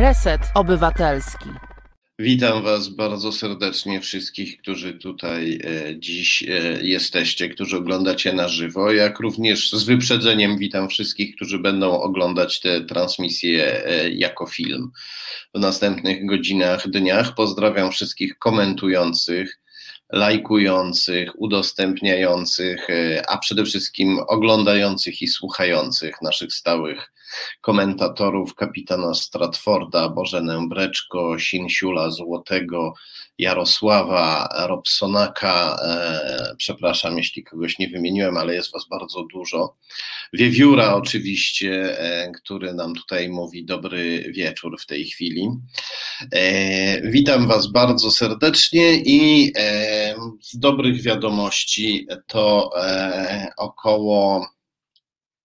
Reset Obywatelski. Witam Was bardzo serdecznie, wszystkich, którzy tutaj e, dziś e, jesteście, którzy oglądacie na żywo, jak również z wyprzedzeniem witam wszystkich, którzy będą oglądać tę transmisję e, jako film w następnych godzinach, dniach. Pozdrawiam wszystkich komentujących lajkujących, udostępniających, a przede wszystkim oglądających i słuchających naszych stałych komentatorów kapitana Stratforda, Bożenę Breczko, Sinsiula Złotego, Jarosława Robsonaka, e, przepraszam, jeśli kogoś nie wymieniłem, ale jest Was bardzo dużo. Wiewióra oczywiście, e, który nam tutaj mówi dobry wieczór w tej chwili. E, witam Was bardzo serdecznie i e, z dobrych wiadomości to e, około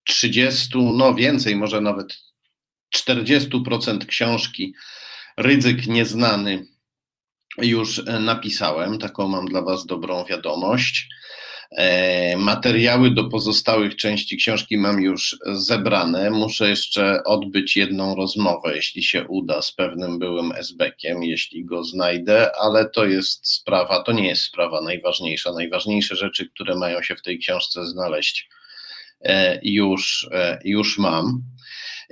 30, no więcej, może nawet 40% książki Rydzyk Nieznany już napisałem. Taką mam dla Was dobrą wiadomość. E, materiały do pozostałych części książki mam już zebrane. Muszę jeszcze odbyć jedną rozmowę, jeśli się uda, z pewnym byłym SB-kiem, jeśli go znajdę, ale to jest sprawa, to nie jest sprawa najważniejsza. Najważniejsze rzeczy, które mają się w tej książce znaleźć, E, już, e, już mam.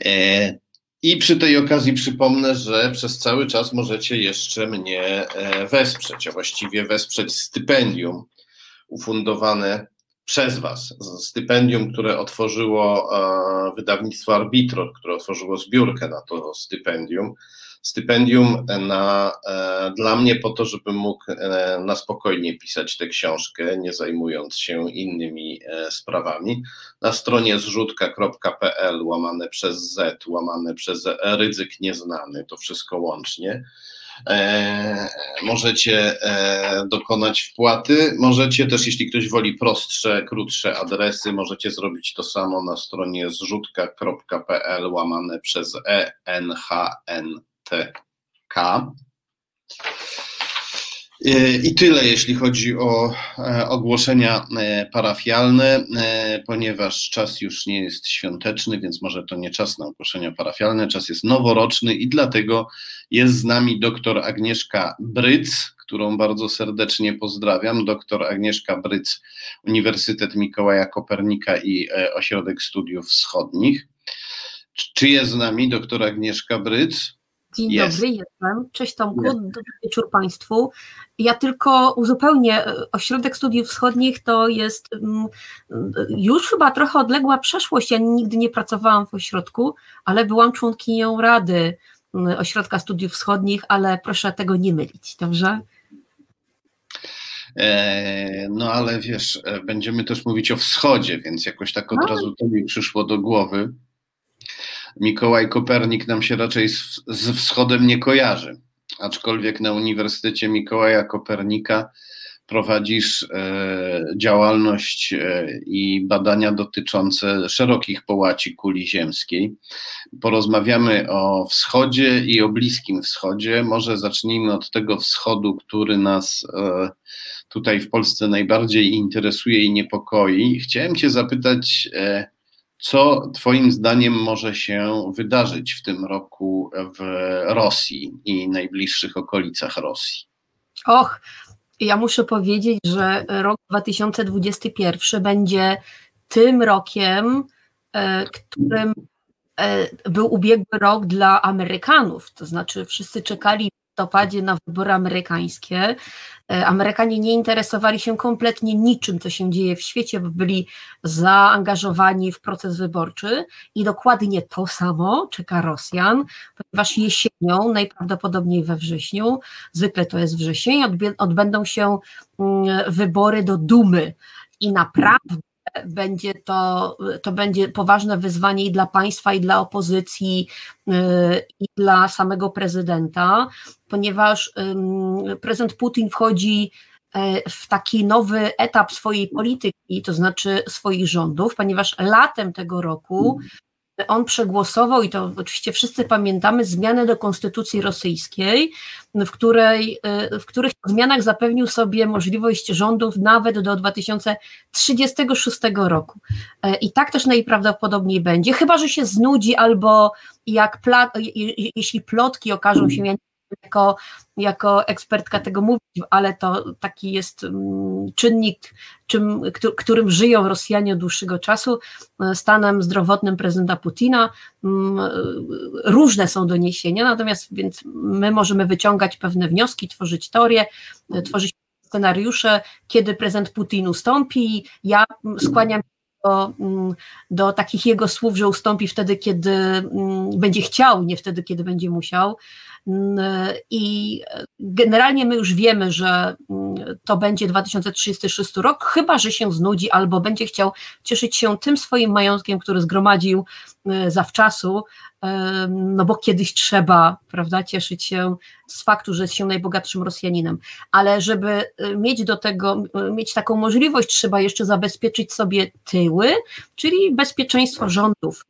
E, I przy tej okazji przypomnę, że przez cały czas możecie jeszcze mnie wesprzeć, a właściwie wesprzeć stypendium ufundowane przez Was. Stypendium, które otworzyło wydawnictwo Arbitror, które otworzyło zbiórkę na to stypendium stypendium na, e, dla mnie po to, żebym mógł e, na spokojnie pisać tę książkę, nie zajmując się innymi e, sprawami. Na stronie zrzutka.pl łamane przez Z, łamane przez ryzyk nieznany, to wszystko łącznie. Możecie dokonać wpłaty. Możecie też, jeśli ktoś woli prostsze, krótsze adresy, możecie zrobić to samo na stronie zrzutka.pl łamane przez ENHN TK. I tyle, jeśli chodzi o e, ogłoszenia e, parafialne, e, ponieważ czas już nie jest świąteczny, więc może to nie czas na ogłoszenia parafialne, czas jest noworoczny i dlatego jest z nami doktor Agnieszka Bryc, którą bardzo serdecznie pozdrawiam. Doktor Agnieszka Bryc, Uniwersytet Mikołaja Kopernika i Ośrodek Studiów Wschodnich. Czy jest z nami doktor Agnieszka Bryc? Dzień dobry, jestem. Cześć Tomku, jest. dobry wieczór Państwu. Ja tylko uzupełnię, Ośrodek Studiów Wschodnich to jest mm, już chyba trochę odległa przeszłość. Ja nigdy nie pracowałam w ośrodku, ale byłam członkinią Rady mm, Ośrodka Studiów Wschodnich, ale proszę tego nie mylić, dobrze? E, no ale wiesz, e, będziemy też mówić o wschodzie, więc jakoś tak od no. razu to mi przyszło do głowy. Mikołaj Kopernik nam się raczej z, z wschodem nie kojarzy, aczkolwiek na Uniwersytecie Mikołaja Kopernika prowadzisz e, działalność e, i badania dotyczące szerokich połaci kuli ziemskiej. Porozmawiamy o wschodzie i o Bliskim Wschodzie. Może zacznijmy od tego wschodu, który nas e, tutaj w Polsce najbardziej interesuje i niepokoi. Chciałem Cię zapytać, e, co Twoim zdaniem może się wydarzyć w tym roku w Rosji i najbliższych okolicach Rosji? Och, ja muszę powiedzieć, że rok 2021 będzie tym rokiem, e, którym e, był ubiegły rok dla Amerykanów. To znaczy, wszyscy czekali listopadzie na wybory amerykańskie. E, Amerykanie nie interesowali się kompletnie niczym, co się dzieje w świecie, bo byli zaangażowani w proces wyborczy i dokładnie to samo czeka Rosjan, ponieważ jesienią, najprawdopodobniej we wrześniu, zwykle to jest wrzesień, odbędą się mm, wybory do Dumy i naprawdę będzie to, to będzie poważne wyzwanie i dla państwa, i dla opozycji, y, i dla samego prezydenta, ponieważ prezydent Putin wchodzi e, w taki nowy etap swojej polityki, to znaczy swoich rządów, ponieważ latem tego roku on przegłosował, i to oczywiście wszyscy pamiętamy, zmianę do konstytucji rosyjskiej, w, której, e, w których zmianach zapewnił sobie możliwość rządów nawet do 2036 roku. E, I tak też najprawdopodobniej będzie, chyba że się znudzi albo jak pla, jeśli plotki okażą się, jako, jako ekspertka tego mówić, ale to taki jest mm, czynnik, czym, którym żyją Rosjanie od dłuższego czasu, stanem zdrowotnym prezydenta Putina. Mm, różne są doniesienia, natomiast więc my możemy wyciągać pewne wnioski, tworzyć teorie, tworzyć scenariusze, kiedy prezydent Putin ustąpi. Ja skłaniam do, mm, do, takich jego słów, że ustąpi wtedy, kiedy będzie chciał, nie wtedy, kiedy będzie musiał. I generalnie my już wiemy, że mm, to będzie 2036 rok, chyba że się znudzi albo będzie chciał cieszyć się tym swoim majątkiem, który zgromadził zawczasu, no bo kiedyś trzeba, prawda, cieszyć się z faktu, że jest się najbogatszym Rosjaninem, ale żeby y, mieć do tego, mieć taką możliwość, trzeba jeszcze zabezpieczyć sobie tyły, czyli bezpieczeństwo rządów.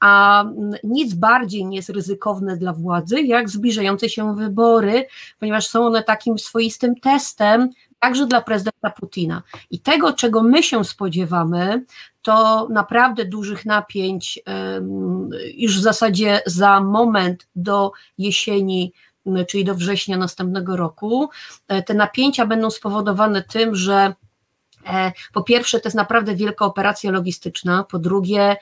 A nic bardziej nie jest ryzykowne dla władzy, jak zbliżające się wybory, ponieważ są one takim swoistym testem także dla prezydenta Putina. I tego, czego my się spodziewamy, to naprawdę dużych napięć już w zasadzie za moment do jesieni czyli do września następnego roku. E, te napięcia będą spowodowane tym, że E, po pierwsze, to jest naprawdę wielka operacja logistyczna, po drugie,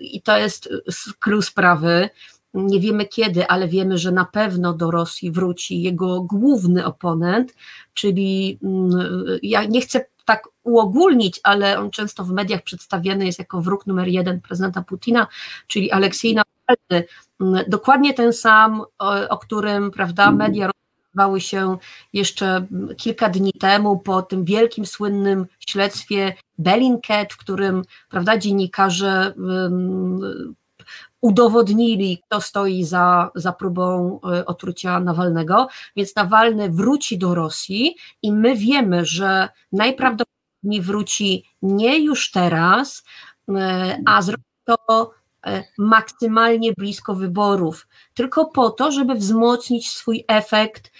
i to jest skrył sprawy, nie wiemy kiedy, ale wiemy, że na pewno do Rosji wróci jego główny oponent, czyli ja nie chcę tak uogólnić, ale on często w mediach przedstawiany jest jako wróg numer jeden prezydenta Putina, czyli Aleksiej Nawalny. Dokładnie ten sam, o, którym prawda, media odbywały się jeszcze kilka dni temu po tym wielkim, słynnym śledztwie Bellingcat, w którym prawda, dziennikarze udowodnili, kto stoi za, za próbą e, otrucia Nawalnego, więc Nawalny wróci do Rosji i my wiemy, że najprawdopodobniej wróci nie już teraz, e, a zrobi to E, maksymalnie blisko wyborów, tylko po to, żeby wzmocnić swój efekt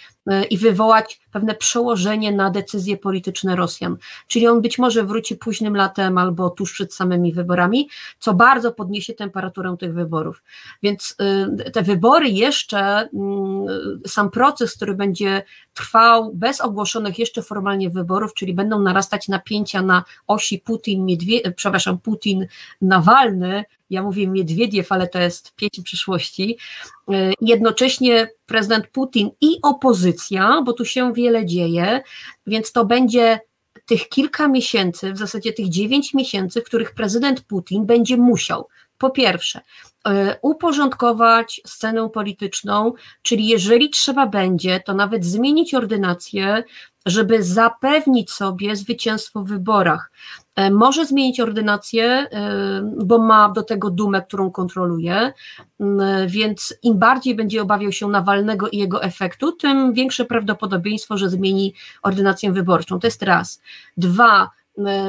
i wywołać pewne przełożenie na decyzje polityczne Rosjan. Czyli on być może wróci późnym latem albo tuż przed samymi wyborami, co bardzo podniesie temperaturę tych wyborów. Więc e, te wybory jeszcze, mm, sam proces, który będzie trwał bez ogłoszonych jeszcze formalnie wyborów, czyli będą narastać napięcia na osi Putin, Miedwie, przepraszam, Putin, Nawalny, ja mówię Miedwiediew, ale to jest pieśń przyszłości, y, jednocześnie prezydent Putin i opozycja, bo tu się wiele dzieje, więc to będzie tych kilka miesięcy, w zasadzie tych dziewięć miesięcy, w których prezydent Putin będzie musiał po pierwsze, y, uporządkować scenę polityczną, czyli jeżeli trzeba będzie, to nawet zmienić ordynację, żeby zapewnić sobie zwycięstwo w wyborach. E, może zmienić ordynację, e, bo ma do tego dumę, którą kontroluje, więc im bardziej będzie obawiał się Nawalnego i jego efektu, tym większe prawdopodobieństwo, że zmieni ordynację wyborczą. To jest raz. Dwa,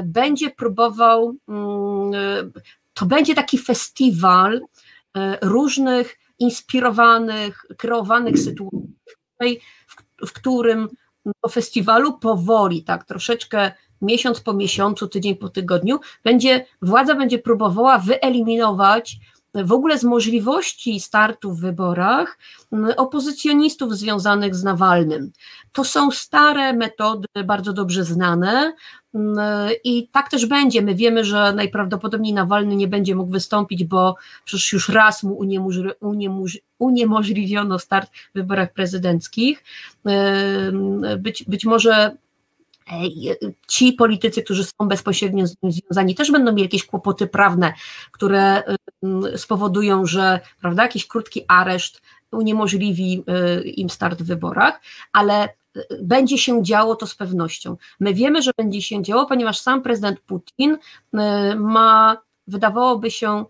będzie próbował, to będzie taki festiwal e, różnych inspirowanych, kreowanych sytuacji, w którym po festiwalu powoli, tak troszeczkę miesiąc po miesiącu, tydzień po tygodniu, będzie, władza będzie próbowała wyeliminować w ogóle z możliwości startu w wyborach opozycjonistów związanych z Nawalnym. To są stare metody, bardzo dobrze znane i tak też będzie. My wiemy, że najprawdopodobniej Nawalny nie będzie mógł wystąpić, bo przecież już raz mu uniemożliwiono start w wyborach prezydenckich. Być, być może ci politycy, którzy są bezpośrednio z nim związani, też będą mieli jakieś kłopoty prawne, które spowodują, że prawda, jakiś krótki areszt uniemożliwi y, im start w wyborach, ale y, będzie się działo to z pewnością. My wiemy, że będzie się działo, ponieważ sam prezydent Putin y, ma, wydawałoby się,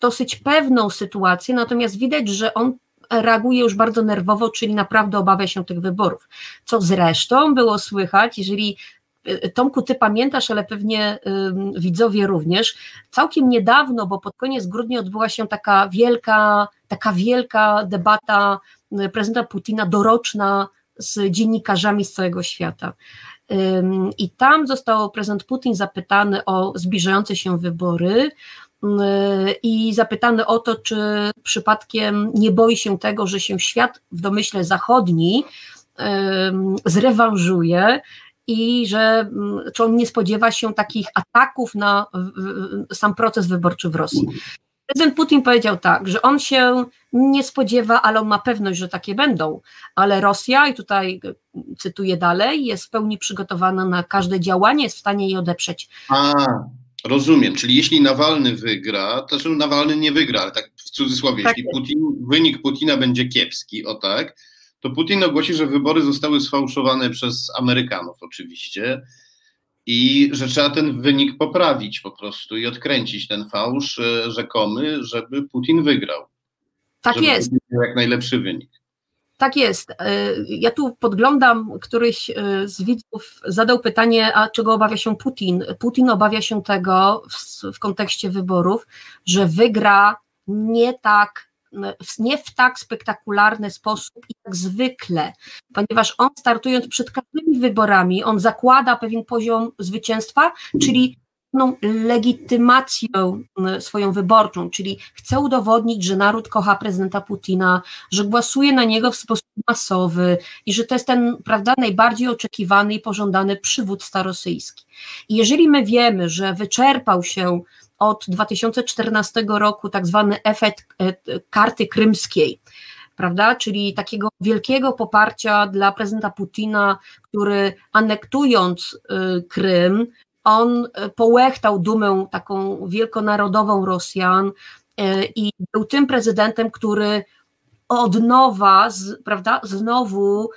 dosyć pewną sytuację, natomiast widać, że on reaguje już bardzo nerwowo, czyli naprawdę obawia się tych wyborów. Co zresztą było słychać, jeżeli Tomku, ty pamiętasz, ale pewnie widzowie również, całkiem niedawno, bo pod koniec grudnia odbyła się taka wielka, taka wielka debata prezydenta Putina doroczna z dziennikarzami z całego świata. I tam został prezydent Putin zapytany o zbliżające się wybory i zapytany o to, czy przypadkiem nie boi się tego, że się świat w domyśle zachodni zrewanżuje i że czy on nie spodziewa się takich ataków na sam proces wyborczy w Rosji. Prezydent Putin powiedział tak, że on się nie spodziewa, ale on ma pewność, że takie będą, ale Rosja, i tutaj cytuję dalej, jest w pełni przygotowana na każde działanie, jest w stanie je odeprzeć. A, rozumiem, czyli jeśli Nawalny wygra, to że Nawalny nie wygra, ale tak w cudzysłowie, tak jeśli Putin, wynik Putina będzie kiepski, o tak, to Putin ogłosi, że wybory zostały sfałszowane przez Amerykanów oczywiście, i że trzeba ten wynik poprawić po prostu i odkręcić ten fałsz e, rzekomy, żeby Putin wygrał. Tak żeby jest. Jak najlepszy wynik. Tak jest. E, ja tu podglądam, któryś e, z widzów zadał pytanie, a czego obawia się Putin? Putin obawia się tego w, w kontekście wyborów, że wygra nie tak nie w tak spektakularny sposób jak zwykle, ponieważ on startując przed każdymi wyborami, on zakłada pewien poziom zwycięstwa, czyli pewną legitymację swoją wyborczą, czyli chce udowodnić, że naród kocha prezydenta Putina, że głosuje na niego w sposób masowy i że to jest ten, prawda, najbardziej oczekiwany i pożądany przywódca rosyjski. I jeżeli my wiemy, że wyczerpał się od 2014 roku tak zwany efekt e, karty krymskiej, prawda, czyli takiego wielkiego poparcia dla prezydenta Putina, który anektując e, Krym, on e, połechtał dumę taką wielkonarodową Rosjan i był tym prezydentem, który od nowa, prawda, znowu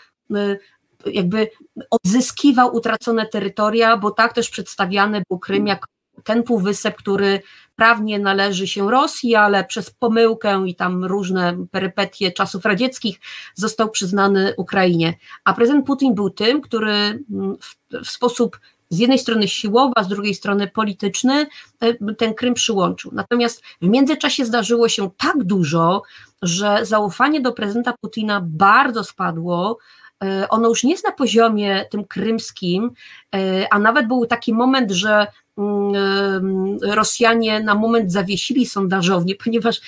jakby odzyskiwał utracone terytoria, bo tak też przedstawiany był Krym jako ten półwysep, który prawnie należy się Rosji, ale przez pomyłkę i tam różne perypetie czasów radzieckich został przyznany Ukrainie. A prezydent Putin był tym, który mm, w, w sposób z jednej strony siłowy, a z drugiej strony polityczny e, ten Krym przyłączył. Natomiast w międzyczasie zdarzyło się tak dużo, że zaufanie do prezydenta Putina bardzo spadło. E, ono już nie jest na poziomie tym krymskim, e, a nawet był taki moment, że Mm, Rosjanie na moment zawiesili sondażownie, ponieważ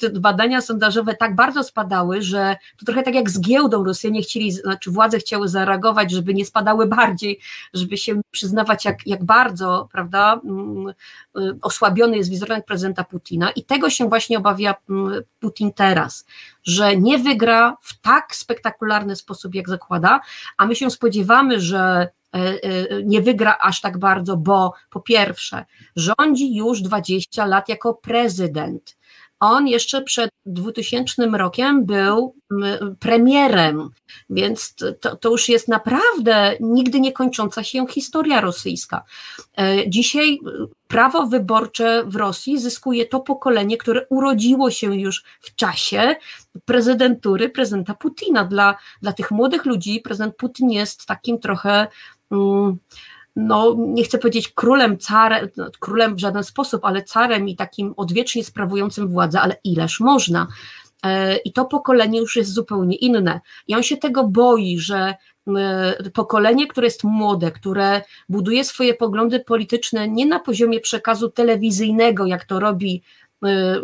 te badania sondażowe tak bardzo spadały, że to trochę tak jak z giełdą. Rosjanie chcieli, znaczy władze chciały zareagować, żeby nie spadały bardziej, żeby się przyznawać jak, jak bardzo, prawda, mm, y, osłabiony jest wizerunek prezydenta Putina. I tego się właśnie obawia mm, Putin teraz, że nie wygra w tak spektakularny sposób jak zakłada, a my się spodziewamy, że E, e, nie wygra aż tak bardzo, bo po pierwsze, rządzi już 20 lat jako prezydent. On jeszcze przed 2000 rokiem był premierem, więc to, to, już jest naprawdę nigdy nie kończąca się historia rosyjska. E, dzisiaj prawo wyborcze w Rosji zyskuje to pokolenie, które urodziło się już w czasie prezydentury prezydenta Putina. Dla, dla tych młodych ludzi prezydent Putin jest takim trochę Mm, no nie chcę powiedzieć królem, carem, no, królem w żaden sposób, ale carem i takim odwiecznie sprawującym władzę, ale ileż można. E, I to pokolenie już jest zupełnie inne. I on się tego boi, że e, pokolenie, które jest młode, które buduje swoje poglądy polityczne nie na poziomie przekazu telewizyjnego, jak to robi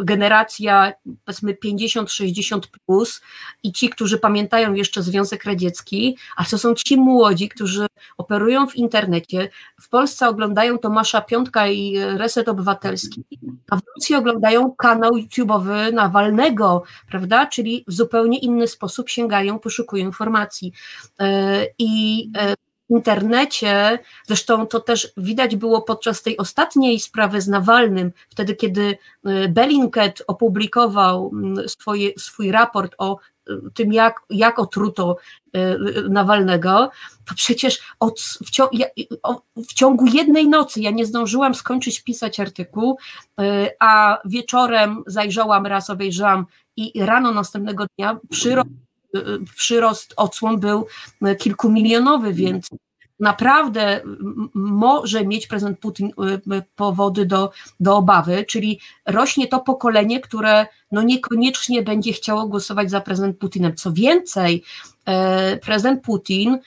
generacja powiedzmy 50-60 plus i ci, którzy pamiętają jeszcze Związek Radziecki, a to są ci młodzi, którzy operują w internecie, w Polsce oglądają Tomasza Piątka i Reset Obywatelski, a w Rosji oglądają kanał YouTube'owy Nawalnego, prawda, czyli w zupełnie inny sposób sięgają, poszukują informacji. Y, i y, internecie, zresztą to też widać było podczas tej ostatniej sprawy z Nawalnym, wtedy kiedy y, Bellingcat opublikował mm, swoje, swój raport o y, tym, jak, jak otruto y, Nawalnego, to przecież od, w, ciągu, w, ciągu jednej nocy ja nie zdążyłam skończyć pisać artykuł, a wieczorem zajrzałam raz, obejrzałam i rano następnego dnia przyrost przyrost odsłon był kilkumilionowy, więc naprawdę może mieć prezydent Putin powody do, do obawy, czyli rośnie to pokolenie, które no niekoniecznie będzie chciało głosować za prezydent Putinem. Co więcej, prezydent Putin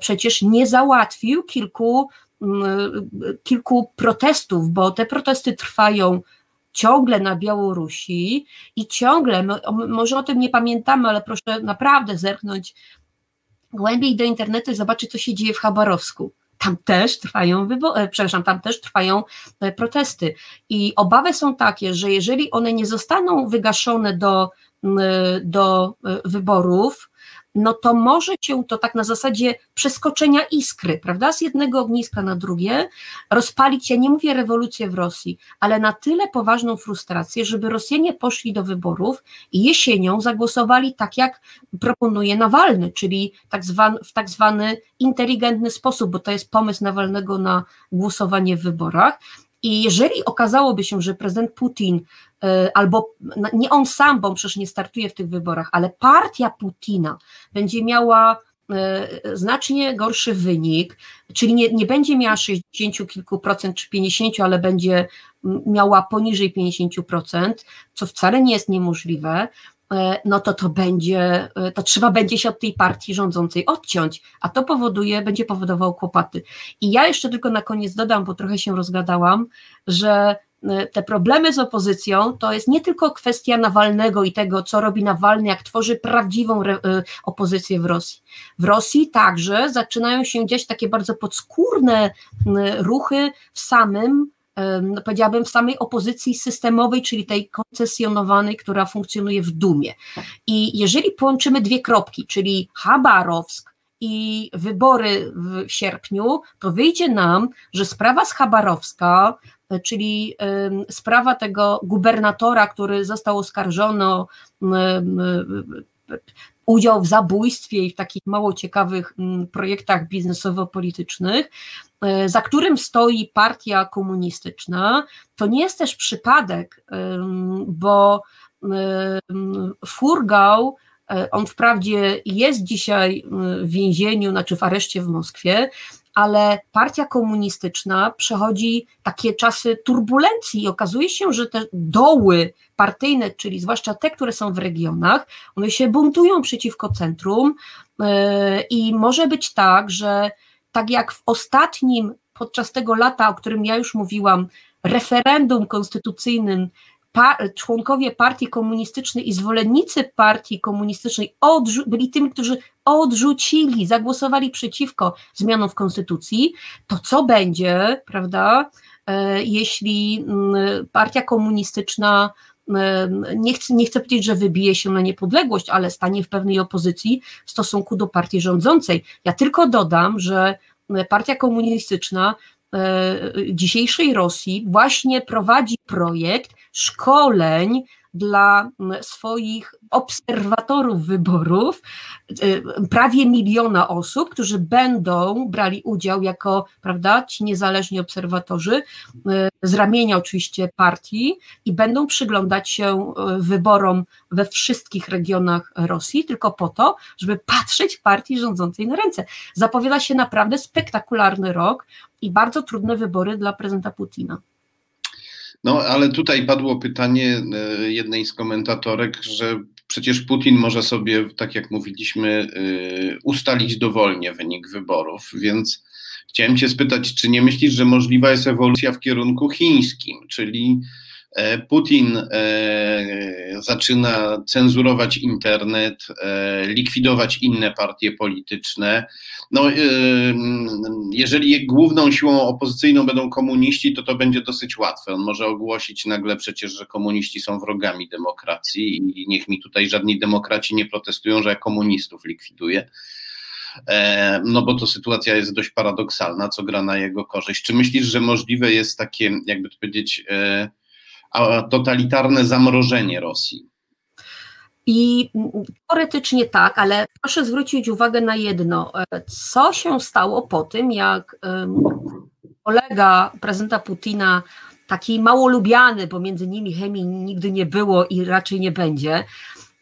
przecież nie załatwił kilku kilku protestów, bo te protesty trwają ciągle na Białorusi i ciągle, może o tym nie pamiętamy, ale proszę naprawdę zerknąć głębiej do internetu i zobaczyć, co się dzieje w Chabarowsku. Tam też trwają wybory, e, przepraszam, tam też trwają e, protesty. I obawy są takie, że jeżeli one nie zostaną wygaszone do, do e, wyborów, no to może się to tak na zasadzie przeskoczenia iskry, prawda, z jednego ogniska na drugie, rozpalić, ja nie mówię rewolucję w Rosji, ale na tyle poważną frustrację, żeby Rosjanie poszli do wyborów i jesienią zagłosowali tak, jak proponuje Nawalny, czyli tak zwany, w tak zwany inteligentny sposób, bo to jest pomysł Nawalnego na głosowanie w wyborach, i jeżeli okazałoby się, że prezydent Putin, albo nie on sam, bo on przecież nie startuje w tych wyborach, ale partia Putina będzie miała e, znacznie gorszy wynik, czyli nie, nie będzie miała 60 kilku procent czy 50, ale będzie miała poniżej 50%, co wcale nie jest niemożliwe, E, no to to będzie, e, to trzeba będzie się od tej partii rządzącej odciąć, a to powoduje, będzie powodowało kłopoty. I ja jeszcze tylko na koniec dodam, bo trochę się rozgadałam, że e, te problemy z opozycją to jest nie tylko kwestia Nawalnego i tego, co robi Nawalny, jak tworzy prawdziwą opozycję w Rosji. W Rosji także zaczynają się dziać takie bardzo podskórne ruchy w samym no powiedziałabym, w samej opozycji systemowej, czyli tej koncesjonowanej, która funkcjonuje w Dumie. I jeżeli połączymy dwie kropki, czyli Chabarowsk i wybory w sierpniu, to wyjdzie nam, że sprawa z Chabarowska, czyli sprawa tego gubernatora, który został oskarżony o udział w zabójstwie i w takich mało ciekawych projektach biznesowo-politycznych, E, za którym stoi partia komunistyczna, to nie jest też przypadek, bo Furgał, e, on wprawdzie jest dzisiaj w więzieniu, znaczy w areszcie w Moskwie, ale partia komunistyczna przechodzi takie czasy turbulencji i okazuje się, że te doły partyjne, czyli zwłaszcza te, które są w regionach, one się buntują przeciwko centrum e, i może być tak, że tak jak w ostatnim, podczas tego lata, o którym ja już mówiłam, referendum konstytucyjnym pa, członkowie partii komunistycznej i zwolennicy partii komunistycznej byli tymi, którzy odrzucili, zagłosowali przeciwko zmianom w konstytucji, to co będzie, prawda, e, jeśli mm, partia komunistyczna e, nie chcę, nie chcę powiedzieć, że wybije się na niepodległość, ale stanie w pewnej opozycji w stosunku do partii rządzącej. Ja tylko dodam, że partia komunistyczna e, dzisiejszej Rosji właśnie prowadzi projekt szkoleń dla swoich obserwatorów wyborów, y, prawie miliona osób, którzy będą brali udział jako, prawda, ci niezależni obserwatorzy y, z ramienia oczywiście partii i będą przyglądać się y, wyborom we wszystkich regionach Rosji, tylko po to, żeby patrzeć partii rządzącej na ręce. Zapowiada się naprawdę spektakularny rok i bardzo trudne wybory dla prezydenta Putina. No, ale tutaj padło pytanie e, jednej z komentatorek, że przecież Putin może sobie, tak jak mówiliśmy, e, ustalić dowolnie wynik wyborów, więc chciałem Cię spytać, czy nie myślisz, że możliwa jest ewolucja w kierunku chińskim, czyli Putin e, zaczyna cenzurować internet, e, likwidować inne partie polityczne. No, jeżeli główną siłą opozycyjną będą komuniści, to to będzie dosyć łatwe. On może ogłosić nagle przecież, że komuniści są wrogami demokracji i niech mi tutaj żadni demokraci nie protestują, że komunistów likwiduję. No bo to sytuacja jest dość paradoksalna, co gra na jego korzyść. Czy myślisz, że możliwe jest takie, jakby to powiedzieć, totalitarne zamrożenie Rosji. I teoretycznie tak, ale proszę zwrócić uwagę na jedno. Co się stało po tym, jak kolega prezydenta Putina, taki mało lubiany, bo między nimi chemii nigdy nie było i raczej nie będzie,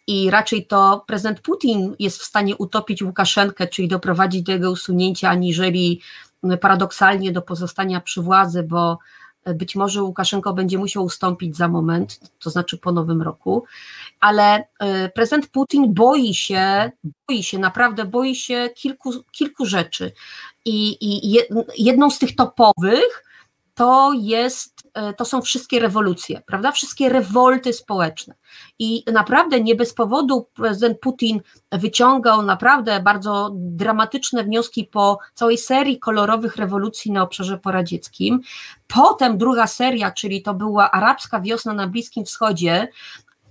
i raczej to prezydent Putin jest w stanie utopić Łukaszenkę, czyli doprowadzić do jego usunięcia, aniżeli paradoksalnie do pozostania przy władzy, bo być może Łukaszenko będzie musiał ustąpić za moment, to znaczy po nowym roku, ale e, prezydent Putin boi się, boi się, naprawdę boi się kilku, kilku rzeczy. I, i jedną z tych topowych to jest, to są wszystkie rewolucje, prawda? Wszystkie rewolty społeczne. I naprawdę nie bez powodu prezydent Putin wyciągał naprawdę bardzo dramatyczne wnioski po całej serii kolorowych rewolucji na obszarze poradzieckim. Potem druga seria, czyli to była arabska wiosna na Bliskim Wschodzie,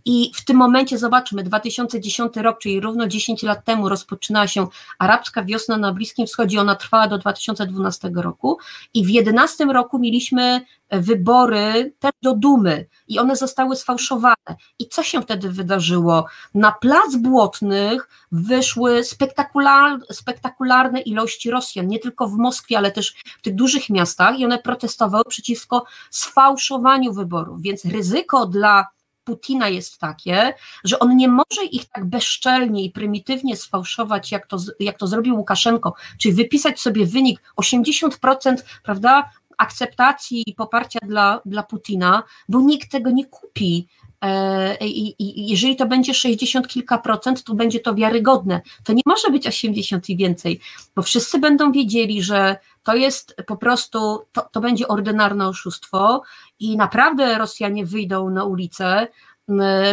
i w tym momencie zobaczmy, 2010 rok, czyli równo 10 lat temu rozpoczynała się arabska wiosna na Bliskim Wschodzie, ona trwała do 2012 roku. I w 2011 roku mieliśmy wybory też do Dumy. I one zostały sfałszowane. I co się wtedy wydarzyło? Na plac Błotnych wyszły spektakular, spektakularne ilości Rosjan, nie tylko w Moskwie, ale też w tych dużych miastach. I one protestowały przeciwko sfałszowaniu wyborów, więc ryzyko dla Putina jest takie, że on nie może ich tak bezczelnie i prymitywnie sfałszować, jak to, jak to zrobił Łukaszenko, czyli wypisać sobie wynik 80%, prawda, akceptacji i poparcia dla, dla Putina, bo nikt tego nie kupi. E, I, I, jeżeli to będzie 60 kilka procent, to będzie to wiarygodne. To nie może być 80 i więcej, bo wszyscy będą wiedzieli, że to jest po prostu, to, to będzie ordynarne oszustwo i naprawdę Rosjanie wyjdą na ulicę,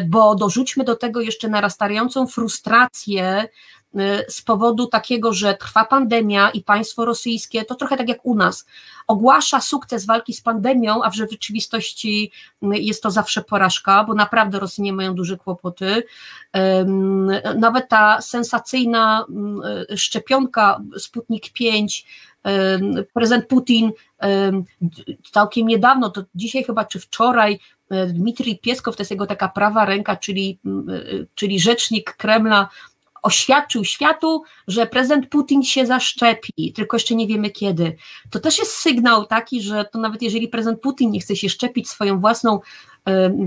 bo dorzućmy do tego jeszcze narastającą frustrację z powodu takiego, że trwa pandemia i państwo rosyjskie, to trochę tak jak u nas, ogłasza sukces walki z pandemią, a w rzeczywistości y, jest to zawsze porażka, bo naprawdę Rosjanie mają duże kłopoty. Nawet ta sensacyjna y, szczepionka Sputnik 5, prezydent Putin całkiem niedawno, to dzisiaj chyba czy wczoraj, Dmitrij Pieskow, to jest jego taka prawa ręka, czyli, czyli rzecznik Kremla, oświadczył światu, że prezydent Putin się zaszczepi, tylko jeszcze nie wiemy kiedy. To też jest sygnał taki, że to nawet jeżeli prezydent Putin nie chce się szczepić swoją własną,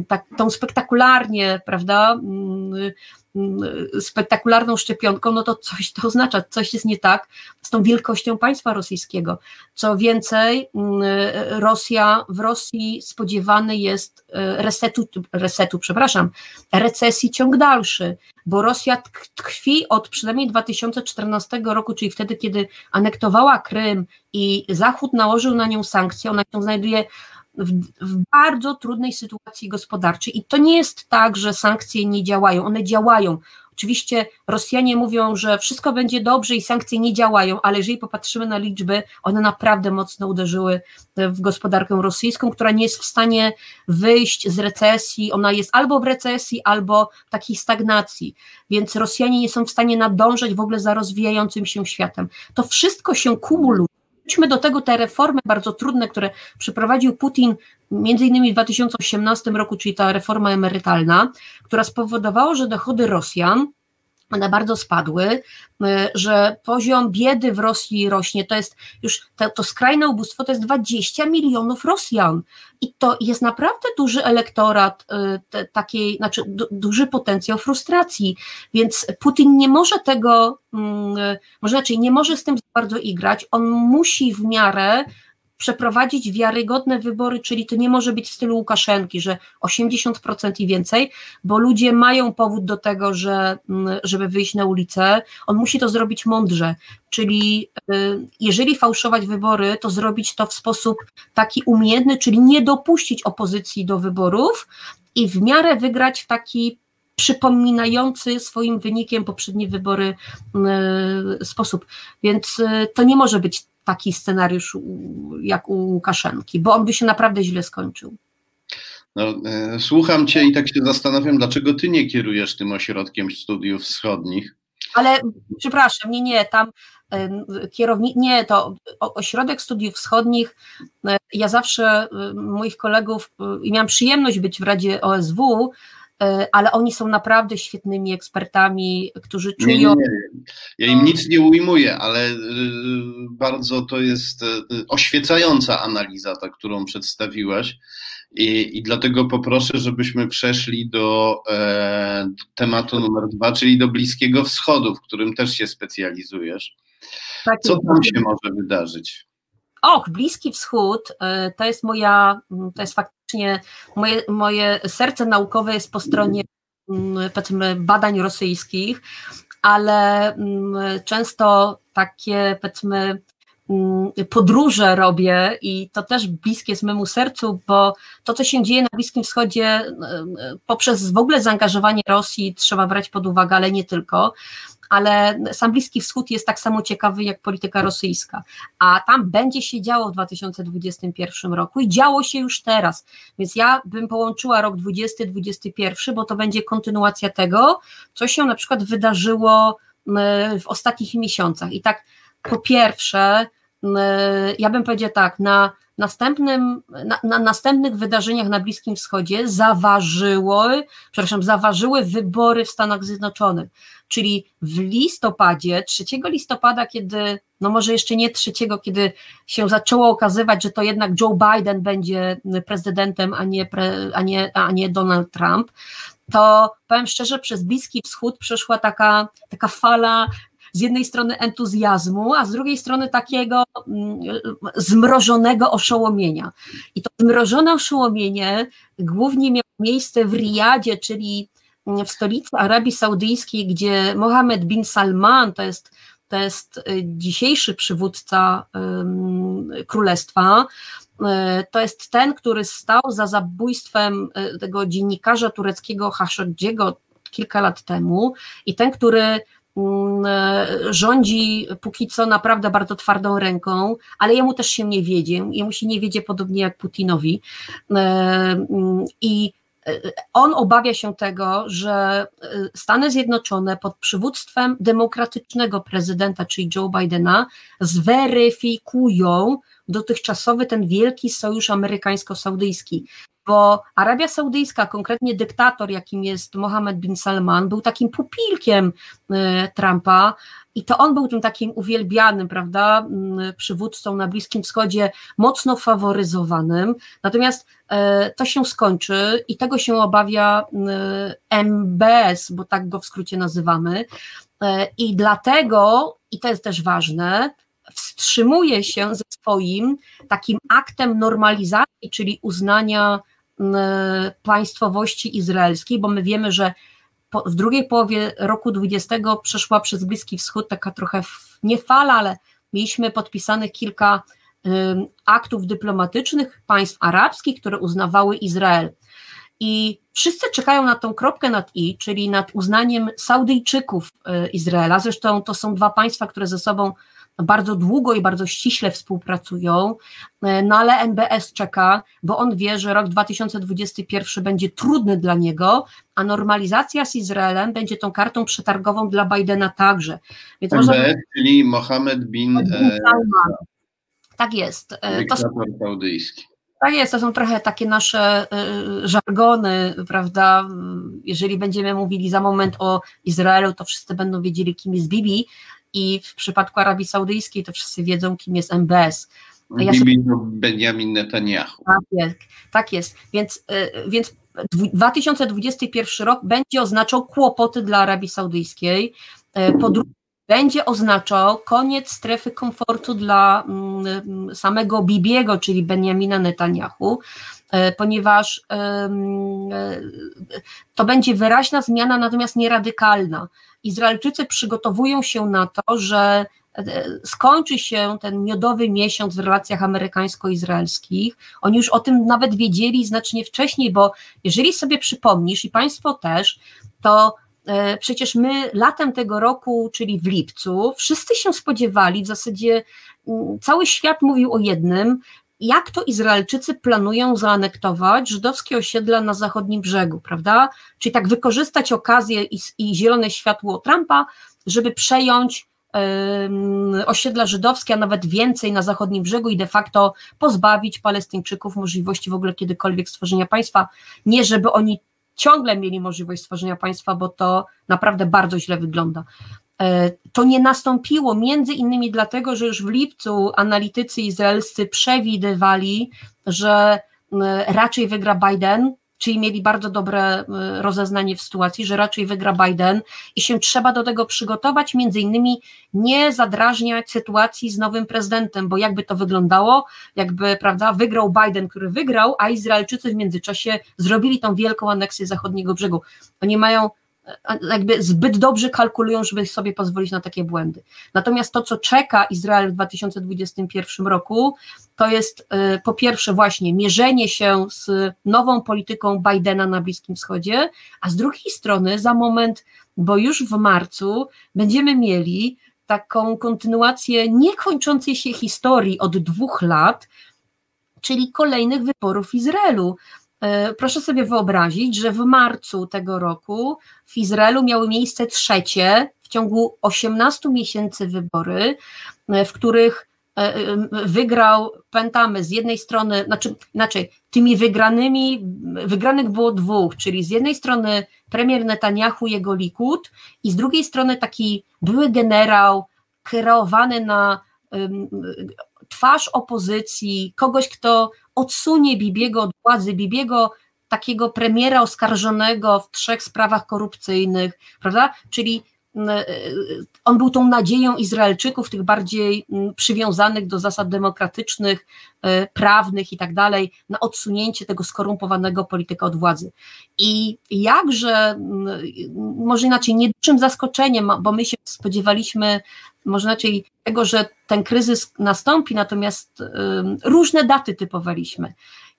tak, tą spektakularnie, prawda, spektakularną szczepionką, no to coś to oznacza, coś jest nie tak z tą wielkością państwa rosyjskiego. Co więcej, Rosja, w Rosji spodziewany jest e, resetu, resetu, przepraszam, recesji ciąg dalszy, bo Rosja tkwi od przynajmniej 2014 roku, czyli wtedy, kiedy anektowała Krym i Zachód nałożył na nią sankcje, ona się znajduje w, w, bardzo trudnej sytuacji gospodarczej. I to nie jest tak, że sankcje nie działają, one działają. Oczywiście Rosjanie mówią, że wszystko będzie dobrze i sankcje nie działają, ale jeżeli popatrzymy na liczby, one naprawdę mocno uderzyły w gospodarkę rosyjską, która nie jest w stanie wyjść z recesji. Ona jest albo w recesji, albo w takiej stagnacji. Więc Rosjanie nie są w stanie nadążać w ogóle za rozwijającym się światem. To wszystko się kumuluje Wróćmy do tego te reformy bardzo trudne, które przeprowadził Putin między innymi w 2018 roku, czyli ta reforma emerytalna, która spowodowała, że dochody Rosjan one bardzo spadły, y, że poziom biedy w Rosji rośnie, to jest już to, to, skrajne ubóstwo, to jest 20 milionów Rosjan. I to jest naprawdę duży elektorat, y, te, takiej, znaczy du, duży potencjał frustracji, więc Putin nie może tego, mm, y, może inaczej, nie może z tym bardzo igrać, on musi w miarę przeprowadzić wiarygodne wybory, czyli to nie może być w stylu Łukaszenki, że 80% i więcej, bo ludzie mają powód do tego, że, mm, żeby wyjść na ulicę. On musi to zrobić mądrze, czyli y, jeżeli fałszować wybory, to zrobić to w sposób taki umiejętny, czyli nie dopuścić opozycji do wyborów i w miarę wygrać w taki przypominający swoim wynikiem poprzednie wybory y, sposób. Więc y, to nie może być taki scenariusz jak u Łukaszenki, bo on by się naprawdę źle skończył. No, e, słucham Cię i tak się zastanawiam, dlaczego Ty nie kierujesz tym ośrodkiem studiów wschodnich. Ale przepraszam, nie, nie, tam kierownik, nie, to ośrodek studiów wschodnich, e, ja zawsze moich kolegów, i miałam przyjemność być w Radzie OSW, E, ale oni są naprawdę świetnymi ekspertami, którzy czują. Nie, nie, nie. Ja im nic nie ujmuję, ale y, bardzo to jest y, oświecająca analiza, ta, którą przedstawiłaś. I, I, dlatego poproszę, żebyśmy przeszli do, e, tematu numer dwa, czyli do Bliskiego Wschodu, w którym też się specjalizujesz. Tak Co tam się może wydarzyć? Och, Bliski Wschód e, to jest moja, to jest faktycznie moje, moje serce naukowe jest po stronie mm, powiedzmy badań rosyjskich, ale mm, często takie powiedzmy Mm, podróże robię i to też bliskie jest memu sercu, bo to, co się dzieje na Bliskim Wschodzie, poprzez w ogóle zaangażowanie Rosji trzeba brać pod uwagę, ale nie tylko. Ale sam Bliski Wschód jest tak samo ciekawy jak polityka rosyjska, a tam będzie się działo w 2021 roku i działo się już teraz. Więc ja bym połączyła rok 2021, bo to będzie kontynuacja tego, co się na przykład wydarzyło y, w ostatnich miesiącach. I tak po pierwsze, ja bym powiedziała tak, na następnym, na, na, następnych wydarzeniach na Bliskim Wschodzie zaważyło, przepraszam, zaważyły wybory w Stanach Zjednoczonych, czyli w listopadzie, 3 listopada, kiedy, no może jeszcze nie 3, kiedy się zaczęło okazywać, że to jednak Joe Biden będzie prezydentem, a nie, pre, a nie, a nie Donald Trump, to powiem szczerze, przez Bliski Wschód przeszła taka, taka fala z jednej strony entuzjazmu, a z drugiej strony takiego mm, zmrożonego oszołomienia. I to zmrożone oszołomienie głównie miało miejsce w Riyadzie, czyli w stolicy Arabii Saudyjskiej, gdzie Mohammed bin Salman, to jest, to jest y, dzisiejszy przywódca um, królestwa, y, to jest ten, który stał za zabójstwem y, tego dziennikarza tureckiego Khashoggiego kilka lat temu i ten, który Mm, rządzi póki co naprawdę bardzo twardą ręką, ale jemu też się nie wiedzie, jemu się nie wiedzie podobnie jak Putinowi. E, mm, i e, on obawia się tego, że Stany Zjednoczone pod przywództwem demokratycznego prezydenta, czyli Joe Bidena, zweryfikują dotychczasowy ten wielki sojusz amerykańsko-saudyjski bo Arabia Saudyjska, konkretnie dyktator, jakim jest Mohammed bin Salman, był takim pupilkiem e, Trumpa i to on był tym takim uwielbianym, prawda, przywódcą na Bliskim Wschodzie, mocno faworyzowanym. Natomiast e, to się skończy i tego się obawia MBS, bo tak go w skrócie nazywamy. E, I dlatego, i to jest też ważne, wstrzymuje się ze swoim takim aktem normalizacji, czyli uznania państwowości izraelskiej, bo my wiemy, że w drugiej połowie roku 20 przeszła przez Bliski Wschód taka trochę nie fala, ale mieliśmy podpisanych kilka aktów dyplomatycznych państw arabskich, które uznawały Izrael. I wszyscy czekają na tą kropkę nad i, czyli nad uznaniem Saudyjczyków y, Izraela. Zresztą to są dwa państwa, które ze sobą bardzo długo i bardzo ściśle współpracują, e, no ale NBS czeka, bo on wie, że rok 2021 będzie trudny dla niego, a normalizacja z Izraelem będzie tą kartą przetargową dla Bidena także. Więc NBS, można... czyli Mohammed bin, bin e, Salman. Tak jest. E, to są. Tak jest, to są trochę takie nasze żargony, prawda? Jeżeli będziemy mówili za moment o Izraelu, to wszyscy będą wiedzieli, kim jest Bibi, i w przypadku Arabii Saudyjskiej to wszyscy wiedzą, kim jest MBS. Ja sobie... Benjamin Netanyahu. Tak jest, tak jest. Więc, y, więc 2021 rok będzie oznaczał kłopoty dla Arabii Saudyjskiej. Y, po drugie, będzie oznaczał koniec strefy komfortu dla mm, samego Bibiego, czyli Benjamina Netanyahu, ponieważ to będzie wyraźna zmiana, natomiast nie radykalna. Izraelczycy przygotowują się na to, że e, skończy się ten miodowy miesiąc w relacjach amerykańsko-izraelskich. Oni już o tym nawet wiedzieli znacznie wcześniej, bo jeżeli sobie przypomnisz i Państwo też, to e, przecież my latem tego roku, czyli w lipcu, wszyscy się spodziewali, w zasadzie mm, cały świat mówił o jednym, jak to Izraelczycy planują zaanektować żydowskie osiedla na zachodnim brzegu, prawda? Czyli tak wykorzystać okazję i, i zielone światło Trumpa, żeby przejąć osiedla żydowskie, a nawet więcej na zachodnim brzegu i de facto pozbawić Palestyńczyków możliwości w ogóle kiedykolwiek stworzenia państwa. Nie, żeby oni ciągle mieli możliwość stworzenia państwa, bo to naprawdę bardzo źle wygląda. E, to nie nastąpiło między innymi dlatego, że już w lipcu analitycy izraelscy przewidywali, że raczej wygra Biden, czyli mieli bardzo dobre rozeznanie w sytuacji, że raczej wygra Biden i się trzeba do tego przygotować, między innymi nie zadrażniać sytuacji z nowym prezydentem, bo jakby to wyglądało, jakby, prawda, wygrał Biden, który wygrał, a Izraelczycy w międzyczasie zrobili tą wielką aneksję zachodniego brzegu. Oni mają jakby zbyt dobrze kalkulują, żeby sobie pozwolić na takie błędy. Natomiast to, co czeka Izrael w 2021 roku, to jest y, po pierwsze właśnie mierzenie się z nową polityką Bidena na Bliskim Wschodzie, a z drugiej strony za moment, bo już w marcu będziemy mieli taką kontynuację niekończącej się historii od dwóch lat, czyli kolejnych wyborów Izraelu. E, proszę sobie wyobrazić, że w marcu tego roku w Izraelu miały miejsce trzecie w ciągu 18 miesięcy wybory, e, w których e, wygrał, pamiętamy, z jednej strony, znaczy, tymi wygranymi, wygranych było dwóch, czyli z jednej strony premier Netanyahu, jego Likud i z drugiej strony taki były generał kreowany na twarz opozycji, kogoś, kto odsunie Bibiego od władzy, Bibiego takiego premiera oskarżonego w trzech sprawach korupcyjnych, prawda? Czyli on był tą nadzieją Izraelczyków, tych bardziej przywiązanych do zasad demokratycznych, e, prawnych i tak dalej, na odsunięcie tego skorumpowanego polityka od władzy. I jakże, może inaczej, nie dużym zaskoczeniem, bo my się spodziewaliśmy może inaczej tego, że ten kryzys nastąpi, natomiast różne daty typowaliśmy.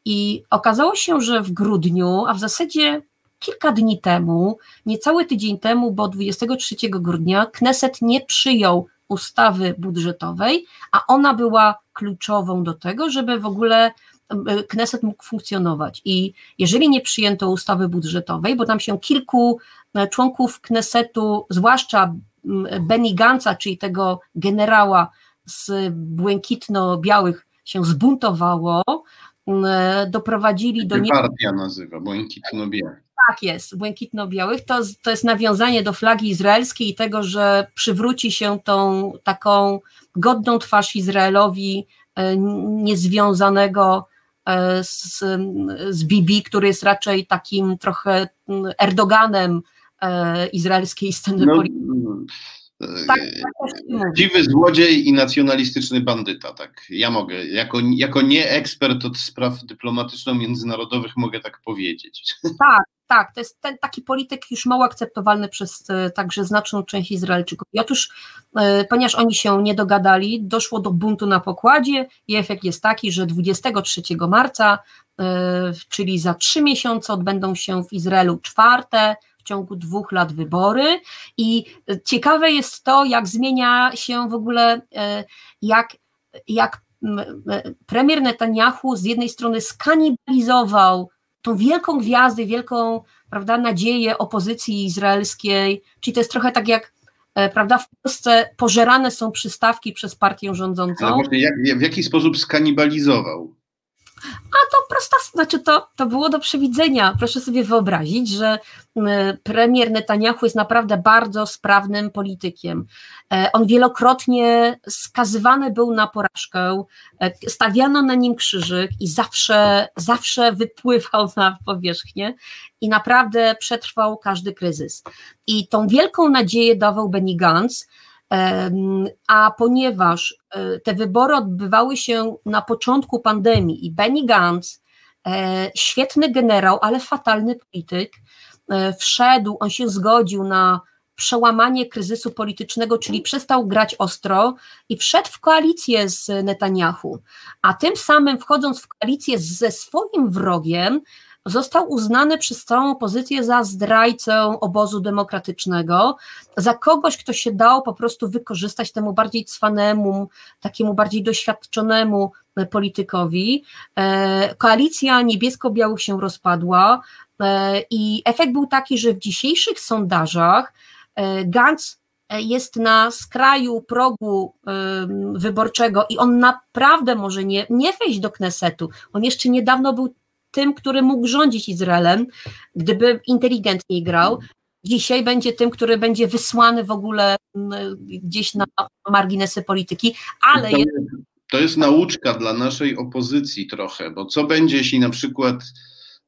I okazało się, że w grudniu, a w zasadzie kilka dni temu, niecały tydzień temu, bo 23 grudnia, Kneset nie przyjął ustawy budżetowej, a ona była kluczową do tego, żeby w ogóle Kneset mógł funkcjonować. I jeżeli nie przyjęto ustawy budżetowej, bo tam się kilku e, członków Knesetu, zwłaszcza Benny Gansa, czyli tego generała z błękitno-białych się zbuntowało, doprowadzili do... Nie partia nazywa, błękitno-białych. Tak jest, błękitno-białych. To, to jest nawiązanie do flagi izraelskiej i tego, że przywróci się tą taką godną twarz Izraelowi e, niezwiązanego e, z, z Bibi, który jest raczej takim trochę Erdoganem e, izraelskiej sceny no, politycznej. Tak, tak złodziej i nacjonalistyczny bandyta, tak. Ja mogę, jako, jako nie ekspert od spraw dyplomatyczno-międzynarodowych mogę tak powiedzieć. Tak, tak, to jest ten taki polityk już mało akceptowalny przez e, także znaczną część Izraelczyków. I otóż, e, ponieważ oni się nie dogadali, doszło do buntu na pokładzie i efekt jest taki, że 23 marca, e, czyli za trzy miesiące odbędą się w Izraelu czwarte ciągu dwóch lat wybory i ciekawe jest to, jak zmienia się w ogóle, e, jak, jak premier Netanyahu z jednej strony skanibalizował tą wielką gwiazdę, wielką prawda, nadzieję opozycji izraelskiej, czyli to jest trochę tak jak e, prawda, w Polsce pożerane są przystawki przez partię rządzącą. No właśnie, jak, w jaki sposób skanibalizował? A to prosta, znaczy to, to było do przewidzenia. Proszę sobie wyobrazić, że premier Netanyahu jest naprawdę bardzo sprawnym politykiem. E, on wielokrotnie skazywany był na porażkę, e, stawiano na nim krzyżyk i zawsze, zawsze wypływał na powierzchnię i naprawdę przetrwał każdy kryzys. I tą wielką nadzieję dawał Benny Gantz, a ponieważ te wybory odbywały się na początku pandemii i Benny Gantz, e, świetny generał, ale fatalny polityk, e, wszedł, on się zgodził na przełamanie kryzysu politycznego, czyli przestał grać ostro i wszedł w koalicję z Netanyahu, a tym samym wchodząc w koalicję ze swoim wrogiem, został uznany przez całą opozycję za zdrajcę obozu demokratycznego, za kogoś, kto się dał po prostu wykorzystać temu bardziej cwanemu, takiemu bardziej doświadczonemu e, politykowi. E, koalicja niebiesko-białych się rozpadła e, i efekt był taki, że w dzisiejszych sondażach Gantz jest na skraju progu wyborczego i on naprawdę może nie, nie wejść do Knesetu. On jeszcze niedawno był tym, który mógł rządzić Izraelem, gdyby inteligentniej grał. Dzisiaj będzie tym, który będzie wysłany w ogóle mm, gdzieś na marginesy polityki, ale jest to jest nauczka dla naszej opozycji trochę, bo co będzie, jeśli na przykład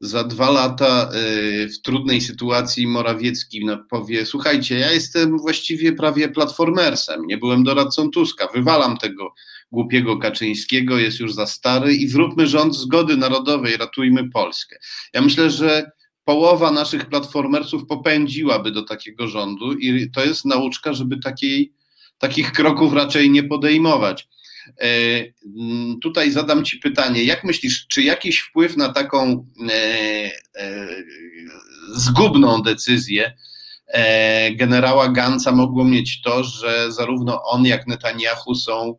za dwa lata y, w trudnej sytuacji Morawiecki powie: Słuchajcie, ja jestem właściwie prawie platformersem, nie byłem doradcą Tuska, wywalam tego głupiego Kaczyńskiego, jest już za stary i zróbmy rząd zgody narodowej, ratujmy Polskę. Ja myślę, że połowa naszych platformersów popędziłaby do takiego rządu i to jest nauczka, żeby takiej, takich kroków raczej nie podejmować. E, tutaj zadam Ci pytanie, jak myślisz, czy jakiś wpływ na taką e, e, zgubną decyzję generała Ganca mogło mieć to, że zarówno on, jak Netanyahu są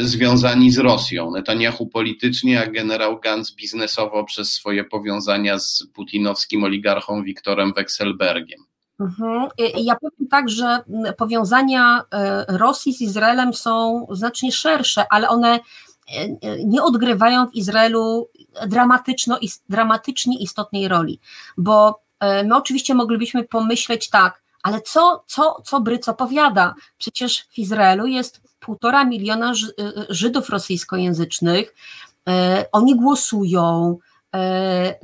związani z Rosją. Netanyahu politycznie, a generał Gantz biznesowo przez swoje powiązania z putinowskim oligarchą Wiktorem Wekselbergiem. Mhm. Ja powiem tak, że powiązania e, Rosji z Izraelem są znacznie szersze, ale one e, e, nie odgrywają w Izraelu dramatyczno, dramatycznie istotnej roli, bo my oczywiście moglibyśmy pomyśleć tak, ale co, co, co Bryc opowiada? Przecież w Izraelu jest półtora miliona Żydów rosyjskojęzycznych, oni głosują,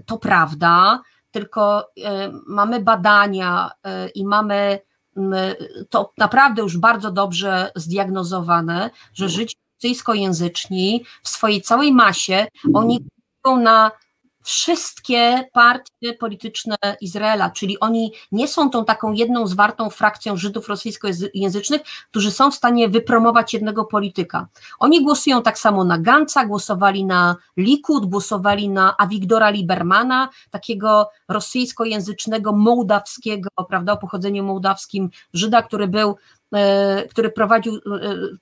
to prawda, tylko e, mamy badania e, i mamy to naprawdę już bardzo dobrze zdiagnozowane, że życie rosyjskojęzyczni w swojej całej masie, oni na wszystkie partie polityczne Izraela, czyli oni nie są tą taką jedną zwartą frakcją Żydów rosyjskojęzycznych, którzy są w stanie wypromować jednego polityka. Oni głosują tak samo na Ganca, głosowali na Likud, głosowali na Awigdora Libermana, takiego rosyjskojęzycznego, mołdawskiego, prawda, o pochodzeniu mołdawskim Żyda, który był e, który prowadził e,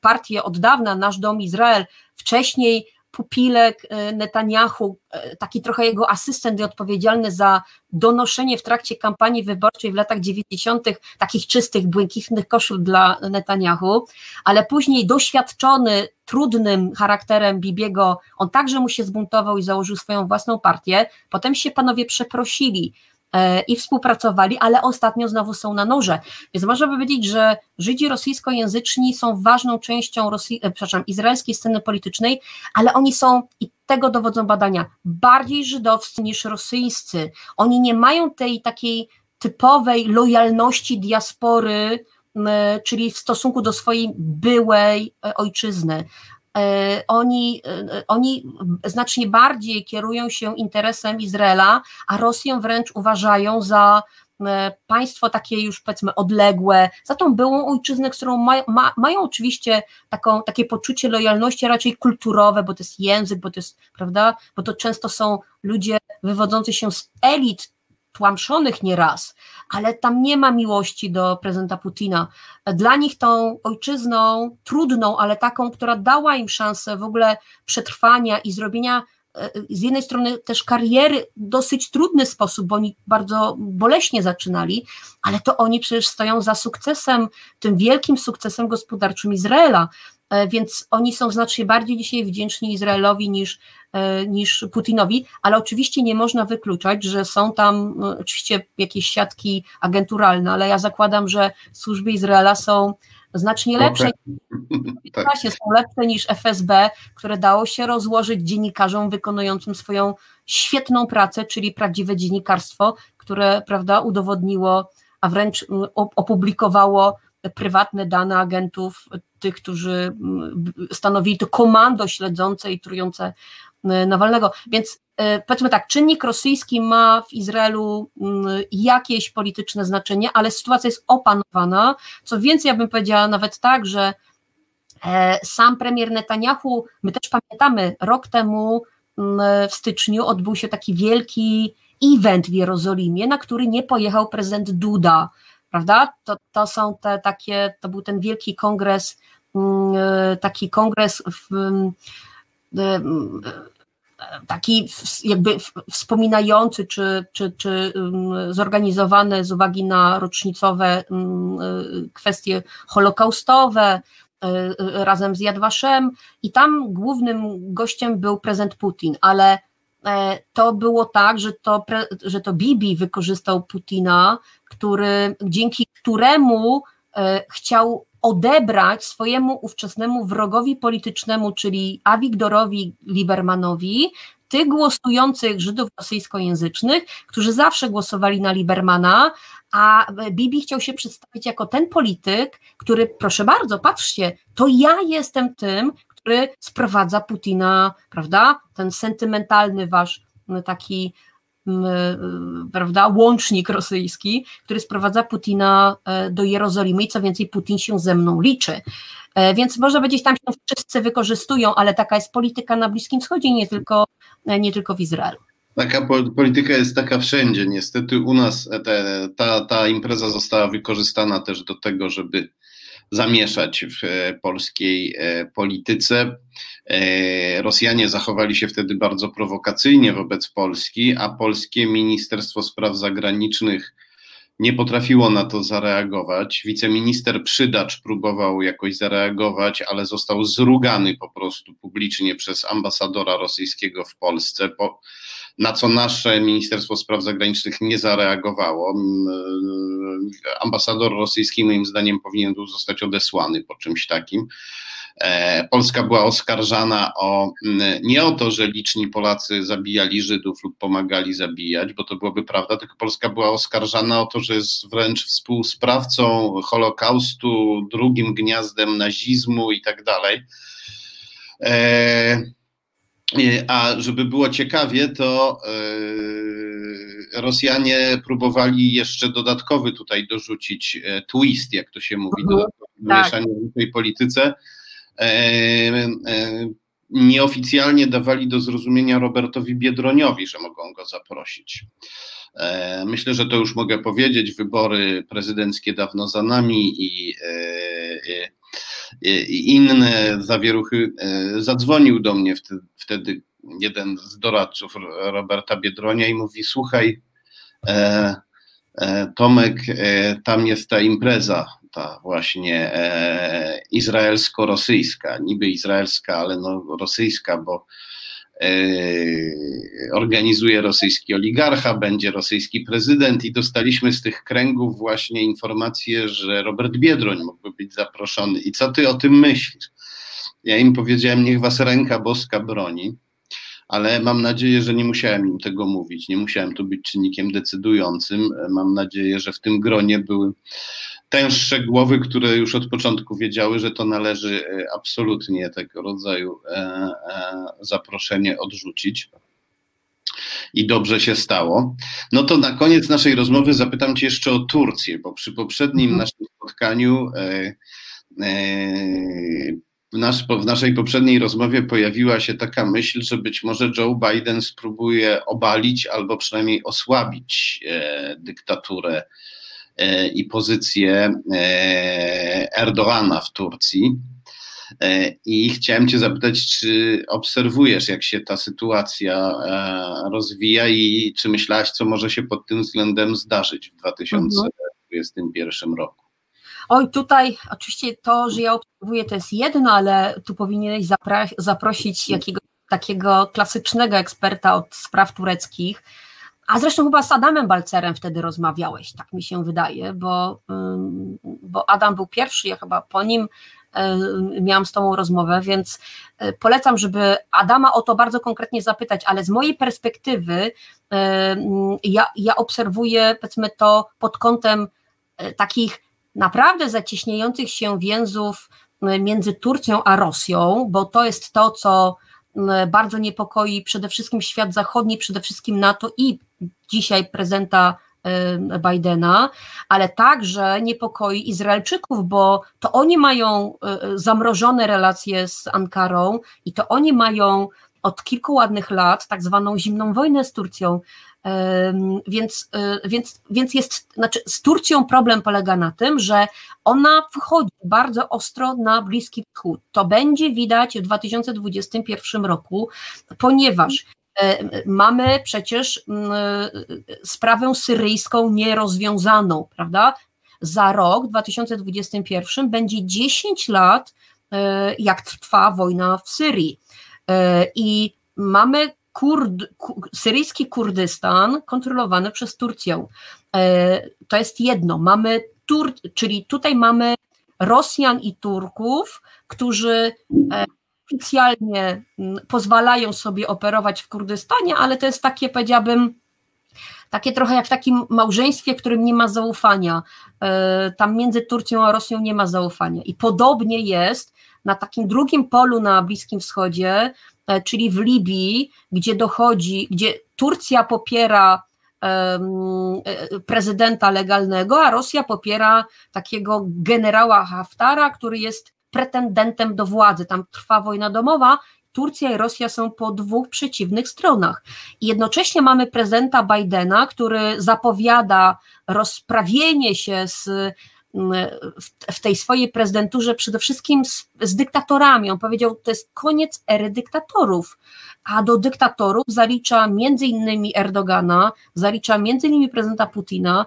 partię od dawna, Nasz Dom Izrael, wcześniej pupilek e, Netanyahu, e, taki trochę jego asystent i odpowiedzialny za donoszenie w trakcie kampanii wyborczej w latach 90. takich czystych, błękitnych koszul dla Netanyahu, ale później doświadczony trudnym charakterem Bibiego, on także mu się zbuntował i założył swoją własną partię. Potem się panowie przeprosili i współpracowali, ale ostatnio znowu są na noże. Więc można powiedzieć, że Żydzi rosyjskojęzyczni są ważną częścią Rosji, e, przepraszam, izraelskiej sceny politycznej, ale oni są, i tego dowodzą badania, bardziej żydowscy niż rosyjscy. Oni nie mają tej takiej typowej lojalności diaspory, czyli w stosunku do swojej byłej e, ojczyzny. E, oni, e, oni znacznie bardziej kierują się interesem Izraela, a Rosję wręcz uważają za e, państwo takie już powiedzmy odległe, za tą byłą ojczyznę, którą ma, ma, mają oczywiście taką, takie poczucie lojalności raczej kulturowe, bo to jest język, bo to jest, prawda, bo to często są ludzie wywodzący się z elit tłamszonych nieraz, ale tam nie ma miłości do prezydenta Putina. Dla nich tą ojczyzną trudną, ale taką, która dała im szansę w ogóle przetrwania i zrobienia e, z jednej strony też kariery w dosyć trudny sposób, bo oni bardzo boleśnie zaczynali, ale to oni przecież stoją za sukcesem, tym wielkim sukcesem gospodarczym Izraela. E, więc oni są znacznie bardziej dzisiaj wdzięczni Izraelowi niż, niż Putinowi, ale oczywiście nie można wykluczać, że są tam no, oczywiście jakieś siatki agenturalne, ale ja zakładam, że służby Izraela są znacznie lepsze, okay. tak. są lepsze niż FSB, które dało się rozłożyć dziennikarzom wykonującym swoją świetną pracę, czyli prawdziwe dziennikarstwo, które prawda, udowodniło, a wręcz opublikowało prywatne dane agentów, tych, którzy stanowili to komando śledzące i trujące Nawalnego. Więc y, powiedzmy tak, czynnik rosyjski ma w Izraelu mm, jakieś polityczne znaczenie, ale sytuacja jest opanowana. Co więcej, ja bym powiedziała nawet tak, że e, sam premier Netanyahu, my też pamiętamy, rok temu w styczniu odbył się taki wielki event w Jerozolimie, na który nie pojechał prezydent Duda prawda? To, to są te takie, to był ten wielki kongres, mm, taki kongres w, e, taki jakby wspominający, czy, czy, czy zorganizowany z uwagi na rocznicowe e, kwestie holokaustowe, razem z Jadwaszem i tam głównym gościem był prezydent Putin, ale E, to było tak, że to, że to Bibi wykorzystał Putina, który, dzięki któremu e, chciał odebrać swojemu ówczesnemu wrogowi politycznemu, czyli Awiktorowi Libermanowi, tych głosujących Żydów rosyjskojęzycznych, którzy zawsze głosowali na Libermana, a Bibi chciał się przedstawić jako ten polityk, który, proszę bardzo, patrzcie, to ja jestem tym, który sprowadza Putina, prawda? Ten sentymentalny wasz taki prawda, łącznik rosyjski, który sprowadza Putina e, do Jerozolimy i co więcej, Putin się ze mną liczy. E, więc można powiedzieć, tam się wszyscy wykorzystują, ale taka jest polityka na Bliskim Wschodzie, nie tylko, e, nie tylko w Izraelu. Taka polityka jest taka wszędzie. Niestety u nas te, ta, ta impreza została wykorzystana też do tego, żeby zamieszać w polskiej polityce. Rosjanie zachowali się wtedy bardzo prowokacyjnie wobec Polski, a polskie Ministerstwo Spraw Zagranicznych nie potrafiło na to zareagować. Wiceminister Przydacz próbował jakoś zareagować, ale został zrugany po prostu publicznie przez ambasadora rosyjskiego w Polsce, po, na co nasze Ministerstwo Spraw Zagranicznych nie zareagowało. Ambasador rosyjski moim zdaniem powinien był zostać odesłany po czymś takim. E, Polska była oskarżana o nie o to, że liczni Polacy zabijali Żydów lub pomagali zabijać, bo to byłoby prawda, tylko Polska była oskarżana o to, że jest wręcz współsprawcą Holokaustu, drugim gniazdem nazizmu i tak dalej. E, a żeby było ciekawie, to Rosjanie próbowali jeszcze dodatkowy tutaj dorzucić e, twist, jak to się mówi, mhm. dodatkowe tak. w tej polityce E, e, nieoficjalnie dawali do zrozumienia Robertowi Biedroniowi, że mogą go zaprosić. E, myślę, że to już mogę powiedzieć. Wybory prezydenckie dawno za nami i inne zawieruchy. Zadzwonił do mnie wtedy, jeden z doradców Roberta Biedronia i mówi: Słuchaj, Tomek, tam jest ta impreza ta właśnie e, izraelsko-rosyjska, niby izraelska, ale no rosyjska, bo e, organizuje rosyjski oligarcha, będzie rosyjski prezydent i dostaliśmy z tych kręgów właśnie informację, że Robert Biedroń mógłby być zaproszony. I co ty o tym myślisz? Ja im powiedziałem, niech was ręka boska broni, ale mam nadzieję, że nie musiałem im tego mówić, nie musiałem tu być czynnikiem decydującym. Mam nadzieję, że w tym gronie były tęższe głowy, które już od początku wiedziały, że to należy e, absolutnie tego rodzaju e, e, zaproszenie odrzucić. I dobrze się stało. No to na koniec naszej rozmowy zapytam Cię jeszcze o Turcję, bo przy poprzednim mhm. naszym spotkaniu w, nasz, w naszej poprzedniej rozmowie pojawiła się taka myśl, że być może Joe Biden spróbuje obalić albo przynajmniej osłabić dyktaturę i pozycję e, Erdogana w Turcji. E, I chciałem Cię zapytać, czy obserwujesz, jak się ta sytuacja rozwija i czy myślałaś, co może się pod tym względem zdarzyć w 2021 roku? Oj, tutaj oczywiście to, że ja obserwuję, to jest jedno, ale tu powinieneś zaprosić jakiegoś takiego klasycznego eksperta od spraw tureckich, a zresztą chyba z Adamem Balcerem wtedy rozmawiałeś, tak mi się wydaje, bo, bo Adam był pierwszy, ja chyba po nim miałam z Tobą rozmowę, więc e, polecam, żeby Adama o to bardzo konkretnie zapytać, ale z mojej perspektywy ja, ja obserwuję, powiedzmy to pod kątem takich naprawdę zacieśniających się więzów między Turcją a Rosją, bo to jest to, co bardzo niepokoi przede wszystkim świat zachodni, przede wszystkim NATO i dzisiaj prezenta Bidena, ale także niepokoi Izraelczyków, bo to oni mają e, zamrożone relacje z Ankarą i to oni mają od kilku ładnych lat tak zwaną zimną wojnę z Turcją. Więc, więc, więc jest, znaczy z Turcją problem polega na tym, że ona wchodzi bardzo ostro na Bliski Wschód. To będzie widać w 2021 roku, ponieważ mamy przecież sprawę syryjską nierozwiązaną, prawda? Za rok 2021 będzie 10 lat, e, jak trwa wojna w Syrii. E, I mamy Kurd, syryjski Kurdystan kontrolowany przez Turcję. To jest jedno. Mamy Tur, czyli tutaj mamy Rosjan i Turków, którzy oficjalnie pozwalają sobie operować w Kurdystanie, ale to jest takie, powiedziałabym, takie trochę jak w takim małżeństwie, w którym nie ma zaufania. Tam między Turcją a Rosją nie ma zaufania. I podobnie jest na takim drugim polu na Bliskim Wschodzie, e, czyli w Libii, gdzie dochodzi, gdzie Turcja popiera e, prezydenta legalnego, a Rosja popiera takiego generała Haftara, który jest pretendentem do władzy. Tam trwa wojna domowa. Turcja i Rosja są po dwóch przeciwnych stronach. I jednocześnie mamy prezydenta Bidena, który zapowiada rozprawienie się z w, tej swojej prezydenturze przede wszystkim z, z, dyktatorami. On powiedział, to jest koniec ery dyktatorów, a do dyktatorów zalicza między innymi Erdogana, zalicza między innymi prezydenta Putina,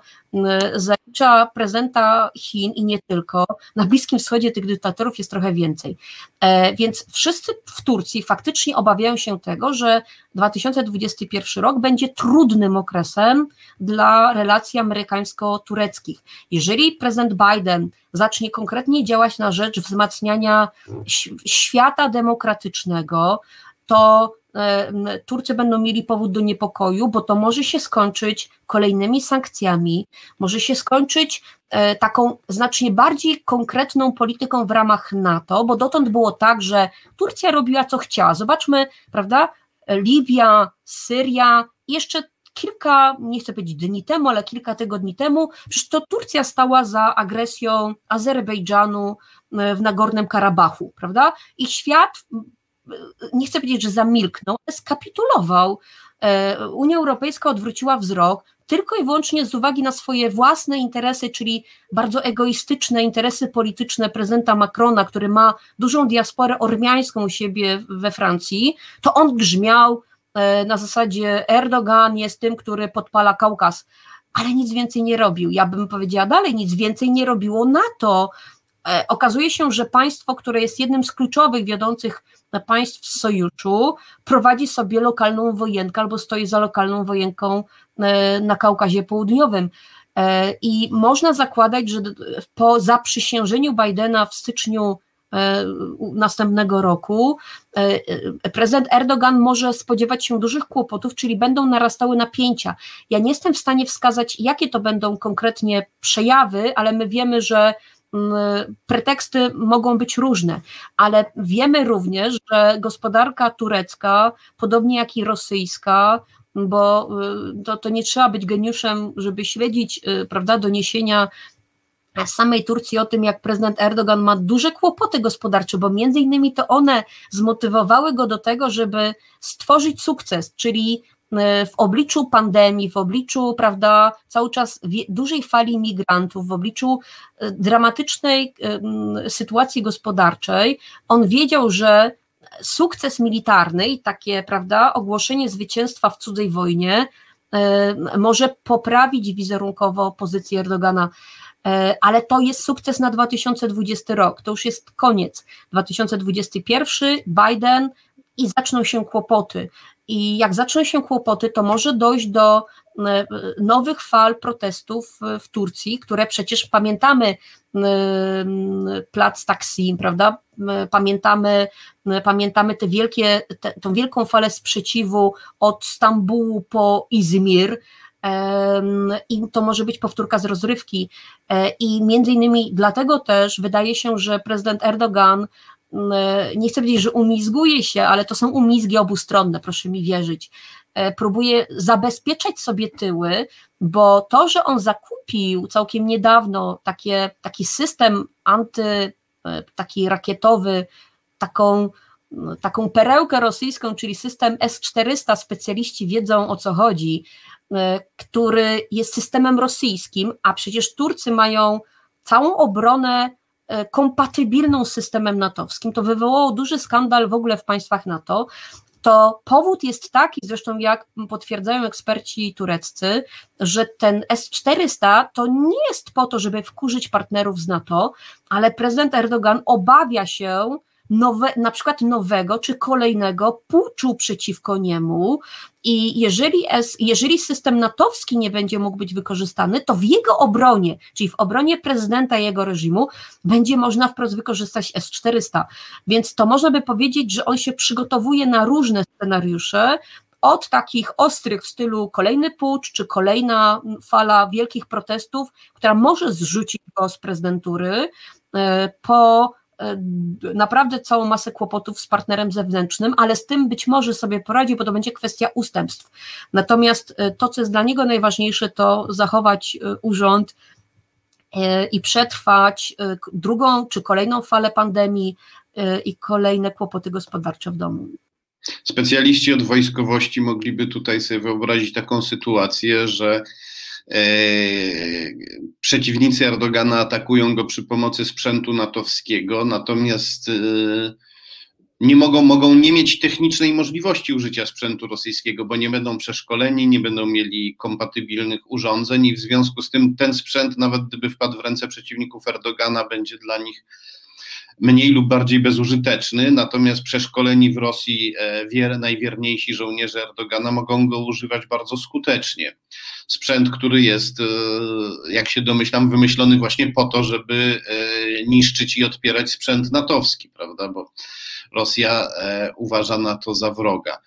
zalicza prezydenta Chin i nie tylko. Na Bliskim Wschodzie tych dyktatorów jest trochę więcej. E, więc wszyscy w Turcji faktycznie obawiają się tego, że 2021 rok będzie trudnym okresem dla relacji amerykańsko-tureckich. Jeżeli prezydent Biden zacznie konkretnie działać na rzecz wzmacniania świata demokratycznego, to Turcy będą mieli powód do niepokoju, bo to może się skończyć kolejnymi sankcjami, może się skończyć e, taką znacznie bardziej konkretną polityką w ramach NATO, bo dotąd było tak, że Turcja robiła co chciała. Zobaczmy, prawda, Libia, Syria, jeszcze kilka, nie chcę powiedzieć dni temu, ale kilka tygodni temu, przecież to Turcja stała za agresją Azerbejdżanu e, w Nagornym Karabachu, prawda? I świat, nie chcę powiedzieć, że zamilknął, skapitulował. E, Unia Europejska odwróciła wzrok, tylko i wyłącznie z uwagi na swoje własne interesy, czyli bardzo egoistyczne interesy polityczne prezydenta Macrona, który ma dużą diasporę ormiańską u siebie we Francji, to on grzmiał e, na zasadzie Erdogan jest tym, który podpala Kaukaz, ale nic więcej nie robił. Ja bym powiedziała dalej, nic więcej nie robiło NATO. E, okazuje się, że państwo, które jest jednym z kluczowych, wiodących państw w sojuszu, prowadzi sobie lokalną wojenkę albo stoi za lokalną wojenką e, na Kaukazie Południowym. E, I można zakładać, że po zaprzysiężeniu Bidena w styczniu następnego roku prezydent Erdogan może spodziewać się dużych kłopotów, czyli będą narastały napięcia. Ja nie jestem w stanie wskazać, jakie to będą konkretnie przejawy, ale my wiemy, że preteksty mogą być różne, ale wiemy również, że gospodarka turecka, podobnie jak i rosyjska, bo y, to, to nie trzeba być geniuszem, żeby śledzić y, prawda, doniesienia samej Turcji o tym, jak prezydent Erdogan ma duże kłopoty gospodarcze, bo między innymi to one zmotywowały go do tego, żeby stworzyć sukces, czyli E, w obliczu pandemii, w obliczu, prawda, cały czas dużej fali migrantów, w obliczu e, dramatycznej e, sytuacji gospodarczej, on wiedział, że sukces militarny i takie, prawda, ogłoszenie zwycięstwa w cudzej wojnie może poprawić wizerunkowo pozycję Erdogana ale to jest sukces na 2020 rok, to już jest koniec. 2021 Biden i zaczną się kłopoty. I jak zaczną się kłopoty, to może dojść do e, nowych fal protestów w Turcji, które przecież pamiętamy plac Taksim, prawda? Pamiętamy, pamiętamy te wielkie, te, tą wielką falę sprzeciwu od Stambułu po Izmir, i to może być powtórka z rozrywki. E, I między innymi dlatego też wydaje się, że prezydent Erdogan E, nie chcę powiedzieć, że umizguje się, ale to są umizgi obustronne, proszę mi wierzyć. E, próbuje zabezpieczać sobie tyły, bo to, że on zakupił całkiem niedawno takie, taki system anty, taki rakietowy, taką, taką perełkę rosyjską, czyli system S-400, specjaliści wiedzą o co chodzi, który jest systemem rosyjskim, a przecież Turcy mają całą obronę E, kompatybilną z systemem natowskim. To wywołało duży skandal w ogóle w państwach NATO. To powód jest taki, zresztą jak potwierdzają eksperci tureccy, że ten S-400 to nie jest po to, żeby wkurzyć partnerów z NATO, ale prezydent Erdogan obawia się nowe, na przykład nowego czy kolejnego puczu przeciwko niemu. I jeżeli, jeżeli system natowski nie będzie mógł być wykorzystany, to w jego obronie, czyli w obronie prezydenta i jego reżimu, będzie można wprost wykorzystać S-400. Więc to można by powiedzieć, że on się przygotowuje na różne scenariusze, od takich ostrych w stylu kolejny pucz, czy kolejna fala wielkich protestów, która może zrzucić go z prezydentury, e, po naprawdę całą masę kłopotów z partnerem zewnętrznym, ale z tym być może sobie poradzi, bo to będzie kwestia ustępstw. Natomiast e, to, co jest dla niego najważniejsze, to zachować urząd i przetrwać drugą czy kolejną falę pandemii i kolejne kłopoty gospodarcze w domu. Specjaliści od wojskowości mogliby tutaj sobie wyobrazić taką sytuację, że e, przeciwnicy Erdogana atakują go przy pomocy sprzętu natowskiego, natomiast e, nie mogą, mogą nie mieć technicznej możliwości użycia sprzętu rosyjskiego, bo nie będą przeszkoleni, nie będą mieli kompatybilnych urządzeń i w związku z tym ten sprzęt, nawet gdyby wpadł w ręce przeciwników Erdogana, będzie dla nich mniej lub bardziej bezużyteczny, natomiast przeszkoleni w Rosji e, wier, najwierniejsi żołnierze Erdogana mogą go używać bardzo skutecznie. Sprzęt, który jest, e, jak się domyślam, wymyślony właśnie po to, żeby e, niszczyć i odpierać sprzęt natowski, prawda, bo Rosja uważa na to za wroga.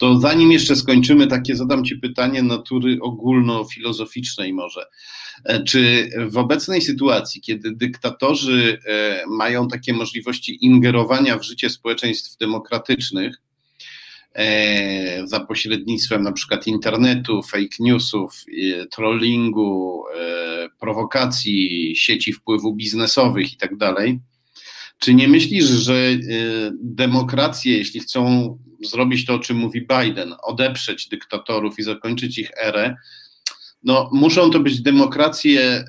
To zanim jeszcze skończymy, takie zadam Ci pytanie natury ogólnofilozoficznej może. E, czy w obecnej sytuacji, kiedy dyktatorzy e, mają takie możliwości ingerowania w życie społeczeństw demokratycznych, e, za pośrednictwem na przykład internetu, fake newsów, trollingu, prowokacji, sieci wpływu biznesowych itd. Czy nie myślisz, że demokracje, jeśli chcą zrobić to, o czym mówi Biden, odeprzeć dyktatorów i zakończyć ich erę, no, muszą to być demokracje e,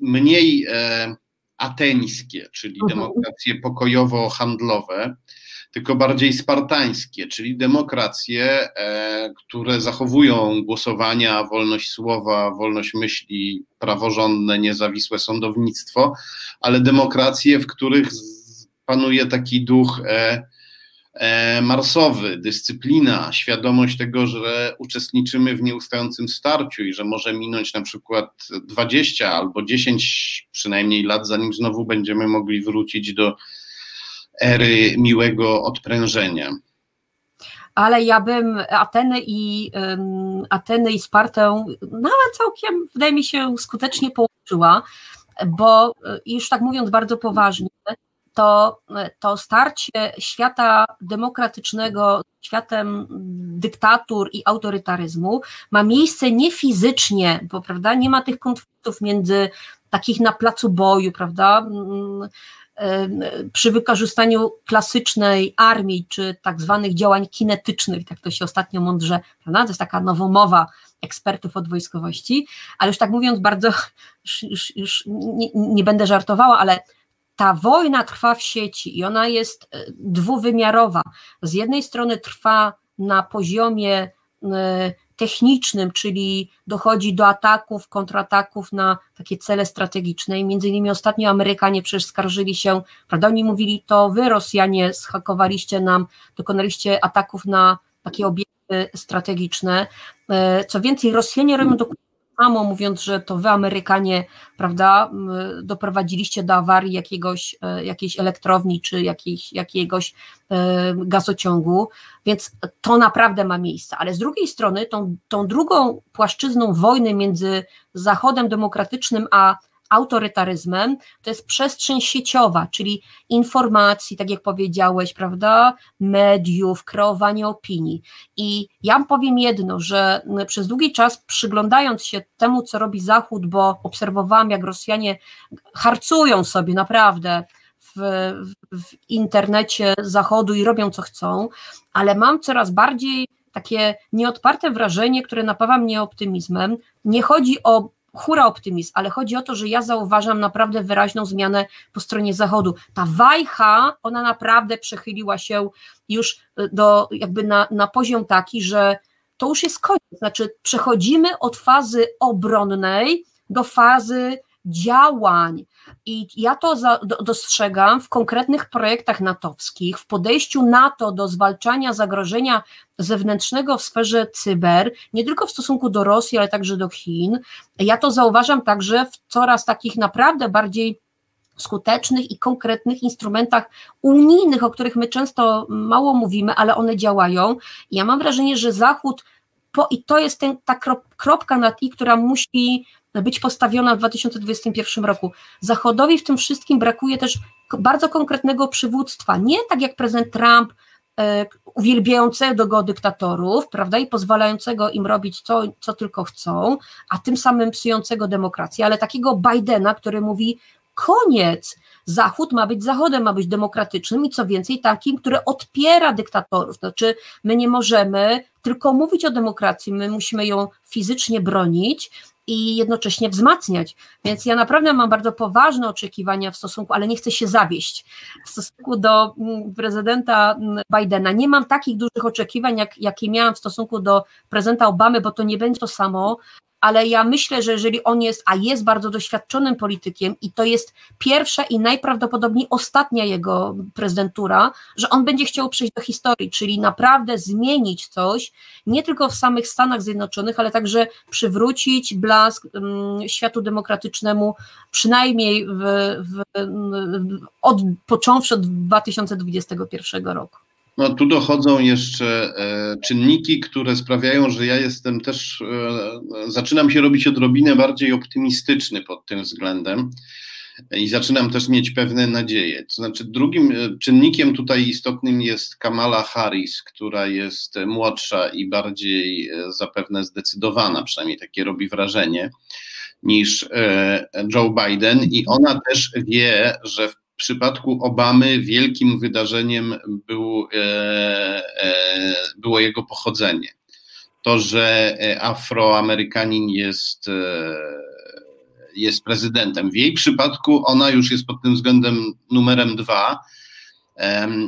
mniej e, ateńskie, czyli mhm. demokracje pokojowo-handlowe, tylko bardziej spartańskie, czyli demokracje, e, które zachowują głosowania, wolność słowa, wolność myśli, praworządne, niezawisłe sądownictwo, ale demokracje, w których panuje taki duch E, marsowy, dyscyplina, świadomość tego, że uczestniczymy w nieustającym starciu i że może minąć na przykład 20 albo 10 przynajmniej lat, zanim znowu będziemy mogli wrócić do ery miłego odprężenia. Ale ja bym Atenę i, um, Atenę i Spartę nawet całkiem, wydaje mi się, skutecznie połączyła, bo e, już tak mówiąc bardzo poważnie, to, to starcie świata demokratycznego światem dyktatur i autorytaryzmu ma miejsce nie fizycznie, bo prawda, nie ma tych konfliktów między takich na placu boju, prawda, przy wykorzystaniu klasycznej armii, czy tak zwanych działań kinetycznych, tak to się ostatnio mądrze, prawda, to jest taka nowomowa ekspertów od wojskowości, ale już tak mówiąc bardzo, już, już, już nie, nie będę żartowała, ale ta wojna trwa w sieci i ona jest e, dwuwymiarowa. Z jednej strony trwa na poziomie e, technicznym, czyli dochodzi do ataków, kontrataków na takie cele strategiczne. I między innymi ostatnio Amerykanie przecież skarżyli się, prawda, oni mówili, to wy Rosjanie schakowaliście nam, dokonaliście ataków na takie obiekty strategiczne. E, co więcej, Rosjanie robią dokładnie samo, mówiąc, że to wy Amerykanie, prawda, doprowadziliście do awarii jakiegoś, e, jakiejś elektrowni czy jakiejś, jakiegoś e, gazociągu, więc to naprawdę ma miejsce. Ale z drugiej strony, tą, tą drugą płaszczyzną wojny między Zachodem demokratycznym a autorytaryzmem, to jest przestrzeń sieciowa, czyli informacji, tak jak powiedziałeś, prawda, mediów, kreowanie opinii. I ja powiem jedno, że przez długi czas przyglądając się temu, co robi Zachód, bo obserwowałam, jak Rosjanie harcują sobie naprawdę w, w, internecie Zachodu i robią co chcą, ale mam coraz bardziej takie nieodparte wrażenie, które napawa mnie optymizmem. Nie chodzi o hura optymizm, ale chodzi o to, że ja zauważam naprawdę wyraźną zmianę po stronie zachodu. Ta wajcha, ona naprawdę przechyliła się już e, do, jakby na, na poziom taki, że to już jest koniec, znaczy przechodzimy od fazy obronnej do fazy działań. I ja to za, do, dostrzegam w konkretnych projektach natowskich, w podejściu NATO do zwalczania zagrożenia zewnętrznego w sferze cyber, nie tylko w stosunku do Rosji, ale także do Chin. Ja to zauważam także w coraz takich naprawdę bardziej skutecznych i konkretnych instrumentach unijnych, o których my często mało mówimy, ale one działają. Ja mam wrażenie, że Zachód, po, i to jest ten, ta kropka na i, która musi być postawiona w 2021 roku. Zachodowi w tym wszystkim brakuje też bardzo konkretnego przywództwa. Nie tak jak prezydent Trump, e, uwielbiającego go dyktatorów, prawda, i pozwalającego im robić co, co tylko chcą, a tym samym psującego demokrację, ale takiego Bidena, który mówi: koniec. Zachód ma być Zachodem, ma być demokratycznym i co więcej takim, który odpiera dyktatorów. Znaczy, my nie możemy tylko mówić o demokracji, my musimy ją fizycznie bronić i jednocześnie wzmacniać. Więc ja naprawdę mam bardzo poważne oczekiwania w stosunku, ale nie chcę się zawieść w stosunku do mm, prezydenta mm, Bidena. Nie mam takich dużych oczekiwań, jak, jakie miałam w stosunku do prezydenta Obamy, bo to nie będzie to samo, ale ja myślę, że jeżeli on jest, a jest bardzo doświadczonym politykiem i to jest pierwsza i najprawdopodobniej ostatnia jego prezydentura, że on będzie chciał przejść do historii, czyli naprawdę zmienić coś, nie tylko w samych Stanach Zjednoczonych, ale także przywrócić blask um, światu demokratycznemu, przynajmniej w, w, w, od, począwszy od 2021 roku. No tu dochodzą jeszcze e, czynniki, które sprawiają, że ja jestem też, e, zaczynam się robić odrobinę bardziej optymistyczny pod tym względem i zaczynam też mieć pewne nadzieje. To znaczy, drugim e, czynnikiem tutaj istotnym jest Kamala Harris, która jest młodsza i bardziej zapewne zdecydowana, przynajmniej takie robi wrażenie, niż Joe Biden, i ona też wie, że w przypadku Obamy wielkim wydarzeniem był, e, e, było jego pochodzenie. To, że e, Afroamerykanin jest, jest prezydentem. W jej przypadku ona już jest pod tym względem numerem dwa.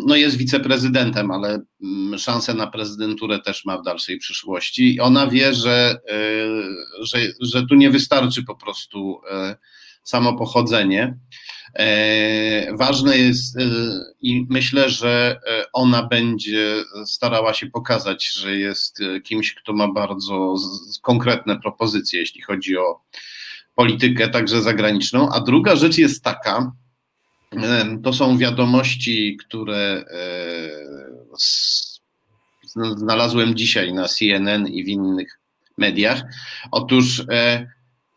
No jest wiceprezydentem, ale mm, szansę na prezydenturę też ma w dalszej przyszłości. Ona wie, że, że, że tu nie wystarczy po prostu samo pochodzenie. E, ważne jest e, i myślę, że e, ona będzie starała się pokazać, że jest kimś, kto ma bardzo konkretne propozycje, jeśli chodzi o politykę, także zagraniczną. A druga rzecz jest taka, to są wiadomości, które znalazłem dzisiaj na CNN i w innych mediach. Otóż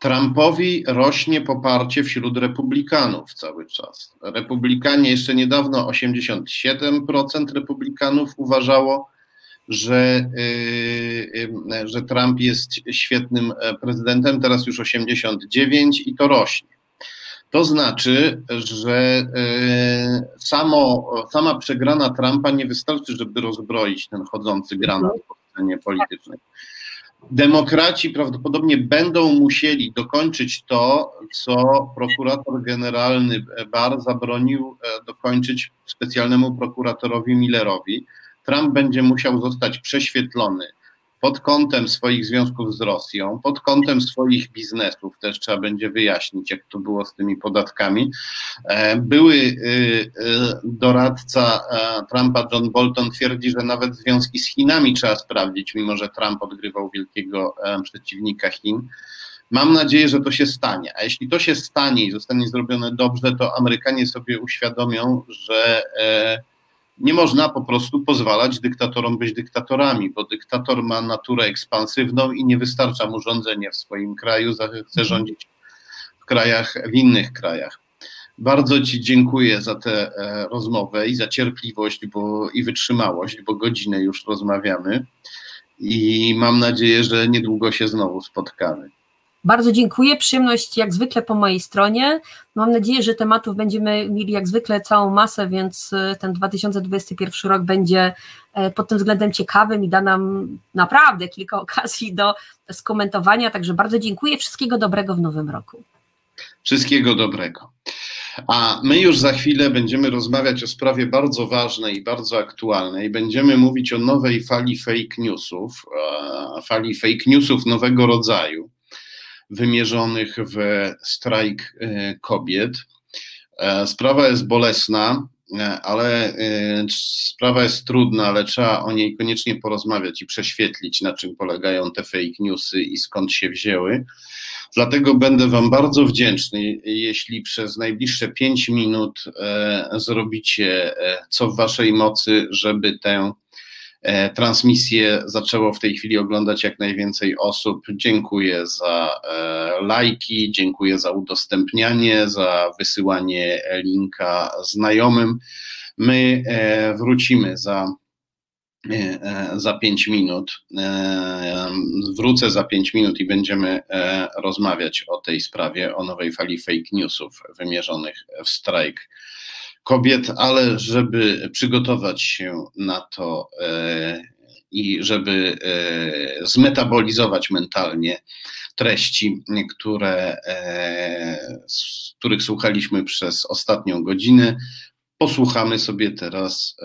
Trumpowi rośnie poparcie wśród republikanów cały czas. Republikanie jeszcze niedawno 87% republikanów uważało, że, yy, że Trump jest świetnym e, prezydentem, teraz już 89 i to rośnie. To znaczy, że yy, samo, sama przegrana Trumpa nie wystarczy, żeby rozbroić ten chodzący granat po scenie politycznej. Demokraci prawdopodobnie będą musieli dokończyć to, co prokurator generalny Barr zabronił e, dokończyć specjalnemu prokuratorowi Millerowi. Trump będzie musiał zostać prześwietlony pod kątem swoich związków z Rosją, pod kątem swoich biznesów też trzeba będzie wyjaśnić, jak to było z tymi podatkami. E, były y, y, doradca e, Trumpa, John Bolton, twierdzi, że nawet związki z Chinami trzeba sprawdzić, mimo że Trump odgrywał wielkiego e, przeciwnika Chin. Mam nadzieję, że to się stanie. A jeśli to się stanie i zostanie zrobione dobrze, to Amerykanie sobie uświadomią, że nie można po prostu pozwalać dyktatorom być dyktatorami, bo dyktator ma naturę ekspansywną i nie wystarcza mu rządzenie w swoim kraju, chce mhm. rządzić w krajach, w innych krajach. Bardzo Ci dziękuję za tę e, rozmowę i za cierpliwość bo, i wytrzymałość, bo godzinę już rozmawiamy i mam nadzieję, że niedługo się znowu spotkamy. Bardzo dziękuję. Przyjemność jak zwykle po mojej stronie. Mam nadzieję, że tematów będziemy mieli jak zwykle całą masę, więc e, ten 2021 rok będzie e, pod tym względem ciekawym i da nam naprawdę kilka okazji do skomentowania. Także bardzo dziękuję. Wszystkiego dobrego w nowym roku. Wszystkiego dobrego. A my już za chwilę będziemy rozmawiać o sprawie bardzo ważnej i bardzo aktualnej. Będziemy mówić o nowej fali fake newsów, fali fake newsów nowego rodzaju wymierzonych w strajk kobiet. Sprawa jest bolesna, ale sprawa jest trudna, ale trzeba o niej koniecznie porozmawiać i prześwietlić, na czym polegają te fake newsy i skąd się wzięły. Dlatego będę Wam bardzo wdzięczny, jeśli przez najbliższe 5 minut e, zrobicie e, co w Waszej mocy, żeby tę e, transmisję zaczęło w tej chwili oglądać jak najwięcej osób. Dziękuję za lajki, dziękuję za udostępnianie, za wysyłanie linka znajomym. My wrócimy za E, e, za 5 minut. E, wrócę za 5 minut i będziemy rozmawiać o tej sprawie, o nowej fali fake newsów wymierzonych w strajk kobiet, ale żeby przygotować się na to i żeby zmetabolizować mentalnie treści, które, z których słuchaliśmy przez ostatnią godzinę, posłuchamy sobie teraz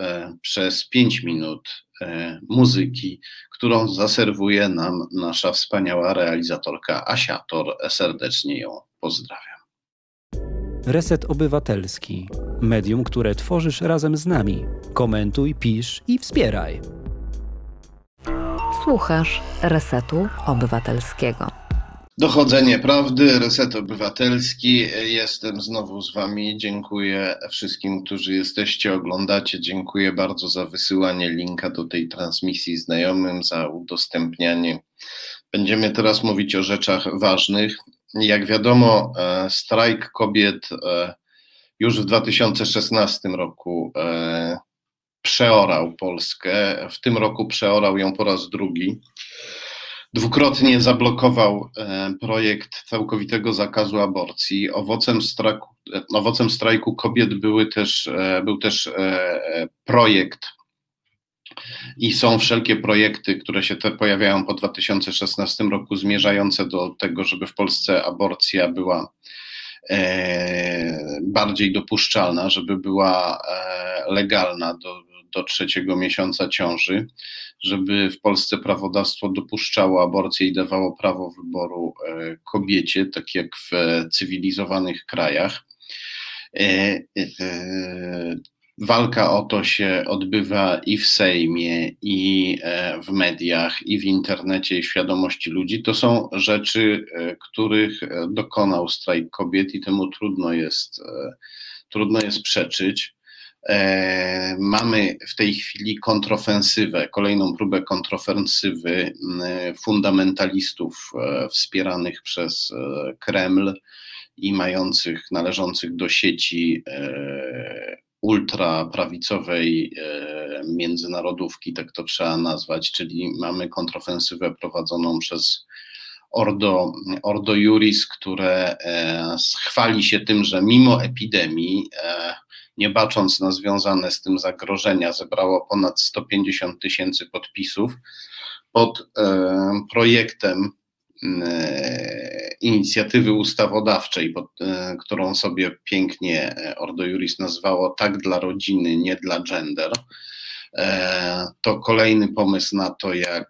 przez 5 minut E, muzyki, którą zaserwuje nam nasza wspaniała realizatorka Asia Tor. Serdecznie ją pozdrawiam. Reset Obywatelski. Medium, które tworzysz razem z nami. Komentuj, pisz i wspieraj. Słuchasz Resetu Obywatelskiego. Dochodzenie prawdy, reset obywatelski. Jestem znowu z Wami. Dziękuję wszystkim, którzy jesteście, oglądacie. Dziękuję bardzo za wysyłanie linka do tej transmisji znajomym, za udostępnianie. Będziemy teraz mówić o rzeczach ważnych. Jak wiadomo, e, strajk kobiet e, już w 2016 roku e, przeorał Polskę. W tym roku przeorał ją po raz drugi dwukrotnie zablokował e, projekt całkowitego zakazu aborcji. Owocem, straku, e, owocem strajku kobiet były też, był też projekt i są wszelkie projekty, które się te pojawiają po 2016 roku, zmierzające do tego, żeby w Polsce aborcja była bardziej dopuszczalna, żeby była legalna do, do trzeciego miesiąca ciąży żeby w Polsce prawodawstwo dopuszczało aborcję i dawało prawo wyboru e, kobiecie, tak jak w cywilizowanych krajach. E, e, walka o to się odbywa i w Sejmie, i w mediach, i w internecie, i w świadomości ludzi. To są rzeczy, których dokonał strajk kobiet, i temu trudno jest, trudno jest przeczyć. E, mamy w tej chwili kontrofensywę, kolejną próbę kontrofensywy fundamentalistów e, wspieranych przez e, Kreml i mających, należących do sieci ultraprawicowej międzynarodówki, tak to trzeba nazwać, czyli mamy kontrofensywę prowadzoną przez Ordo, Ordo Juris, które chwali się tym, że mimo epidemii nie bacząc na związane z tym zagrożenia, zebrało ponad 150 tysięcy podpisów pod e, projektem e, inicjatywy ustawodawczej, pod, e, którą sobie pięknie Ordo Juris nazwało Tak dla rodziny, nie dla gender. To kolejny pomysł na to, jak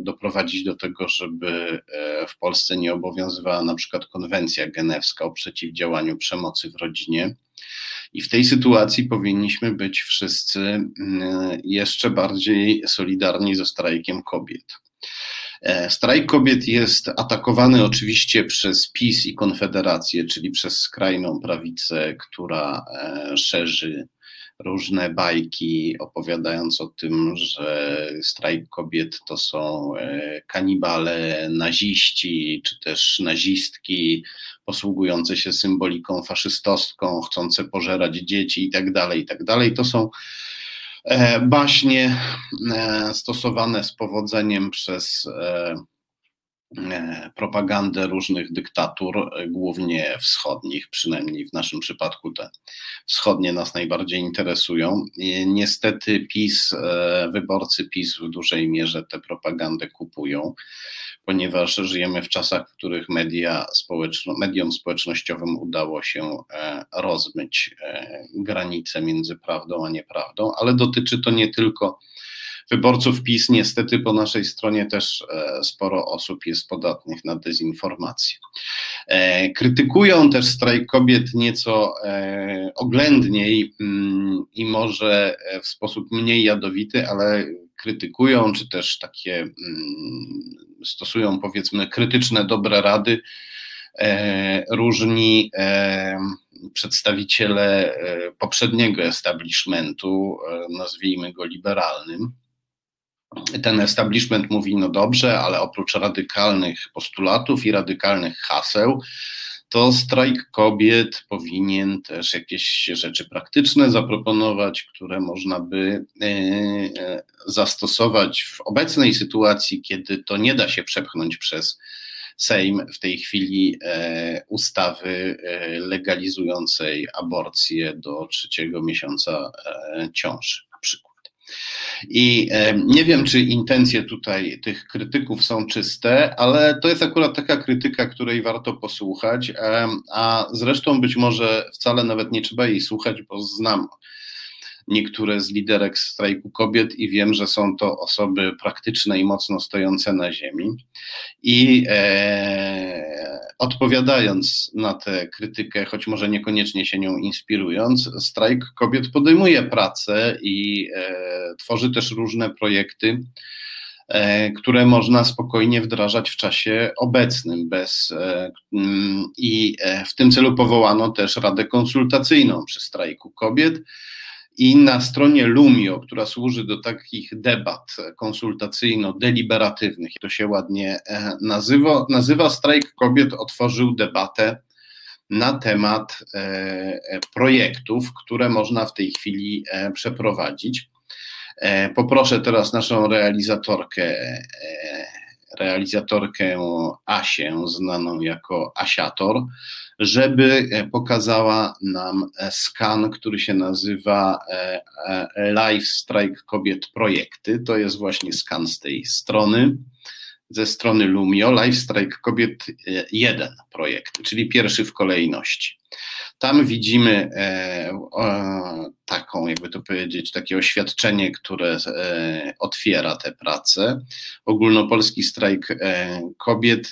doprowadzić do tego, żeby w Polsce nie obowiązywała na przykład konwencja genewska o przeciwdziałaniu przemocy w rodzinie. I w tej sytuacji powinniśmy być wszyscy mm, jeszcze bardziej solidarni ze strajkiem kobiet. E, strajk kobiet jest atakowany oczywiście przez PiS i Konfederację, czyli przez skrajną prawicę, która e, szerzy różne bajki, opowiadając o tym, że strajk kobiet to są e, kanibale, naziści, czy też nazistki posługujące się symboliką faszystowską, chcące pożerać dzieci i tak dalej, i tak. To są baśnie e, stosowane z powodzeniem przez E, propagandę różnych dyktatur, e, głównie wschodnich, przynajmniej w naszym przypadku te wschodnie nas najbardziej interesują. Niestety PiS, e, wyborcy PiS w dużej mierze tę propagandę kupują, ponieważ żyjemy w czasach, w których media społeczno, mediom społecznościowym udało się rozmyć granice między prawdą a nieprawdą, ale dotyczy to nie tylko wyborców PiS. Niestety po naszej stronie też sporo osób jest podatnych na dezinformację. Krytykują też strajk kobiet nieco oględniej mm, i może w sposób mniej jadowity, ale krytykują, czy też takie mm, stosują powiedzmy krytyczne, dobre rady e, różni e, przedstawiciele e, poprzedniego establishmentu, nazwijmy go liberalnym. Ten establishment mówi, no dobrze, ale oprócz radykalnych postulatów i radykalnych haseł, to strajk kobiet powinien też jakieś rzeczy praktyczne zaproponować, które można by e, e, zastosować w obecnej sytuacji, kiedy to nie da się przepchnąć przez Sejm w tej chwili e, ustawy legalizującej aborcję do trzeciego miesiąca ciąży. I nie wiem, czy intencje tutaj tych krytyków są czyste, ale to jest akurat taka krytyka, której warto posłuchać, a zresztą być może wcale nawet nie trzeba jej słuchać, bo znam niektóre z liderek strajku kobiet i wiem, że są to osoby praktyczne i mocno stojące na ziemi. I e, odpowiadając na tę krytykę, choć może niekoniecznie się nią inspirując, strajk kobiet podejmuje pracę i e, tworzy też różne projekty e, które można spokojnie wdrażać w czasie obecnym. Bez, e, mm, I w tym celu powołano też Radę Konsultacyjną przy strajku kobiet, i na stronie Lumio, która służy do takich debat konsultacyjno-deliberatywnych, to się ładnie e, nazywa, nazywa Strajk Kobiet, otworzył debatę na temat e, projektów, które można w tej chwili e, przeprowadzić. Poproszę teraz naszą realizatorkę, realizatorkę Asię, znaną jako Asiator, żeby e, pokazała nam e, skan, który się nazywa e, Live Strike Kobiet Projekty. To jest właśnie skan z tej strony, ze strony Lumio, Live Strike Kobiet 1 projekt, czyli pierwszy w kolejności. Tam widzimy taką, jakby to powiedzieć, takie oświadczenie, które otwiera tę pracę. Ogólnopolski strajk kobiet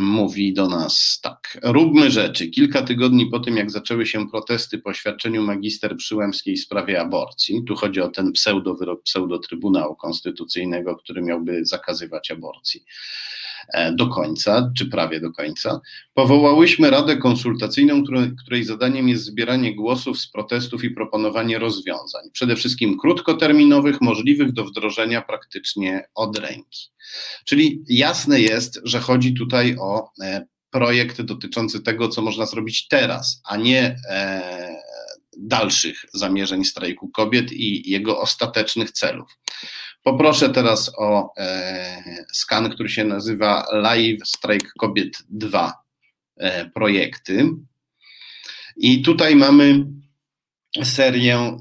mówi do nas tak. Róbmy rzeczy. Kilka tygodni po tym, jak zaczęły się protesty po oświadczeniu magister Przyłębskiej w sprawie aborcji, tu chodzi o ten pseudowyrok pseudo-trybunału konstytucyjnego, który miałby zakazywać aborcji e, do końca, czy prawie do końca, powołałyśmy Radę Konsultacyjną, której zadaniem jest zbieranie głosów z protestów i proponowanie rozwiązań, przede wszystkim krótkoterminowych, możliwych do wdrożenia praktycznie od ręki. Czyli jasne jest, że chodzi tutaj o e, projekt dotyczący tego, co można zrobić teraz, a nie e, dalszych zamierzeń strajku kobiet i jego ostatecznych celów. Poproszę teraz o e, skan, który się nazywa Live Strike Kobiet 2 projekty. I tutaj mamy serię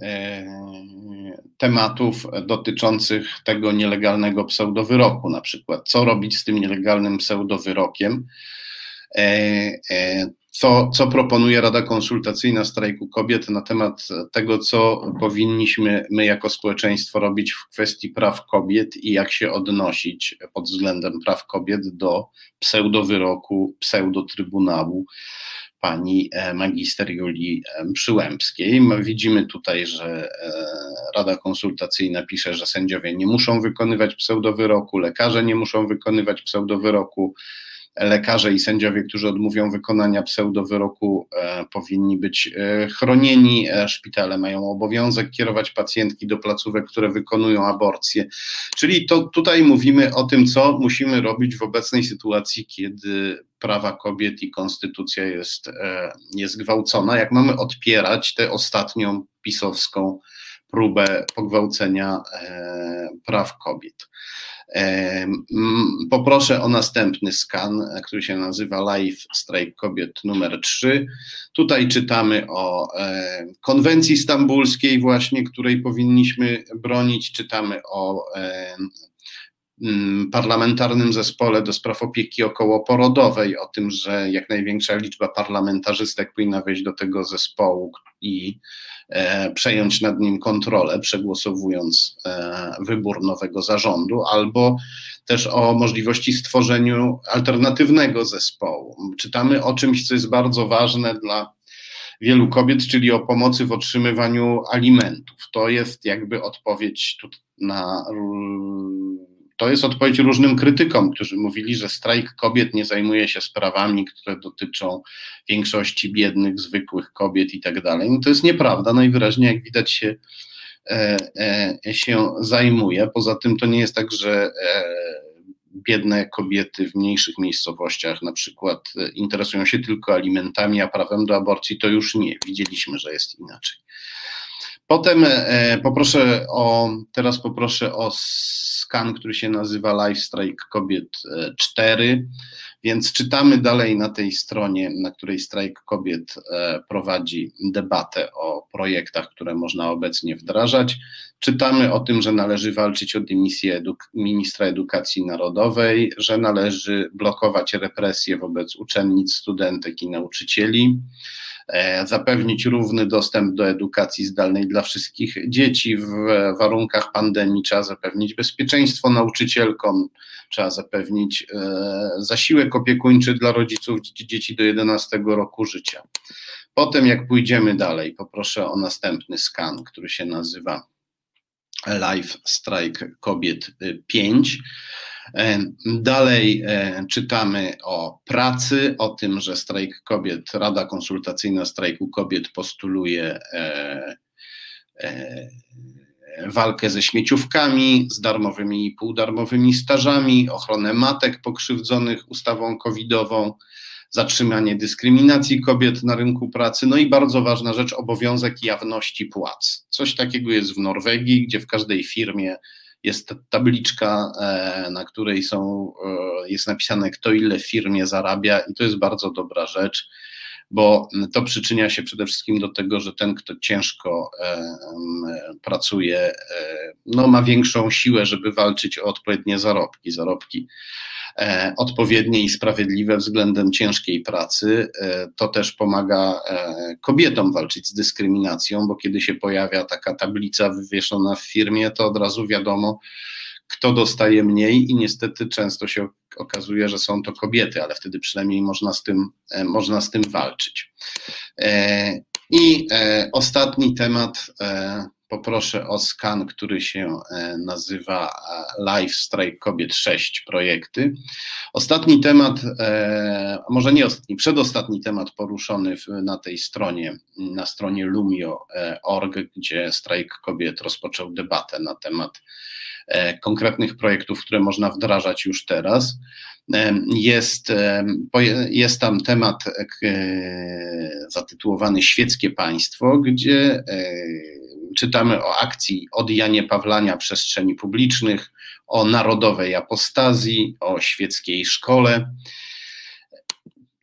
tematów dotyczących tego nielegalnego pseudowyroku, na przykład co robić z tym nielegalnym pseudowyrokiem, e, e, co, co proponuje Rada Konsultacyjna Strajku Kobiet na temat tego, co powinniśmy my jako społeczeństwo robić w kwestii praw kobiet i jak się odnosić pod względem praw kobiet do pseudowyroku, pseudotrybunału pani e, magister Julii e, Przyłębskiej. Widzimy tutaj, że e, Rada Konsultacyjna pisze, że sędziowie nie muszą wykonywać pseudowyroku, lekarze nie muszą wykonywać pseudowyroku, lekarze i sędziowie, którzy odmówią wykonania pseudowyroku, e, powinni być e, chronieni. E, szpitale mają obowiązek kierować pacjentki do placówek, które wykonują aborcję. Czyli to tutaj mówimy o tym, co musimy robić w obecnej sytuacji, kiedy prawa kobiet i konstytucja jest, jest gwałcona, jak mamy odpierać tę ostatnią pisowską próbę pogwałcenia praw kobiet. Poproszę o następny skan, który się nazywa Live Strike Kobiet numer 3. Tutaj czytamy o konwencji stambulskiej właśnie, której powinniśmy bronić, czytamy o parlamentarnym zespole do spraw opieki okołoporodowej, o tym, że jak największa liczba parlamentarzystek powinna wejść do tego zespołu i przejąć nad nim kontrolę, przegłosowując e, wybór nowego zarządu, albo też o możliwości stworzenia alternatywnego zespołu. Czytamy o czymś, co jest bardzo ważne dla wielu kobiet, czyli o pomocy w otrzymywaniu alimentów. To jest jakby odpowiedź na. To jest odpowiedź różnym krytykom, którzy mówili, że strajk kobiet nie zajmuje się sprawami, które dotyczą większości biednych, zwykłych kobiet i tak dalej. No to jest nieprawda. Najwyraźniej, jak widać, się, e, e, się zajmuje. Poza tym to nie jest tak, że e, biedne kobiety w mniejszych miejscowościach na przykład e, interesują się tylko alimentami, a prawem do aborcji to już nie. Widzieliśmy, że jest inaczej. Potem e, poproszę o, teraz poproszę o skan, który się nazywa Life Strike Kobiet 4, e, więc czytamy dalej na tej stronie, na której Strajk Kobiet prowadzi debatę o projektach, które można obecnie wdrażać. Czytamy o tym, że należy walczyć o dymisję eduk ministra edukacji narodowej, że należy blokować represje wobec uczennic, studentek i nauczycieli, e, zapewnić równy dostęp do edukacji zdalnej dla wszystkich dzieci w warunkach pandemii, trzeba zapewnić bezpieczeństwo nauczycielkom, trzeba zapewnić e, zasiłek opiekuńczy dla rodziców dzieci do 11 roku życia. Potem, jak pójdziemy dalej, poproszę o następny skan, który się nazywa Live Strike Kobiet 5. E, dalej e, czytamy o pracy, o tym, że strajk kobiet, Rada Konsultacyjna Strajku Kobiet postuluje e, walkę ze śmieciówkami, z darmowymi i półdarmowymi stażami, ochronę matek pokrzywdzonych ustawą covidową, zatrzymanie dyskryminacji kobiet na rynku pracy, no i bardzo ważna rzecz, obowiązek jawności płac. Coś takiego jest w Norwegii, gdzie w każdej firmie jest tabliczka, e, na której są, e, jest napisane, kto ile w firmie zarabia, i to jest bardzo dobra rzecz, bo to przyczynia się przede wszystkim do tego, że ten, kto ciężko e, pracuje, no, ma większą siłę, żeby walczyć o odpowiednie zarobki. Zarobki E, odpowiednie i sprawiedliwe względem ciężkiej pracy. E, to też pomaga e, kobietom walczyć z dyskryminacją, bo kiedy się pojawia taka tablica wywieszona w firmie, to od razu wiadomo, kto dostaje mniej i niestety często się okazuje, że są to kobiety, ale wtedy przynajmniej można z tym, można z tym walczyć. I ostatni temat poproszę o skan, który się e, nazywa e, Live Strike Kobiet 6 projekty. Ostatni temat, e, może nie ostatni, przedostatni temat poruszony na tej stronie, na stronie lumio.org, gdzie Strajk Kobiet rozpoczął debatę na temat konkretnych projektów, które można wdrażać już teraz. Jest, jest tam temat zatytułowany Świeckie Państwo, gdzie czytamy o akcji odjanie Pawlania przestrzeni publicznych, o narodowej apostazji, o świeckiej szkole.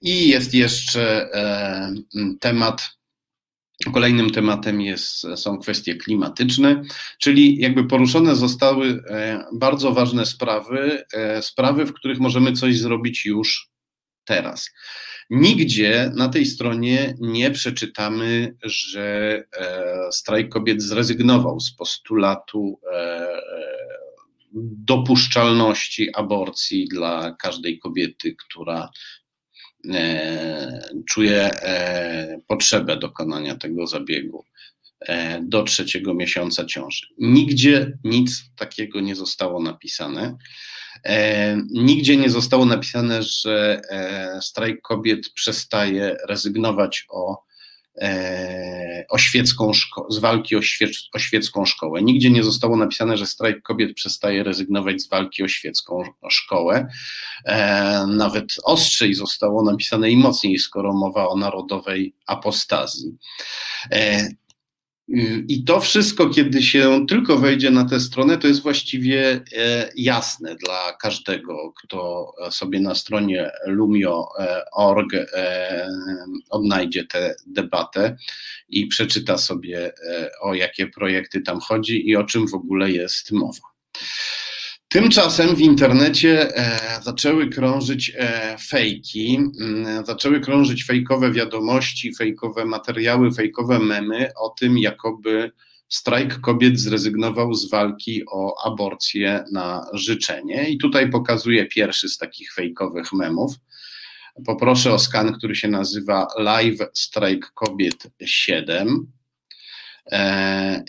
I jest jeszcze e, temat, kolejnym tematem jest, są kwestie klimatyczne, czyli jakby poruszone zostały e, bardzo ważne sprawy, e, sprawy, w których możemy coś zrobić już teraz. Nigdzie na tej stronie nie przeczytamy, że e, strajk kobiet zrezygnował z postulatu e, dopuszczalności aborcji dla każdej kobiety, która e, czuje potrzebę dokonania tego zabiegu do trzeciego miesiąca ciąży. Nigdzie nic takiego nie zostało napisane. E, nigdzie nie zostało napisane, że e, strajk kobiet przestaje rezygnować o, e, o świecką szko- z walki o, świec- o świecką szkołę. Nigdzie nie zostało napisane, że strajk kobiet przestaje rezygnować z walki o świecką szkołę. Nawet ostrzej zostało napisane i mocniej, skoro mowa o narodowej apostazji. I to wszystko, kiedy się tylko wejdzie na tę stronę, to jest właściwie e, jasne dla każdego, kto sobie na stronie lumio.org e, odnajdzie tę debatę i przeczyta sobie, e, o jakie projekty tam chodzi i o czym w ogóle jest mowa. Tymczasem w internecie e, zaczęły krążyć e, fejki, mm, zaczęły krążyć fejkowe wiadomości, fejkowe materiały, fejkowe memy o tym, jakoby strajk kobiet zrezygnował z walki o aborcję na życzenie. I tutaj pokazuję pierwszy z takich fejkowych memów. Poproszę o skan, który się nazywa Live Strajk Kobiet 7. E,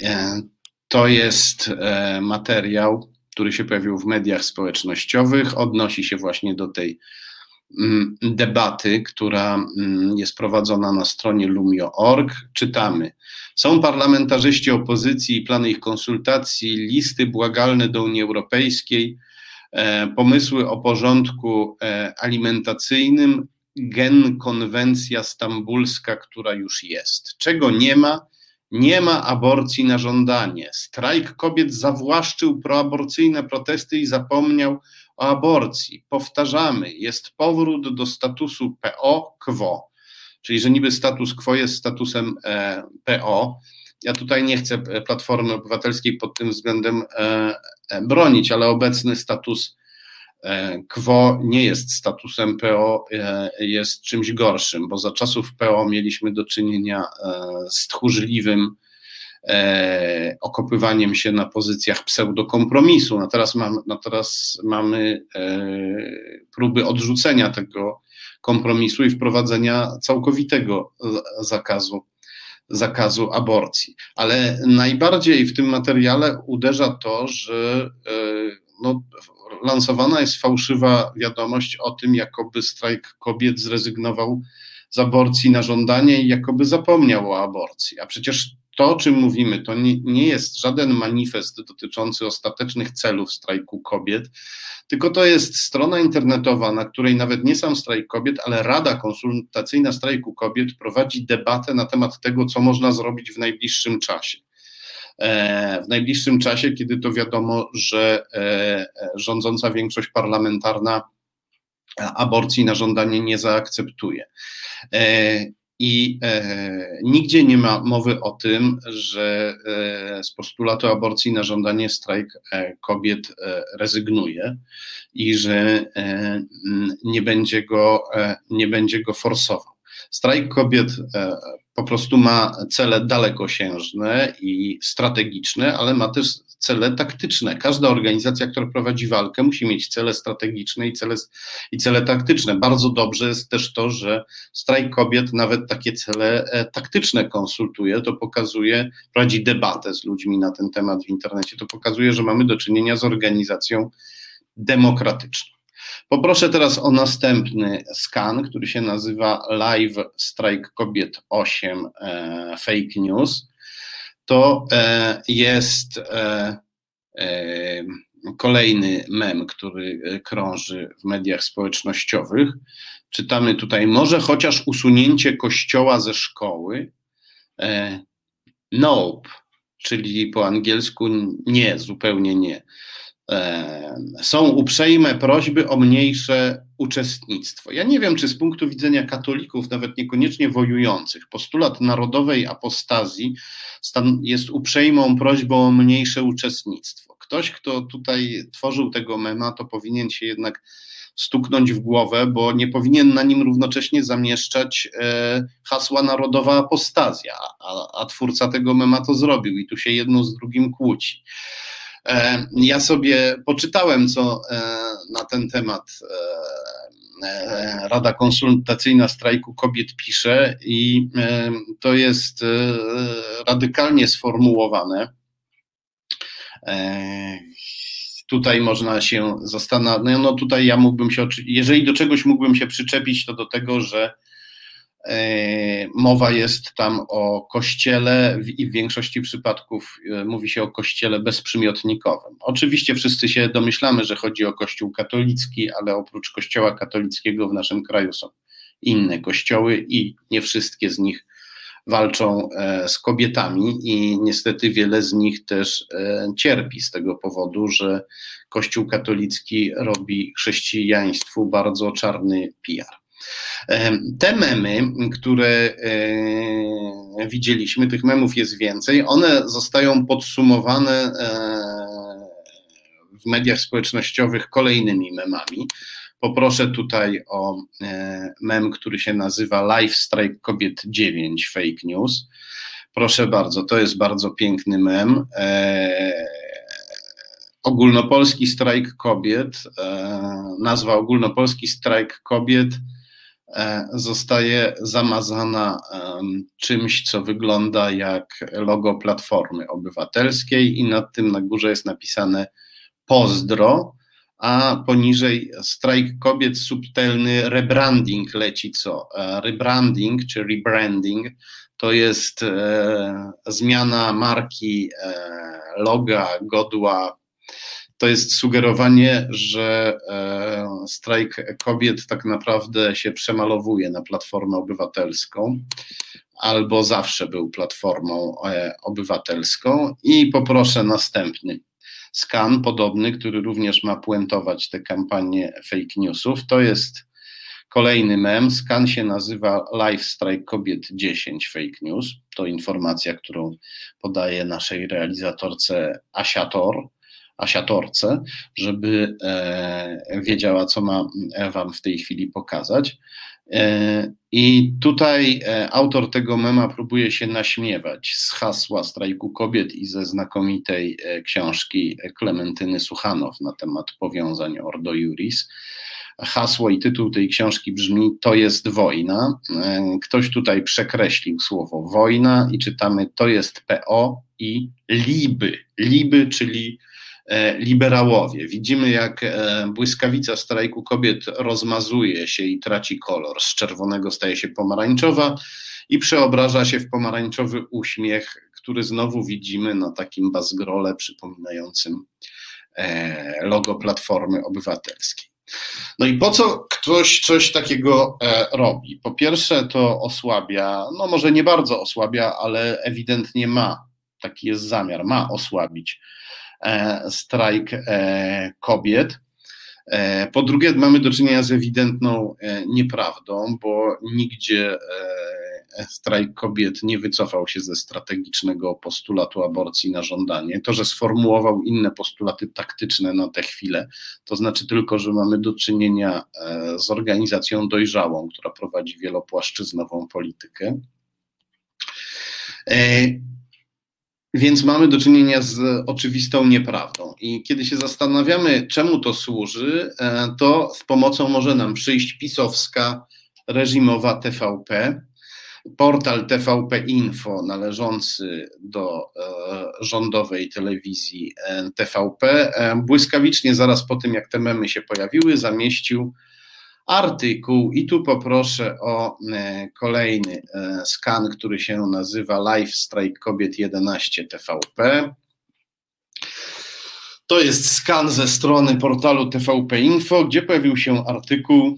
to jest materiał który się pojawił w mediach społecznościowych, odnosi się właśnie do tej mm, debaty, która mm, jest prowadzona na stronie lumio.org. Czytamy. Są parlamentarzyści opozycji i plany ich konsultacji, listy błagalne do Unii Europejskiej, e, pomysły o porządku e, alimentacyjnym, gen konwencja stambulska, która już jest. Czego nie ma? Nie ma aborcji na żądanie. Strajk kobiet zawłaszczył proaborcyjne protesty i zapomniał o aborcji. Powtarzamy, jest powrót do statusu PO quo, czyli że niby status quo jest statusem e, PO. Ja tutaj nie chcę Platformy Obywatelskiej pod tym względem e, e, bronić, ale obecny status E, Quo nie jest statusem PO, e, jest czymś gorszym, bo za czasów PO mieliśmy do czynienia e, z tchórzliwym okopywaniem się na pozycjach pseudokompromisu. No teraz, mam, no teraz mamy próby odrzucenia tego kompromisu i wprowadzenia całkowitego zakazu, zakazu aborcji. Ale najbardziej w tym materiale uderza to, że no, lansowana jest fałszywa wiadomość o tym, jakoby strajk kobiet zrezygnował z aborcji na żądanie i jakoby zapomniał o aborcji. A przecież to, o czym mówimy, to nie, nie jest żaden manifest dotyczący ostatecznych celów strajku kobiet, tylko to jest strona internetowa, na której nawet nie sam strajk kobiet, ale Rada Konsultacyjna Strajku Kobiet prowadzi debatę na temat tego, co można zrobić w najbliższym czasie. E, w najbliższym czasie, kiedy to wiadomo, że e, rządząca większość parlamentarna aborcji na żądanie nie zaakceptuje. E, I nigdzie nie ma mowy o tym, że z postulatu aborcji na żądanie strajk kobiet rezygnuje i że nie będzie go, nie będzie go forsował. Strajk kobiet po prostu ma cele dalekosiężne i strategiczne, ale ma też cele taktyczne. Każda organizacja, która prowadzi walkę, musi mieć cele strategiczne i cele, i cele taktyczne. Bardzo dobrze jest też to, że strajk kobiet nawet takie cele e, taktyczne konsultuje. To pokazuje, prowadzi debatę z ludźmi na ten temat w internecie. To pokazuje, że mamy do czynienia z organizacją demokratyczną. Poproszę teraz o następny skan, który się nazywa Live Strike Kobiet 8 e, Fake News. To e, jest e, e, kolejny mem, który e, krąży w mediach społecznościowych. Czytamy tutaj, może chociaż usunięcie kościoła ze szkoły. E, nope, czyli po angielsku nie, zupełnie nie. Są uprzejme prośby o mniejsze uczestnictwo. Ja nie wiem, czy z punktu widzenia katolików, nawet niekoniecznie wojujących, postulat narodowej apostazji jest uprzejmą prośbą o mniejsze uczestnictwo. Ktoś, kto tutaj tworzył tego mema, to powinien się jednak stuknąć w głowę, bo nie powinien na nim równocześnie zamieszczać e, hasła narodowa apostazja, a, a twórca tego mema to zrobił i tu się jedno z drugim kłóci. E, ja sobie poczytałem, co e, na ten temat e, Rada Konsultacyjna Strajku Kobiet pisze, i to jest radykalnie sformułowane. Tutaj można się zastanawiać, no tutaj ja mógłbym się, jeżeli do czegoś mógłbym się przyczepić, to do tego, że mowa jest tam o kościele i w większości przypadków e, mówi się o kościele bezprzymiotnikowym. Oczywiście wszyscy się domyślamy, że chodzi o kościół katolicki, ale oprócz kościoła katolickiego w naszym kraju są inne kościoły i nie wszystkie z nich walczą e, z kobietami i niestety wiele z nich też cierpi z tego powodu, że Kościół katolicki robi chrześcijaństwu bardzo czarny PR. Te memy, które widzieliśmy, tych memów jest więcej, one zostają podsumowane w mediach społecznościowych kolejnymi memami. Poproszę tutaj o e, mem, który się nazywa Life Strike Kobiet 9 Fake News. Proszę bardzo, to jest bardzo piękny mem. E, ogólnopolski strajk kobiet, e, nazwa Ogólnopolski strajk kobiet zostaje zamazana czymś, co wygląda jak logo Platformy Obywatelskiej i nad tym na górze jest napisane pozdro a poniżej strajk kobiet, subtelny rebranding leci co? E, rebranding czy rebranding to jest e, zmiana marki, e, loga, godła. To jest sugerowanie, że e, strajk kobiet tak naprawdę się przemalowuje na Platformę Obywatelską albo zawsze był Platformą e, Obywatelską. I poproszę następny skan podobny, który również ma puentować te kampanie fake newsów. To jest kolejny mem. Skan się nazywa Life Strike Kobiet 10 Fake News. To informacja, którą podaje naszej realizatorce Asiator. Asiatorce, żeby e, wiedziała, co ma Wam w tej chwili pokazać. E, I tutaj e, autor tego mema próbuje się naśmiewać z hasła strajku kobiet i ze znakomitej książki Klementyny Suchanow na temat powiązań Ordo Juris. Hasło i tytuł tej książki brzmi To jest wojna. Ktoś tutaj przekreślił słowo wojna i czytamy To jest PO i liby. Liby, czyli liberałowie. Widzimy, jak e, błyskawica strajku kobiet rozmazuje się i traci kolor. Z czerwonego staje się pomarańczowa i przeobraża się w pomarańczowy uśmiech, który znowu widzimy na takim bazgrole przypominającym e, logo Platformy Obywatelskiej. No i po co ktoś coś takiego robi? Po pierwsze, to osłabia, no może nie bardzo osłabia, ale ewidentnie ma, taki jest zamiar, ma osłabić E, strajk e, kobiet. E, po drugie, mamy do czynienia z ewidentną nieprawdą, bo nigdzie strajk kobiet nie wycofał się ze strategicznego postulatu aborcji na żądanie. To, że sformułował inne postulaty taktyczne na tę chwilę, to znaczy tylko, że mamy do czynienia z organizacją dojrzałą, która prowadzi wielopłaszczyznową politykę. Więc mamy do czynienia z oczywistą nieprawdą. I kiedy się zastanawiamy, czemu to służy, e, to z pomocą może nam przyjść pisowska reżimowa TVP, portal TVP Info należący do e, rządowej telewizji e, TVP. Błyskawicznie zaraz po tym, jak te memy się pojawiły, zamieścił artykuł i tu poproszę o e, kolejny e, skan, który się nazywa Live Strike Kobiet 11 TVP. To jest skan ze strony portalu TVP Info, gdzie pojawił się artykuł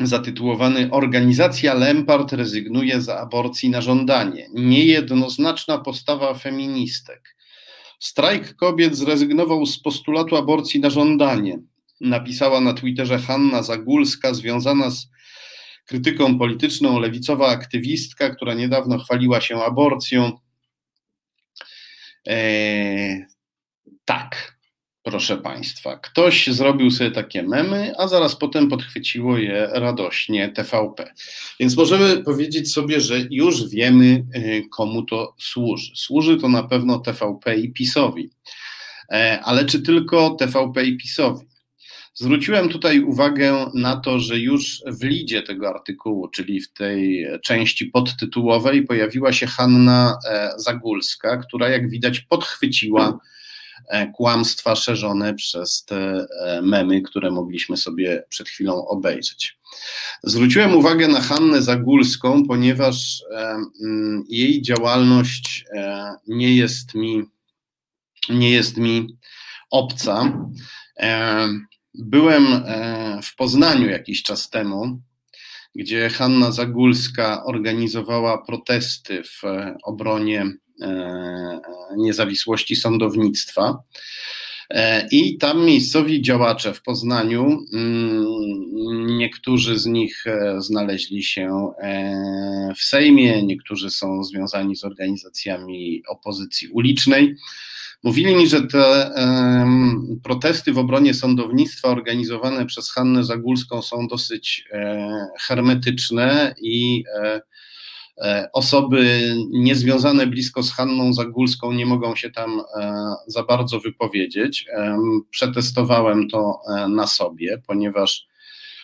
zatytułowany Organizacja Lempart rezygnuje z aborcji na żądanie. Niejednoznaczna postawa feministek. Strajk kobiet zrezygnował z postulatu aborcji na żądanie napisała na Twitterze Hanna Zagulska, związana z krytyką polityczną, lewicowa aktywistka, która niedawno chwaliła się aborcją. Eee, tak, proszę Państwa, ktoś zrobił sobie takie memy, a zaraz potem podchwyciło je radośnie TVP. Więc możemy powiedzieć sobie, że już wiemy, e, komu to służy. Służy to na pewno TVP i PiSowi. E, ale czy tylko TVP i PiSowi? Zwróciłem tutaj uwagę na to, że już w lidzie tego artykułu, czyli w tej części podtytułowej, pojawiła się Hanna e, Zagulska, która jak widać podchwyciła e, kłamstwa szerzone przez te e, memy, które mogliśmy sobie przed chwilą obejrzeć. Zwróciłem uwagę na Hannę Zagulską, ponieważ mm, jej działalność nie jest mi, nie jest mi obca. Byłem e, w Poznaniu jakiś czas temu, gdzie Hanna Zagulska organizowała protesty w e, obronie e, niezawisłości sądownictwa. I tam miejscowi działacze w Poznaniu, mm, niektórzy z nich znaleźli się w Sejmie, niektórzy są związani z organizacjami opozycji ulicznej. Mówili mi, że te um, protesty w obronie sądownictwa organizowane przez Hannę Zagólską są dosyć e, hermetyczne i e, E, osoby niezwiązane blisko z Hanną Zagólską nie mogą się tam e, za bardzo wypowiedzieć. Przetestowałem to e, na sobie, ponieważ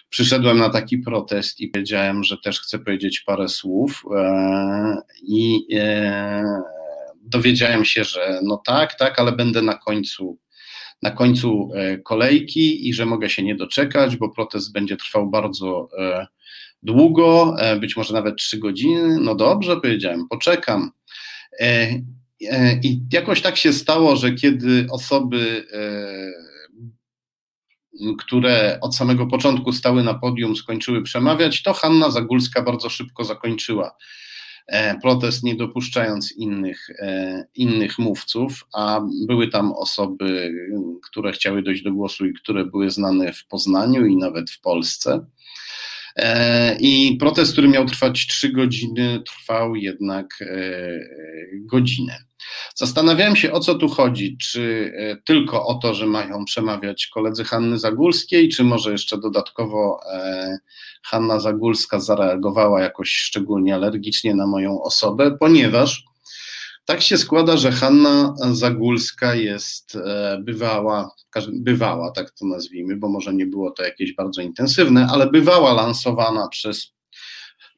przyszedłem na taki protest i powiedziałem, że też chcę powiedzieć parę słów i dowiedziałem się, że no tak, tak, ale będę na końcu na końcu kolejki i że mogę się nie doczekać, bo protest będzie trwał bardzo długo, e, być może nawet trzy godziny. No dobrze, powiedziałem, poczekam. E, e, I jakoś tak się stało, że kiedy osoby, które od samego początku stały na podium, skończyły przemawiać, to Hanna Zagórska bardzo szybko zakończyła protest, nie dopuszczając innych, innych mówców, a były tam osoby, które chciały dojść do głosu i które były znane w Poznaniu i nawet w Polsce. E, I protest, który miał trwać trzy godziny, trwał jednak e, godzinę. Zastanawiałem się, o co tu chodzi. Czy e, tylko o to, że mają przemawiać koledzy Hanny Zagórskiej, czy może jeszcze dodatkowo Hanna Zagórska zareagowała jakoś szczególnie alergicznie na moją osobę, ponieważ tak się składa, że Hanna Zagórska jest e, bywała, bywała, tak to nazwijmy, bo może nie było to jakieś bardzo intensywne, ale bywała lansowana przez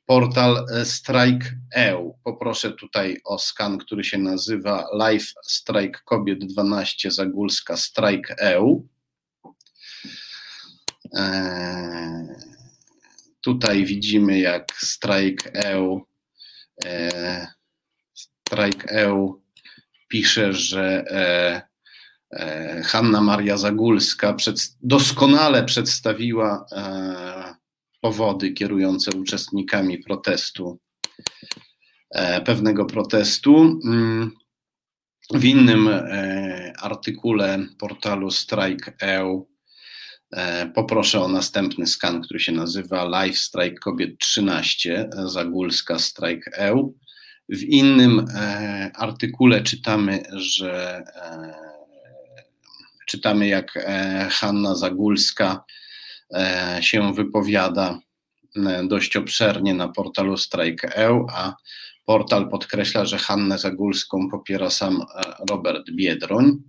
portal e, Strike.eu. Poproszę tutaj o skan, który się nazywa Live Strike Kobiet 12 Zagórska Strike.eu. Eee, tutaj widzimy, jak Strike.eu e, Strike.eu pisze, że e, e, Hanna Maria Zagórska przed, doskonale przedstawiła e, powody kierujące uczestnikami protestu, e, pewnego protestu. Mm, w innym e, artykule portalu Strike.eu e, poproszę o następny skan, który się nazywa Live Strike Kobiet 13 Zagórska Strike.eu. W innym artykule czytamy, że czytamy, jak Hanna Zagórska się wypowiada dość obszernie na portalu Strike.eu, a portal podkreśla, że Hannę Zagórską popiera sam Robert Biedroń.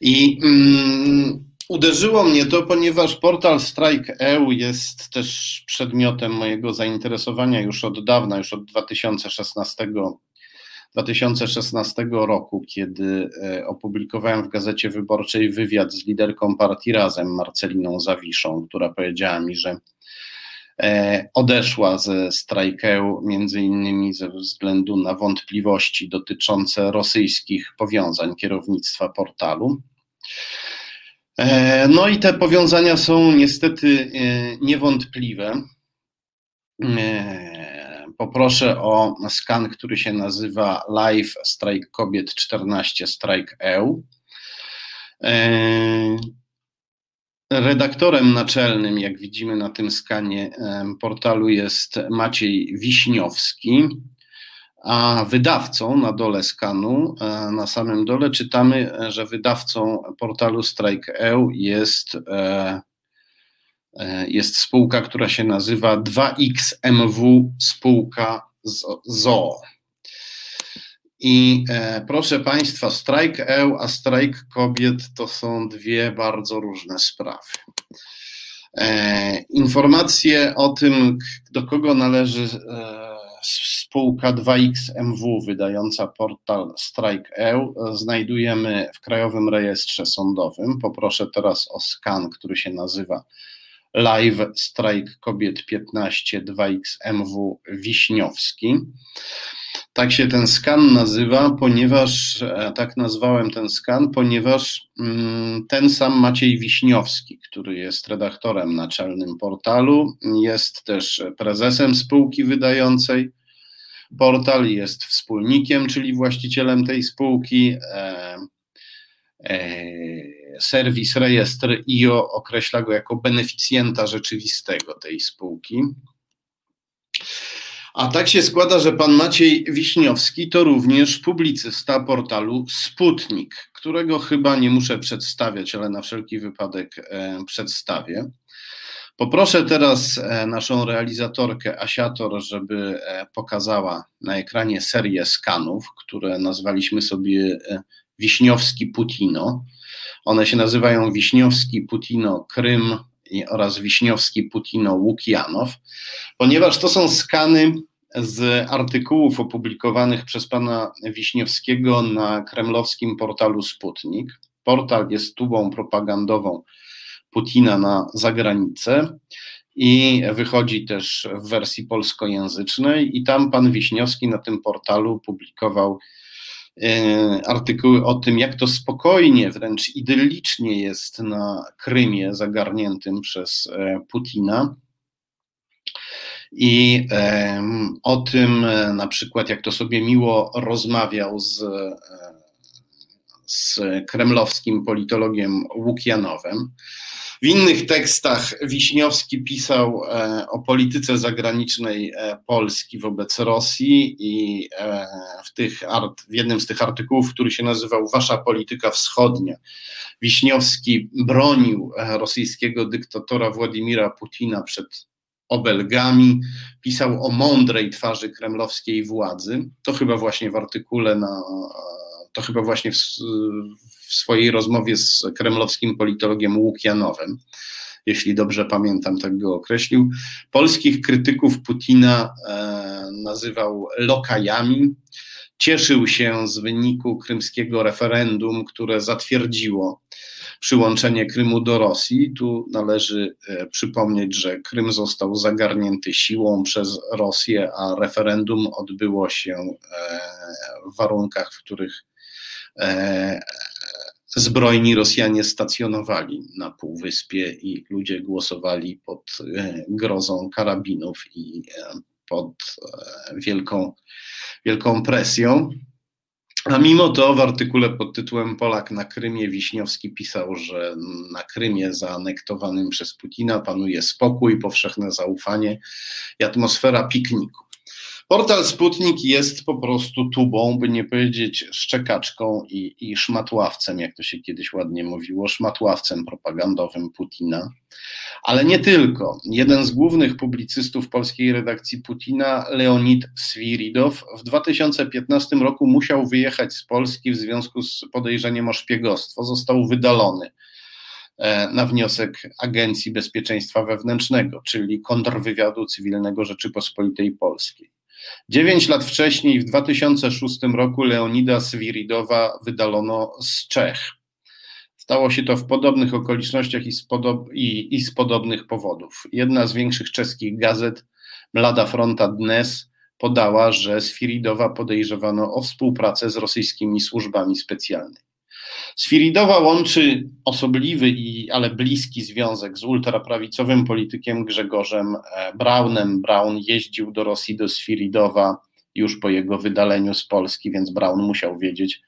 I mm, Uderzyło mnie to, ponieważ portal Strike.eu jest też przedmiotem mojego zainteresowania już od dawna, już od 2016, 2016 roku, kiedy e, opublikowałem w Gazecie Wyborczej wywiad z liderką partii Razem, Marceliną Zawiszą, która powiedziała mi, że e, odeszła ze strajkę między innymi ze względu na wątpliwości dotyczące rosyjskich powiązań kierownictwa portalu. E, no i te powiązania są niestety niewątpliwe. E, poproszę o skan, który się nazywa Live Strike Kobiet 14 Strike EU. Redaktorem naczelnym, jak widzimy na tym skanie portalu, jest Maciej Wiśniowski a wydawcą na dole skanu, e, na samym dole czytamy, że wydawcą portalu Strike.eu jest, e, e, jest spółka, która się nazywa 2XMW Spółka ZOO. I proszę Państwa, Strike.eu a Strike Kobiet to są dwie bardzo różne sprawy. Informacje o tym, do kogo należy spółka 2XMW wydająca portal Strike.eu znajdujemy w Krajowym Rejestrze Sądowym. Poproszę teraz o skan, który się nazywa Live Strike Kobiet 15 2XMW Wiśniowski. Tak się ten skan nazywa, ponieważ, e, tak nazwałem ten skan, ponieważ mm, ten sam Maciej Wiśniowski, który jest redaktorem naczelnym portalu, jest też prezesem spółki wydającej portal, jest wspólnikiem, czyli właścicielem tej spółki. E, serwis rejestr IO określa go jako beneficjenta rzeczywistego tej spółki. A tak się składa, że pan Maciej Wiśniowski to również publicysta portalu Sputnik, którego chyba nie muszę przedstawiać, ale na wszelki wypadek e, przedstawię. Poproszę teraz e, naszą realizatorkę Asiator, żeby e, pokazała na ekranie serię skanów, które nazwaliśmy sobie Wiśniowski Putino. One się nazywają Wiśniowski Putino Krym oraz Wiśniowski Putino Łukianow, ponieważ to są skany z artykułów opublikowanych przez pana Wiśniewskiego na kremlowskim portalu Sputnik. Portal jest tubą propagandową Putina na zagranicę i wychodzi też w wersji polskojęzycznej i tam pan Wiśniewski na tym portalu publikował artykuły o tym, jak to spokojnie, wręcz idyllicznie jest na Krymie zagarniętym przez e, Putina i o tym e, na przykład, jak to sobie miło rozmawiał z, e, z kremlowskim politologiem Łukianowem. W innych tekstach Wiśniowski pisał e, o polityce zagranicznej Polski wobec Rosji i w, tych art, w jednym z tych artykułów, który się nazywał Wasza polityka wschodnia, Wiśniowski bronił rosyjskiego dyktatora Władimira Putina przed obelgami, pisał o mądrej twarzy kremlowskiej władzy. To chyba właśnie w artykule na, to chyba właśnie w, w swojej rozmowie z kremlowskim politologiem Łukianowem, jeśli dobrze pamiętam, tak go określił. Polskich krytyków Putina e, nazywał lokajami. Cieszył się z wyniku krymskiego referendum, które zatwierdziło przyłączenie Krymu do Rosji. Tu należy e, przypomnieć, że Krym został zagarnięty siłą przez Rosję, a referendum odbyło się e, w warunkach, w których zbrojni Rosjanie stacjonowali na Półwyspie i ludzie głosowali pod grozą karabinów i pod wielką, wielką presją. A mimo to w artykule pod tytułem Polak na Krymie Wiśniowski pisał, że na Krymie zaanektowanym przez Putina panuje spokój, powszechne zaufanie i atmosfera pikniku. Portal Sputnik jest po prostu tubą, by nie powiedzieć szczekaczką i, i szmatławcem, jak to się kiedyś ładnie mówiło, szmatławcem propagandowym Putina. Ale nie tylko. Jeden z głównych publicystów polskiej redakcji Putina, Leonid Swiridow, w 2015 roku musiał wyjechać z Polski w związku z podejrzeniem o szpiegostwo. Został wydalony e, na wniosek Agencji Bezpieczeństwa Wewnętrznego, czyli kontrwywiadu cywilnego Rzeczypospolitej Polskiej. Dziewięć lat wcześniej, w 2006 roku, Leonida Swiridowa wydalono z Czech. Stało się to w podobnych okolicznościach i z, podob i, i z podobnych powodów. Jedna z większych czeskich gazet, Mlada Fronta Dnes, podała, że Swiridowa podejrzewano o współpracę z rosyjskimi służbami specjalnymi. Sfiridowa łączy osobliwy, i, ale bliski związek z ultraprawicowym politykiem Grzegorzem e, Braunem. Braun jeździł do Rosji do Sfiridowa już po jego wydaleniu z Polski, więc Braun musiał wiedzieć,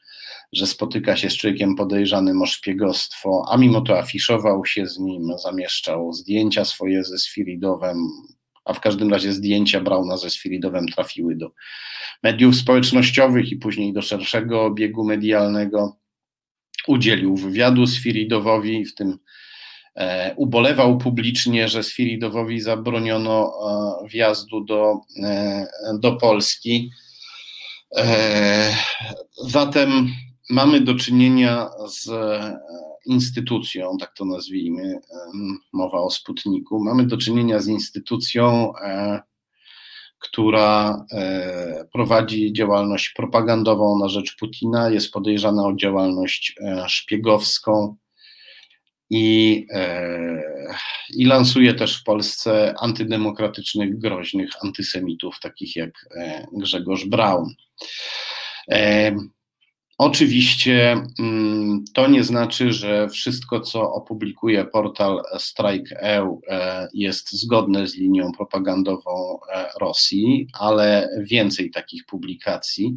że spotyka się z człowiekiem podejrzanym o szpiegostwo, a mimo to afiszował się z nim, zamieszczał zdjęcia swoje ze Sfiridowem, a w każdym razie zdjęcia Brauna ze Sfiridowem trafiły do mediów społecznościowych i później do szerszego obiegu medialnego udzielił wywiadu Sfiridowowi, w tym e, ubolewał publicznie, że Sfiridowowi zabroniono e, wjazdu do, e, do Polski. Zatem mamy do czynienia z instytucją, tak to nazwijmy, mowa o Sputniku, mamy do czynienia z instytucją, która e, prowadzi działalność propagandową na rzecz Putina, jest podejrzana o działalność e, szpiegowską i, e, i lansuje też w Polsce antydemokratycznych, groźnych antysemitów, takich jak Grzegorz Braun. Oczywiście mm, to nie znaczy, że wszystko, co opublikuje portal Strike.eu e, jest zgodne z linią propagandową e, Rosji, ale więcej takich publikacji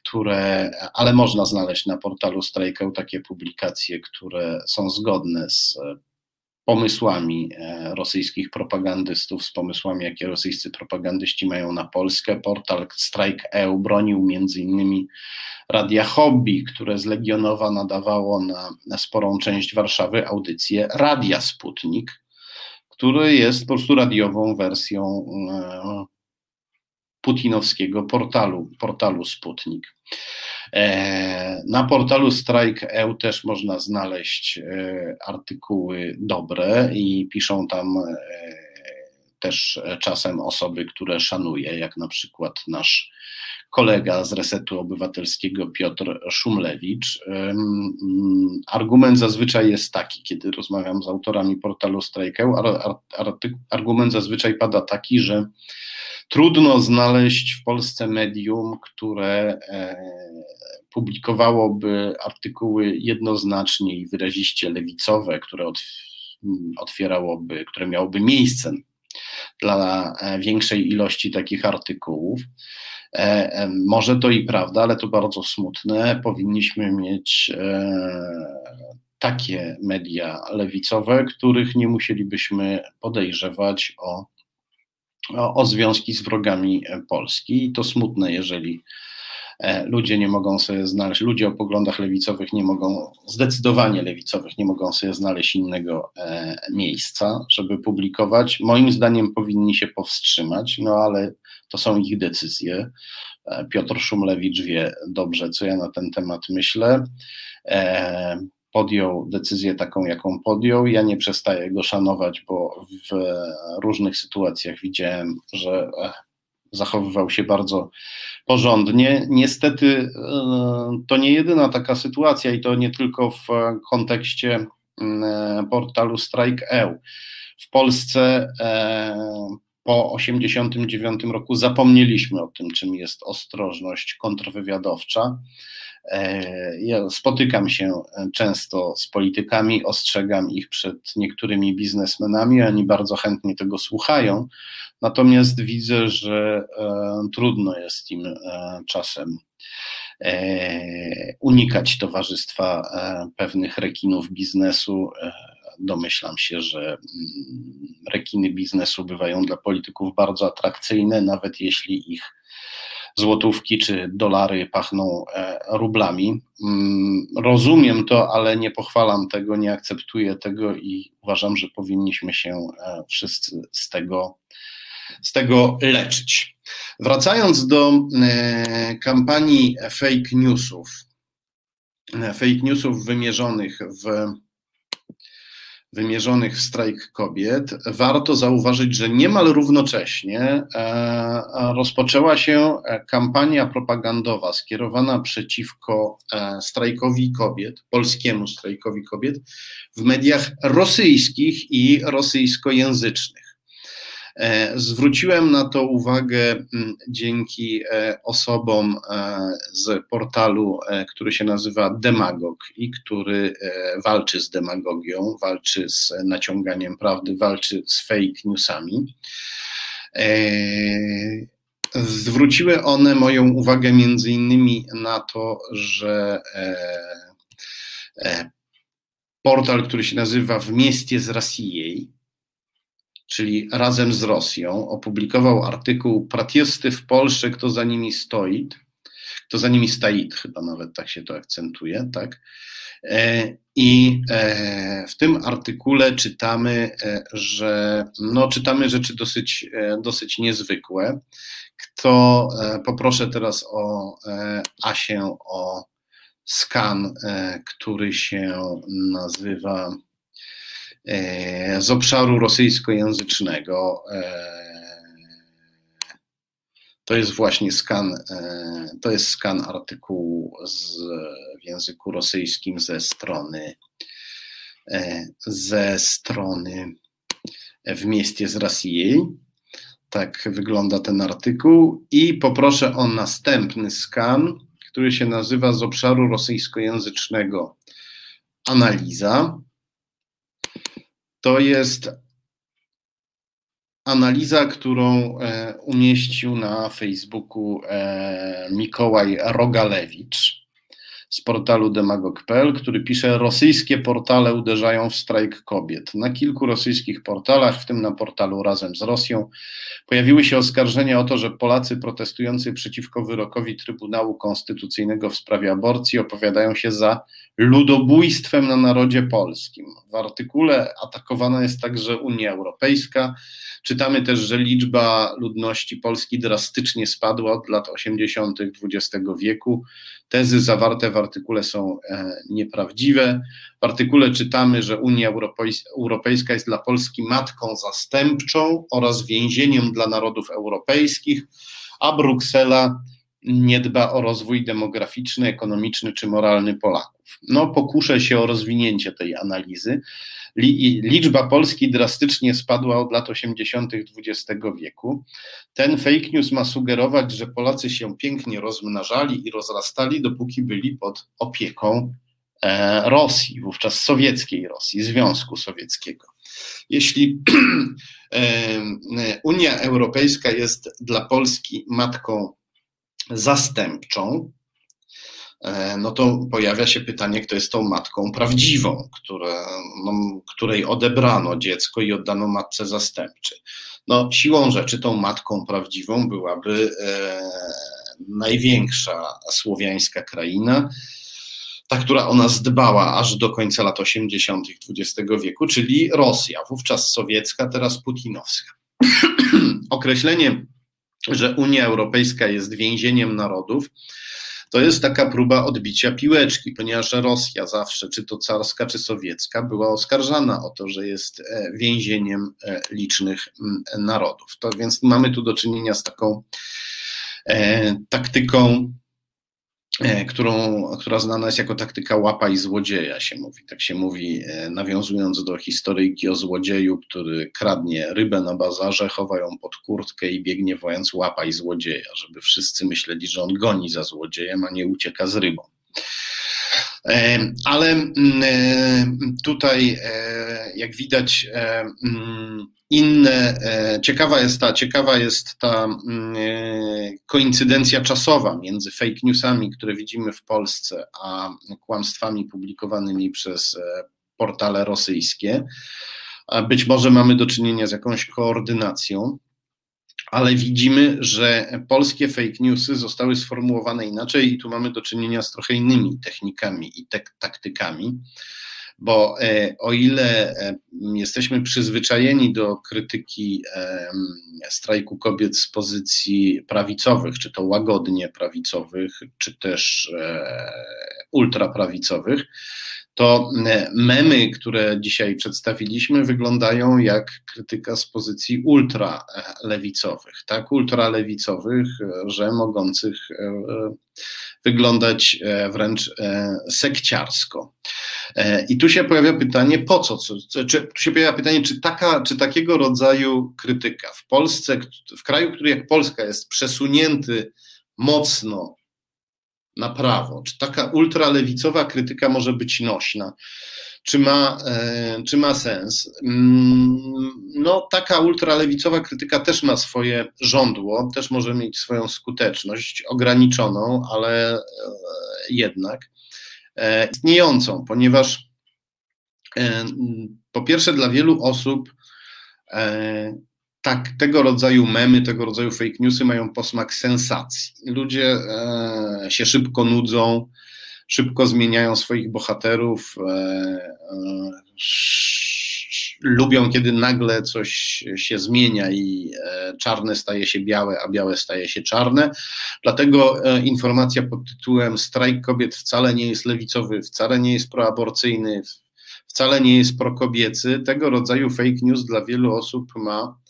które, ale można znaleźć na portalu Strajkę takie publikacje, które są zgodne z pomysłami e, rosyjskich propagandystów, z pomysłami, jakie rosyjscy propagandyści mają na Polskę. Portal Strike.eu bronił między innymi Radia Hobby, które z Legionowa nadawało na, na sporą część Warszawy audycję Radia Sputnik, który jest po prostu radiową wersją e, putinowskiego portalu, portalu Sputnik. E, na portalu Strike.eu też można znaleźć e, artykuły dobre i piszą tam e, też czasem osoby, które szanuję, jak na przykład nasz kolega z Resetu Obywatelskiego Piotr Szumlewicz. Argument zazwyczaj jest taki, kiedy rozmawiam z autorami portalu Strajkę, argument zazwyczaj pada taki, że Trudno znaleźć w Polsce medium, które e, publikowałoby artykuły jednoznacznie i wyraziście lewicowe, które otwierałoby, które miałoby miejsce dla e, większej ilości takich artykułów. E, może to i prawda, ale to bardzo smutne. Powinniśmy mieć takie media lewicowe, których nie musielibyśmy podejrzewać o o, o związki z wrogami e, Polski. I to smutne, jeżeli e, ludzie nie mogą sobie znaleźć, ludzie o poglądach lewicowych nie mogą, zdecydowanie lewicowych, nie mogą sobie znaleźć innego e, miejsca, żeby publikować. Moim zdaniem powinni się powstrzymać, no ale to są ich decyzje. Piotr Szumlewicz wie dobrze, co ja na ten temat myślę podjął decyzję taką, jaką podjął. Ja nie przestaję go szanować, bo w różnych sytuacjach widziałem, że e, zachowywał się bardzo porządnie. Niestety e, to nie jedyna taka sytuacja i to nie tylko w kontekście mm, portalu Strike.eu. W Polsce e, po 1989 roku zapomnieliśmy o tym, czym jest ostrożność kontrwywiadowcza. E, ja spotykam się często z politykami, ostrzegam ich przed niektórymi biznesmenami, oni bardzo chętnie tego słuchają, natomiast widzę, że e, trudno jest im e, czasem unikać towarzystwa pewnych rekinów biznesu. Domyślam się, że mm, rekiny biznesu bywają dla polityków bardzo atrakcyjne, nawet jeśli ich złotówki czy dolary pachną e, rublami. Mm, rozumiem to, ale nie pochwalam tego, nie akceptuję tego i uważam, że powinniśmy się e, wszyscy z tego, z tego leczyć. Wracając do e, kampanii fake newsów, fake newsów wymierzonych w wymierzonych w strajk kobiet, warto zauważyć, że niemal równocześnie e, rozpoczęła się kampania propagandowa skierowana przeciwko e, strajkowi kobiet, polskiemu strajkowi kobiet w mediach rosyjskich i rosyjskojęzycznych. E, zwróciłem na to uwagę dzięki e, osobom e, z portalu, który się nazywa Demagog i który walczy z demagogią, walczy z naciąganiem prawdy, walczy z fake newsami. Zwróciły one moją uwagę między innymi na to, że portal, który się nazywa W mieście z Rosji, czyli razem z Rosją, opublikował artykuł Pratiesty w Polsce, kto za nimi stoi, kto za nimi stoi, chyba nawet tak się to akcentuje, tak? E, I e, w tym artykule czytamy, e, że no, czytamy rzeczy dosyć, dosyć niezwykłe. Kto poproszę teraz o Asię o skan, który się nazywa z obszaru rosyjskojęzycznego. E, to jest właśnie skan, e, to jest skan artykułu z, w języku rosyjskim ze strony ze strony w mieście z Rosji. Tak wygląda ten artykuł i poproszę o następny skan, który się nazywa z obszaru rosyjskojęzycznego analiza to jest analiza, którą umieścił na Facebooku Mikołaj Rogalewicz z portalu demagog.pl, który pisze: Rosyjskie portale uderzają w strajk kobiet. Na kilku rosyjskich portalach, w tym na portalu Razem z Rosją, pojawiły się oskarżenia o to, że Polacy protestujący przeciwko wyrokowi Trybunału Konstytucyjnego w sprawie aborcji opowiadają się za ludobójstwem na narodzie polskim. W artykule atakowana jest także Unia Europejska. Czytamy też, że liczba ludności Polski drastycznie spadła od lat 80. XX wieku. Tezy zawarte w artykule są e, nieprawdziwe. W artykule czytamy, że Unia Europejska jest dla Polski matką zastępczą oraz więzieniem dla narodów europejskich, a Bruksela nie dba o rozwój demograficzny, ekonomiczny czy moralny Polaków. No, pokuszę się o rozwinięcie tej analizy. Liczba Polski drastycznie spadła od lat 80. XX wieku. Ten fake news ma sugerować, że Polacy się pięknie rozmnażali i rozrastali, dopóki byli pod opieką e, Rosji, wówczas sowieckiej Rosji, Związku Sowieckiego. Jeśli e, Unia Europejska jest dla Polski matką zastępczą, e, no to pojawia się pytanie, kto jest tą matką prawdziwą, które, no, której odebrano dziecko i oddano matce zastępczej. No, siłą rzeczy tą matką prawdziwą byłaby e, największa słowiańska kraina, ta, która o nas dbała aż do końca lat 80. XX wieku, czyli Rosja, wówczas sowiecka, teraz putinowska. Określenie że Unia Europejska jest więzieniem narodów, to jest taka próba odbicia piłeczki, ponieważ Rosja zawsze, czy to carska, czy sowiecka, była oskarżana o to, że jest e, więzieniem e, licznych narodów. To więc mamy tu do czynienia z taką e, taktyką którą, która znana jest jako taktyka łapa i złodzieja, się mówi. Tak się mówi, e, nawiązując do historyjki o złodzieju, który kradnie rybę na bazarze, chowa ją pod kurtkę i biegnie wojąc łapa i złodzieja, żeby wszyscy myśleli, że on goni za złodziejem, a nie ucieka z rybą. E, ale mm, tutaj, jak widać, mm, inne, e, ciekawa jest ta, ciekawa jest ta mm, e, koincydencja czasowa między fake newsami, które widzimy w Polsce, a kłamstwami publikowanymi przez e, portale rosyjskie. Być może mamy do czynienia z jakąś koordynacją, ale widzimy, że polskie fake newsy zostały sformułowane inaczej i tu mamy do czynienia z trochę innymi technikami i taktykami bo e, o ile e, jesteśmy przyzwyczajeni do krytyki strajku kobiet z pozycji prawicowych, czy to łagodnie prawicowych, czy też e, ultraprawicowych, to memy, które dzisiaj przedstawiliśmy, wyglądają jak krytyka z pozycji ultralewicowych, tak, ultralewicowych, że mogących wyglądać wręcz sekciarsko. E, I tu się pojawia pytanie, po co? Czy, tu się pojawia pytanie, czy, taka, czy takiego rodzaju krytyka w Polsce, w kraju, który jak Polska jest przesunięty mocno na prawo, czy taka ultralewicowa krytyka może być nośna? Czy ma, e, czy ma sens? Mm, no, taka ultralewicowa krytyka też ma swoje żądło, też może mieć swoją skuteczność, ograniczoną, ale e, jednak. E, istniejącą, ponieważ po pierwsze dla wielu osób tak, tego rodzaju memy, tego rodzaju fake newsy mają posmak sensacji. Ludzie się szybko nudzą, szybko zmieniają swoich bohaterów, lubią, kiedy nagle coś się zmienia i e, czarne staje się białe, a białe staje się czarne. Dlatego e, informacja pod tytułem Strajk kobiet wcale nie jest lewicowy, wcale nie jest proaborcyjny, wcale nie jest prokobiecy. Tego rodzaju fake news dla wielu osób ma e,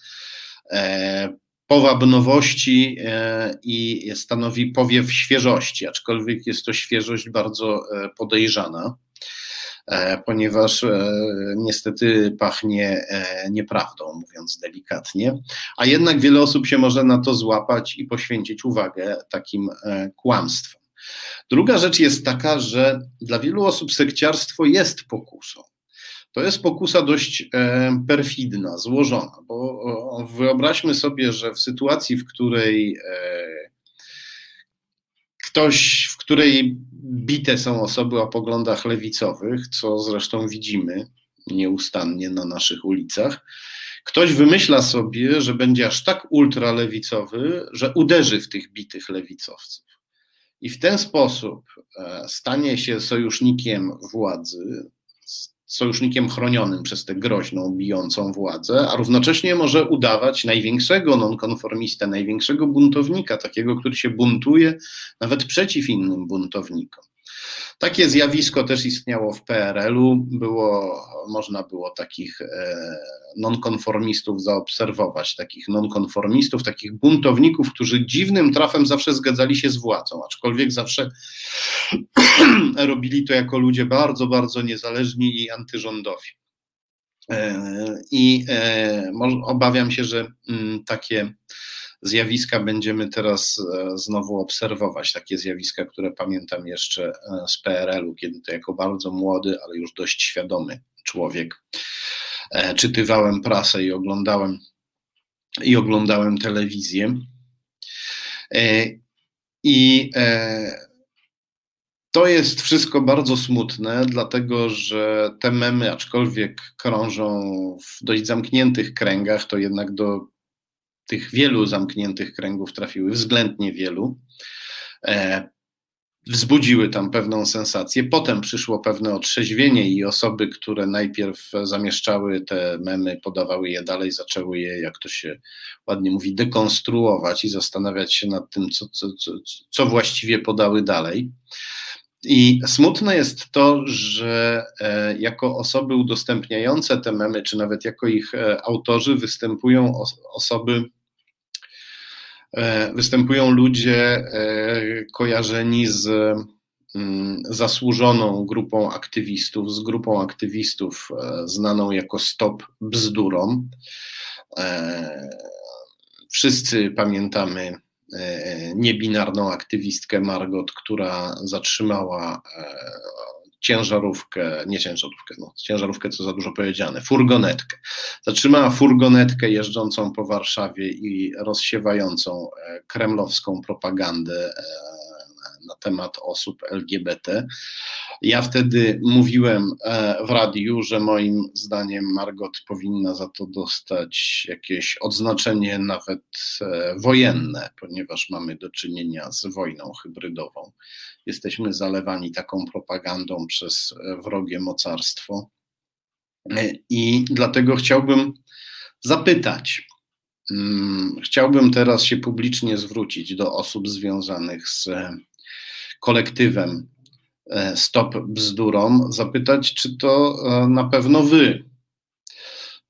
powab nowości i stanowi powiew świeżości, aczkolwiek jest to świeżość bardzo podejrzana. E, ponieważ e, niestety pachnie e, nieprawdą, mówiąc delikatnie. A jednak wiele osób się może na to złapać i poświęcić uwagę takim kłamstwom. Druga rzecz jest taka, że dla wielu osób sekciarstwo jest pokusą. To jest pokusa dość perfidna, złożona, bo wyobraźmy sobie, że w sytuacji, w której ktoś, w której bite są osoby o poglądach lewicowych, co zresztą widzimy nieustannie na naszych ulicach, ktoś wymyśla sobie, że będzie aż tak ultralewicowy, że uderzy w tych bitych lewicowców. I w ten sposób e, stanie się sojusznikiem władzy, sojusznikiem chronionym przez tę groźną, bijącą władzę, a równocześnie może udawać największego nonkonformistę, największego buntownika, takiego, który się buntuje nawet przeciw innym buntownikom. Takie zjawisko też istniało w PRL-u. Było, można było takich e, nonkonformistów zaobserwować, takich nonkonformistów, takich buntowników, którzy dziwnym trafem zawsze zgadzali się z władzą, aczkolwiek zawsze robili to jako ludzie bardzo, bardzo niezależni i antyrządowi. E, I e, obawiam się, że mm, takie zjawiska będziemy teraz e, znowu obserwować, takie zjawiska, które pamiętam jeszcze e, z PRL-u, kiedy to jako bardzo młody, ale już dość świadomy człowiek e, czytywałem prasę i oglądałem i oglądałem telewizję. I to jest wszystko bardzo smutne, dlatego że te memy, aczkolwiek krążą w dość zamkniętych kręgach, to jednak do tych wielu zamkniętych kręgów trafiły, względnie wielu. E, wzbudziły tam pewną sensację. Potem przyszło pewne otrzeźwienie i osoby, które najpierw zamieszczały te memy, podawały je dalej, zaczęły je, jak to się ładnie mówi, dekonstruować i zastanawiać się nad tym, co, co, co, co właściwie podały dalej. I smutne jest to, że e, jako osoby udostępniające te memy, czy nawet jako ich e, autorzy, występują osoby, e, występują ludzie kojarzeni z mm, zasłużoną grupą aktywistów, z grupą aktywistów znaną jako Stop Bzdurom. Wszyscy pamiętamy niebinarną aktywistkę Margot, która zatrzymała e, ciężarówkę, nie ciężarówkę, no, ciężarówkę co za dużo powiedziane, furgonetkę. Zatrzymała furgonetkę jeżdżącą po Warszawie i rozsiewającą e, kremlowską propagandę na temat osób LGBT. Ja wtedy mówiłem e, w radiu, że moim zdaniem Margot powinna za to dostać jakieś odznaczenie nawet e, wojenne, ponieważ mamy do czynienia z wojną hybrydową. Jesteśmy zalewani taką propagandą przez e, wrogie mocarstwo. I dlatego chciałbym zapytać, mm, chciałbym teraz się publicznie zwrócić do osób związanych z kolektywem e, Stop Bzdurom, zapytać, czy to e, na pewno wy,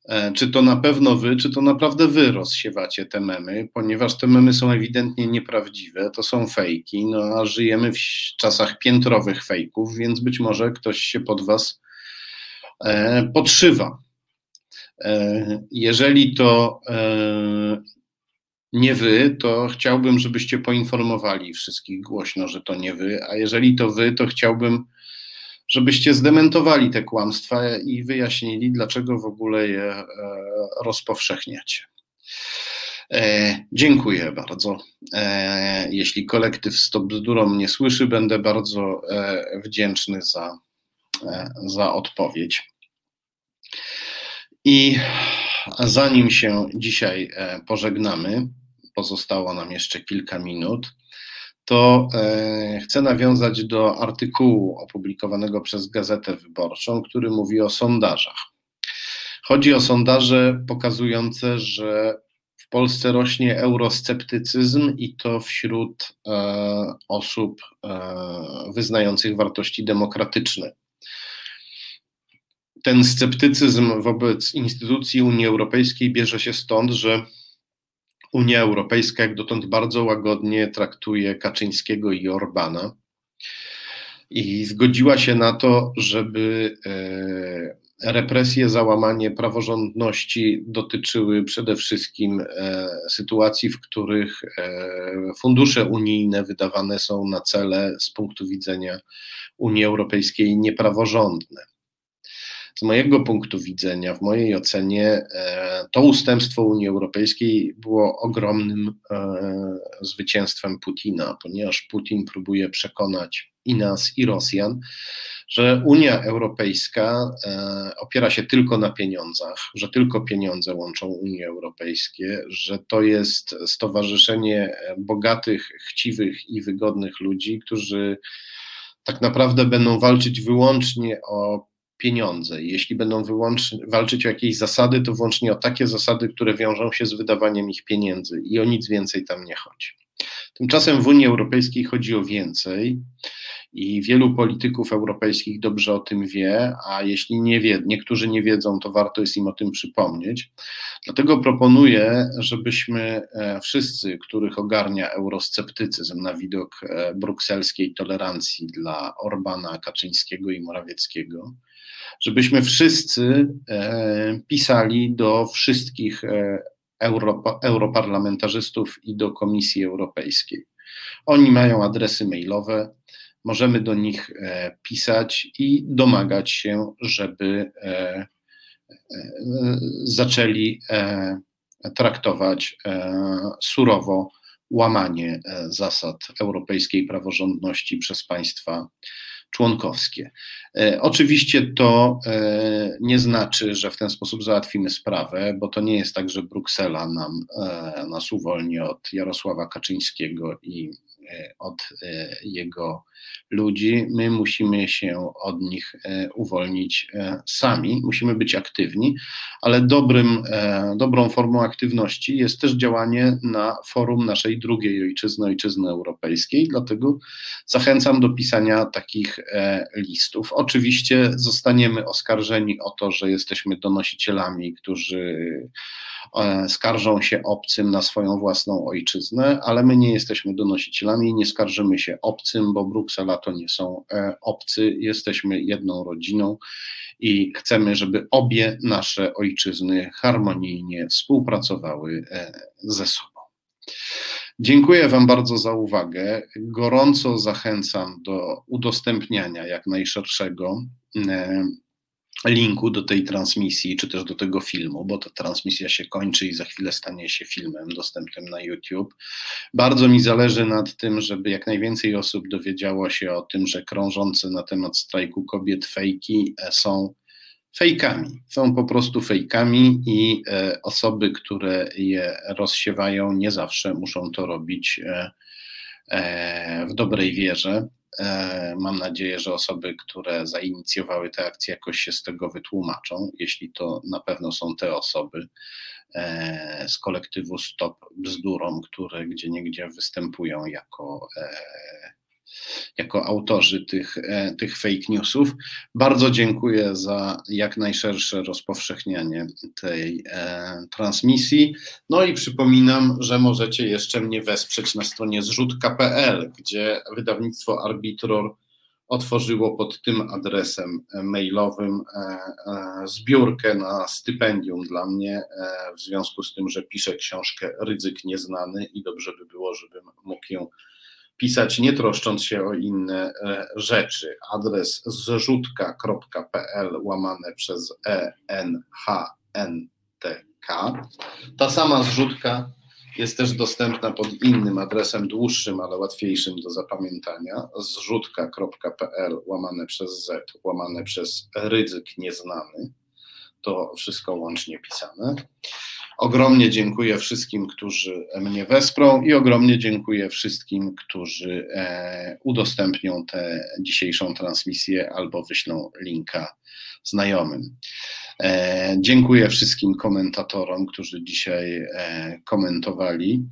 e, czy to na pewno wy, czy to naprawdę wy rozsiewacie te memy, ponieważ te memy są ewidentnie nieprawdziwe, to są fejki, no a żyjemy w czasach piętrowych fejków, więc być może ktoś się pod was podszywa. Jeżeli to nie wy, to chciałbym, żebyście poinformowali wszystkich głośno, że to nie wy, a jeżeli to wy, to chciałbym, żebyście zdementowali te kłamstwa i wyjaśnili, dlaczego w ogóle je e, rozpowszechniacie. E, dziękuję bardzo. E, jeśli kolektyw Stop Bzdurą mnie słyszy, będę bardzo e, wdzięczny za, e, za odpowiedź. I zanim się dzisiaj e, pożegnamy, pozostało nam jeszcze kilka minut, to e, chcę nawiązać do artykułu opublikowanego przez Gazetę Wyborczą, który mówi o sondażach. Chodzi o sondaże pokazujące, że w Polsce rośnie eurosceptycyzm i to wśród e, osób wyznających wartości demokratyczne ten sceptycyzm wobec instytucji Unii Europejskiej bierze się stąd, że Unia Europejska jak dotąd bardzo łagodnie traktuje Kaczyńskiego i Orbana i zgodziła się na to, żeby e, represje, załamanie praworządności dotyczyły przede wszystkim e, sytuacji, w których e, fundusze unijne wydawane są na cele z punktu widzenia Unii Europejskiej niepraworządne. Z mojego punktu widzenia, w mojej ocenie, e, to ustępstwo Unii Europejskiej było ogromnym zwycięstwem Putina, ponieważ Putin próbuje przekonać i nas, i Rosjan, że Unia Europejska opiera się tylko na pieniądzach, że tylko pieniądze łączą Unię Europejską, że to jest stowarzyszenie bogatych, chciwych i wygodnych ludzi, którzy tak naprawdę będą walczyć wyłącznie o pieniądze. Jeśli będą walczyć o jakieś zasady, to wyłącznie o takie zasady, które wiążą się z wydawaniem ich pieniędzy i o nic więcej tam nie chodzi. Tymczasem w Unii Europejskiej chodzi o więcej i wielu polityków europejskich dobrze o tym wie, a jeśli nie wie, niektórzy nie wiedzą, to warto jest im o tym przypomnieć. Dlatego proponuję, żebyśmy e, wszyscy, których ogarnia eurosceptycyzm na widok e, brukselskiej tolerancji dla Orbana, Kaczyńskiego i Morawieckiego, żebyśmy wszyscy e, pisali do wszystkich europarlamentarzystów i do Komisji Europejskiej. Oni mają adresy mailowe, możemy do nich e, pisać i domagać się, żeby e, e, zaczęli traktować surowo łamanie zasad europejskiej praworządności przez państwa członkowskie. Oczywiście to nie znaczy, że w ten sposób załatwimy sprawę, bo to nie jest tak, że Bruksela nam, nas uwolni od Jarosława Kaczyńskiego i od jego ludzi, my musimy się od nich e, uwolnić e, sami, musimy być aktywni, ale dobrym, e, dobrą formą aktywności jest też działanie na forum naszej drugiej ojczyzny, ojczyzny europejskiej, dlatego zachęcam do pisania takich listów. Oczywiście zostaniemy oskarżeni o to, że jesteśmy donosicielami, którzy skarżą się obcym na swoją własną ojczyznę, ale my nie jesteśmy donosicielami, nie skarżymy się obcym, bo Bruksela to nie są e, obcy, jesteśmy jedną rodziną i chcemy, żeby obie nasze ojczyzny harmonijnie współpracowały e, ze sobą. Dziękuję Wam bardzo za uwagę. Gorąco zachęcam do udostępniania jak najszerszego e, linku do tej transmisji, czy też do tego filmu, bo ta transmisja się kończy i za chwilę stanie się filmem dostępnym na YouTube. Bardzo mi zależy nad tym, żeby jak najwięcej osób dowiedziało się o tym, że krążące na temat strajku kobiet fejki e, są fejkami. Są po prostu fejkami i e, osoby, które je rozsiewają, nie zawsze muszą to robić e, w dobrej wierze. E, mam nadzieję, że osoby, które zainicjowały te akcje, jakoś się z tego wytłumaczą. Jeśli to na pewno są te osoby e, z kolektywu Stop Bzdurom, które gdzie niegdzie występują jako e, jako autorzy tych, e, tych fake newsów. Bardzo dziękuję za jak najszersze rozpowszechnianie tej e, transmisji. No i przypominam, że możecie jeszcze mnie wesprzeć na stronie zrzutka.pl, gdzie wydawnictwo Arbitror otworzyło pod tym adresem mailowym e, e, zbiórkę na stypendium dla mnie, e, w związku z tym, że piszę książkę Ryzyk Nieznany i dobrze by było, żebym mógł ją pisać nie troszcząc się o inne e, rzeczy. Adres zrzutka.pl łamane przez ENHNTK. Ta sama zrzutka jest też dostępna pod innym adresem, dłuższym, ale łatwiejszym do zapamiętania. zrzutka.pl łamane przez Z, łamane przez ryzyk nieznany. To wszystko łącznie pisane. Ogromnie dziękuję wszystkim, którzy mnie wesprą i ogromnie dziękuję wszystkim, którzy e, udostępnią tę dzisiejszą transmisję albo wyślą linka znajomym. E, dziękuję wszystkim komentatorom, którzy dzisiaj e, komentowali.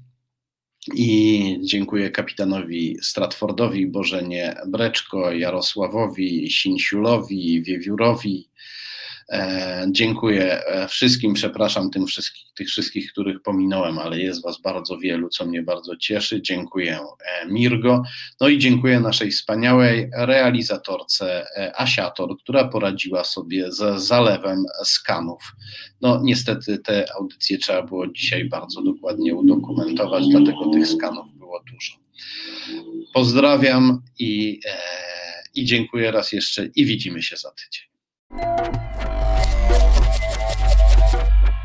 I dziękuję kapitanowi Stratfordowi, Bożenie Breczko, Jarosławowi Sinsiulowi, Wiewiórowi, dziękuję e, wszystkim, przepraszam tym wszystkich, tych wszystkich, których pominąłem, ale jest Was bardzo wielu, co mnie bardzo cieszy. Dziękuję e, Mirgo. No i dziękuję naszej wspaniałej realizatorce Asiator, która poradziła sobie z zalewem skanów. No niestety te audycje trzeba było dzisiaj bardzo dokładnie udokumentować, dlatego tych skanów było dużo. Pozdrawiam i, i dziękuję raz jeszcze i widzimy się za tydzień.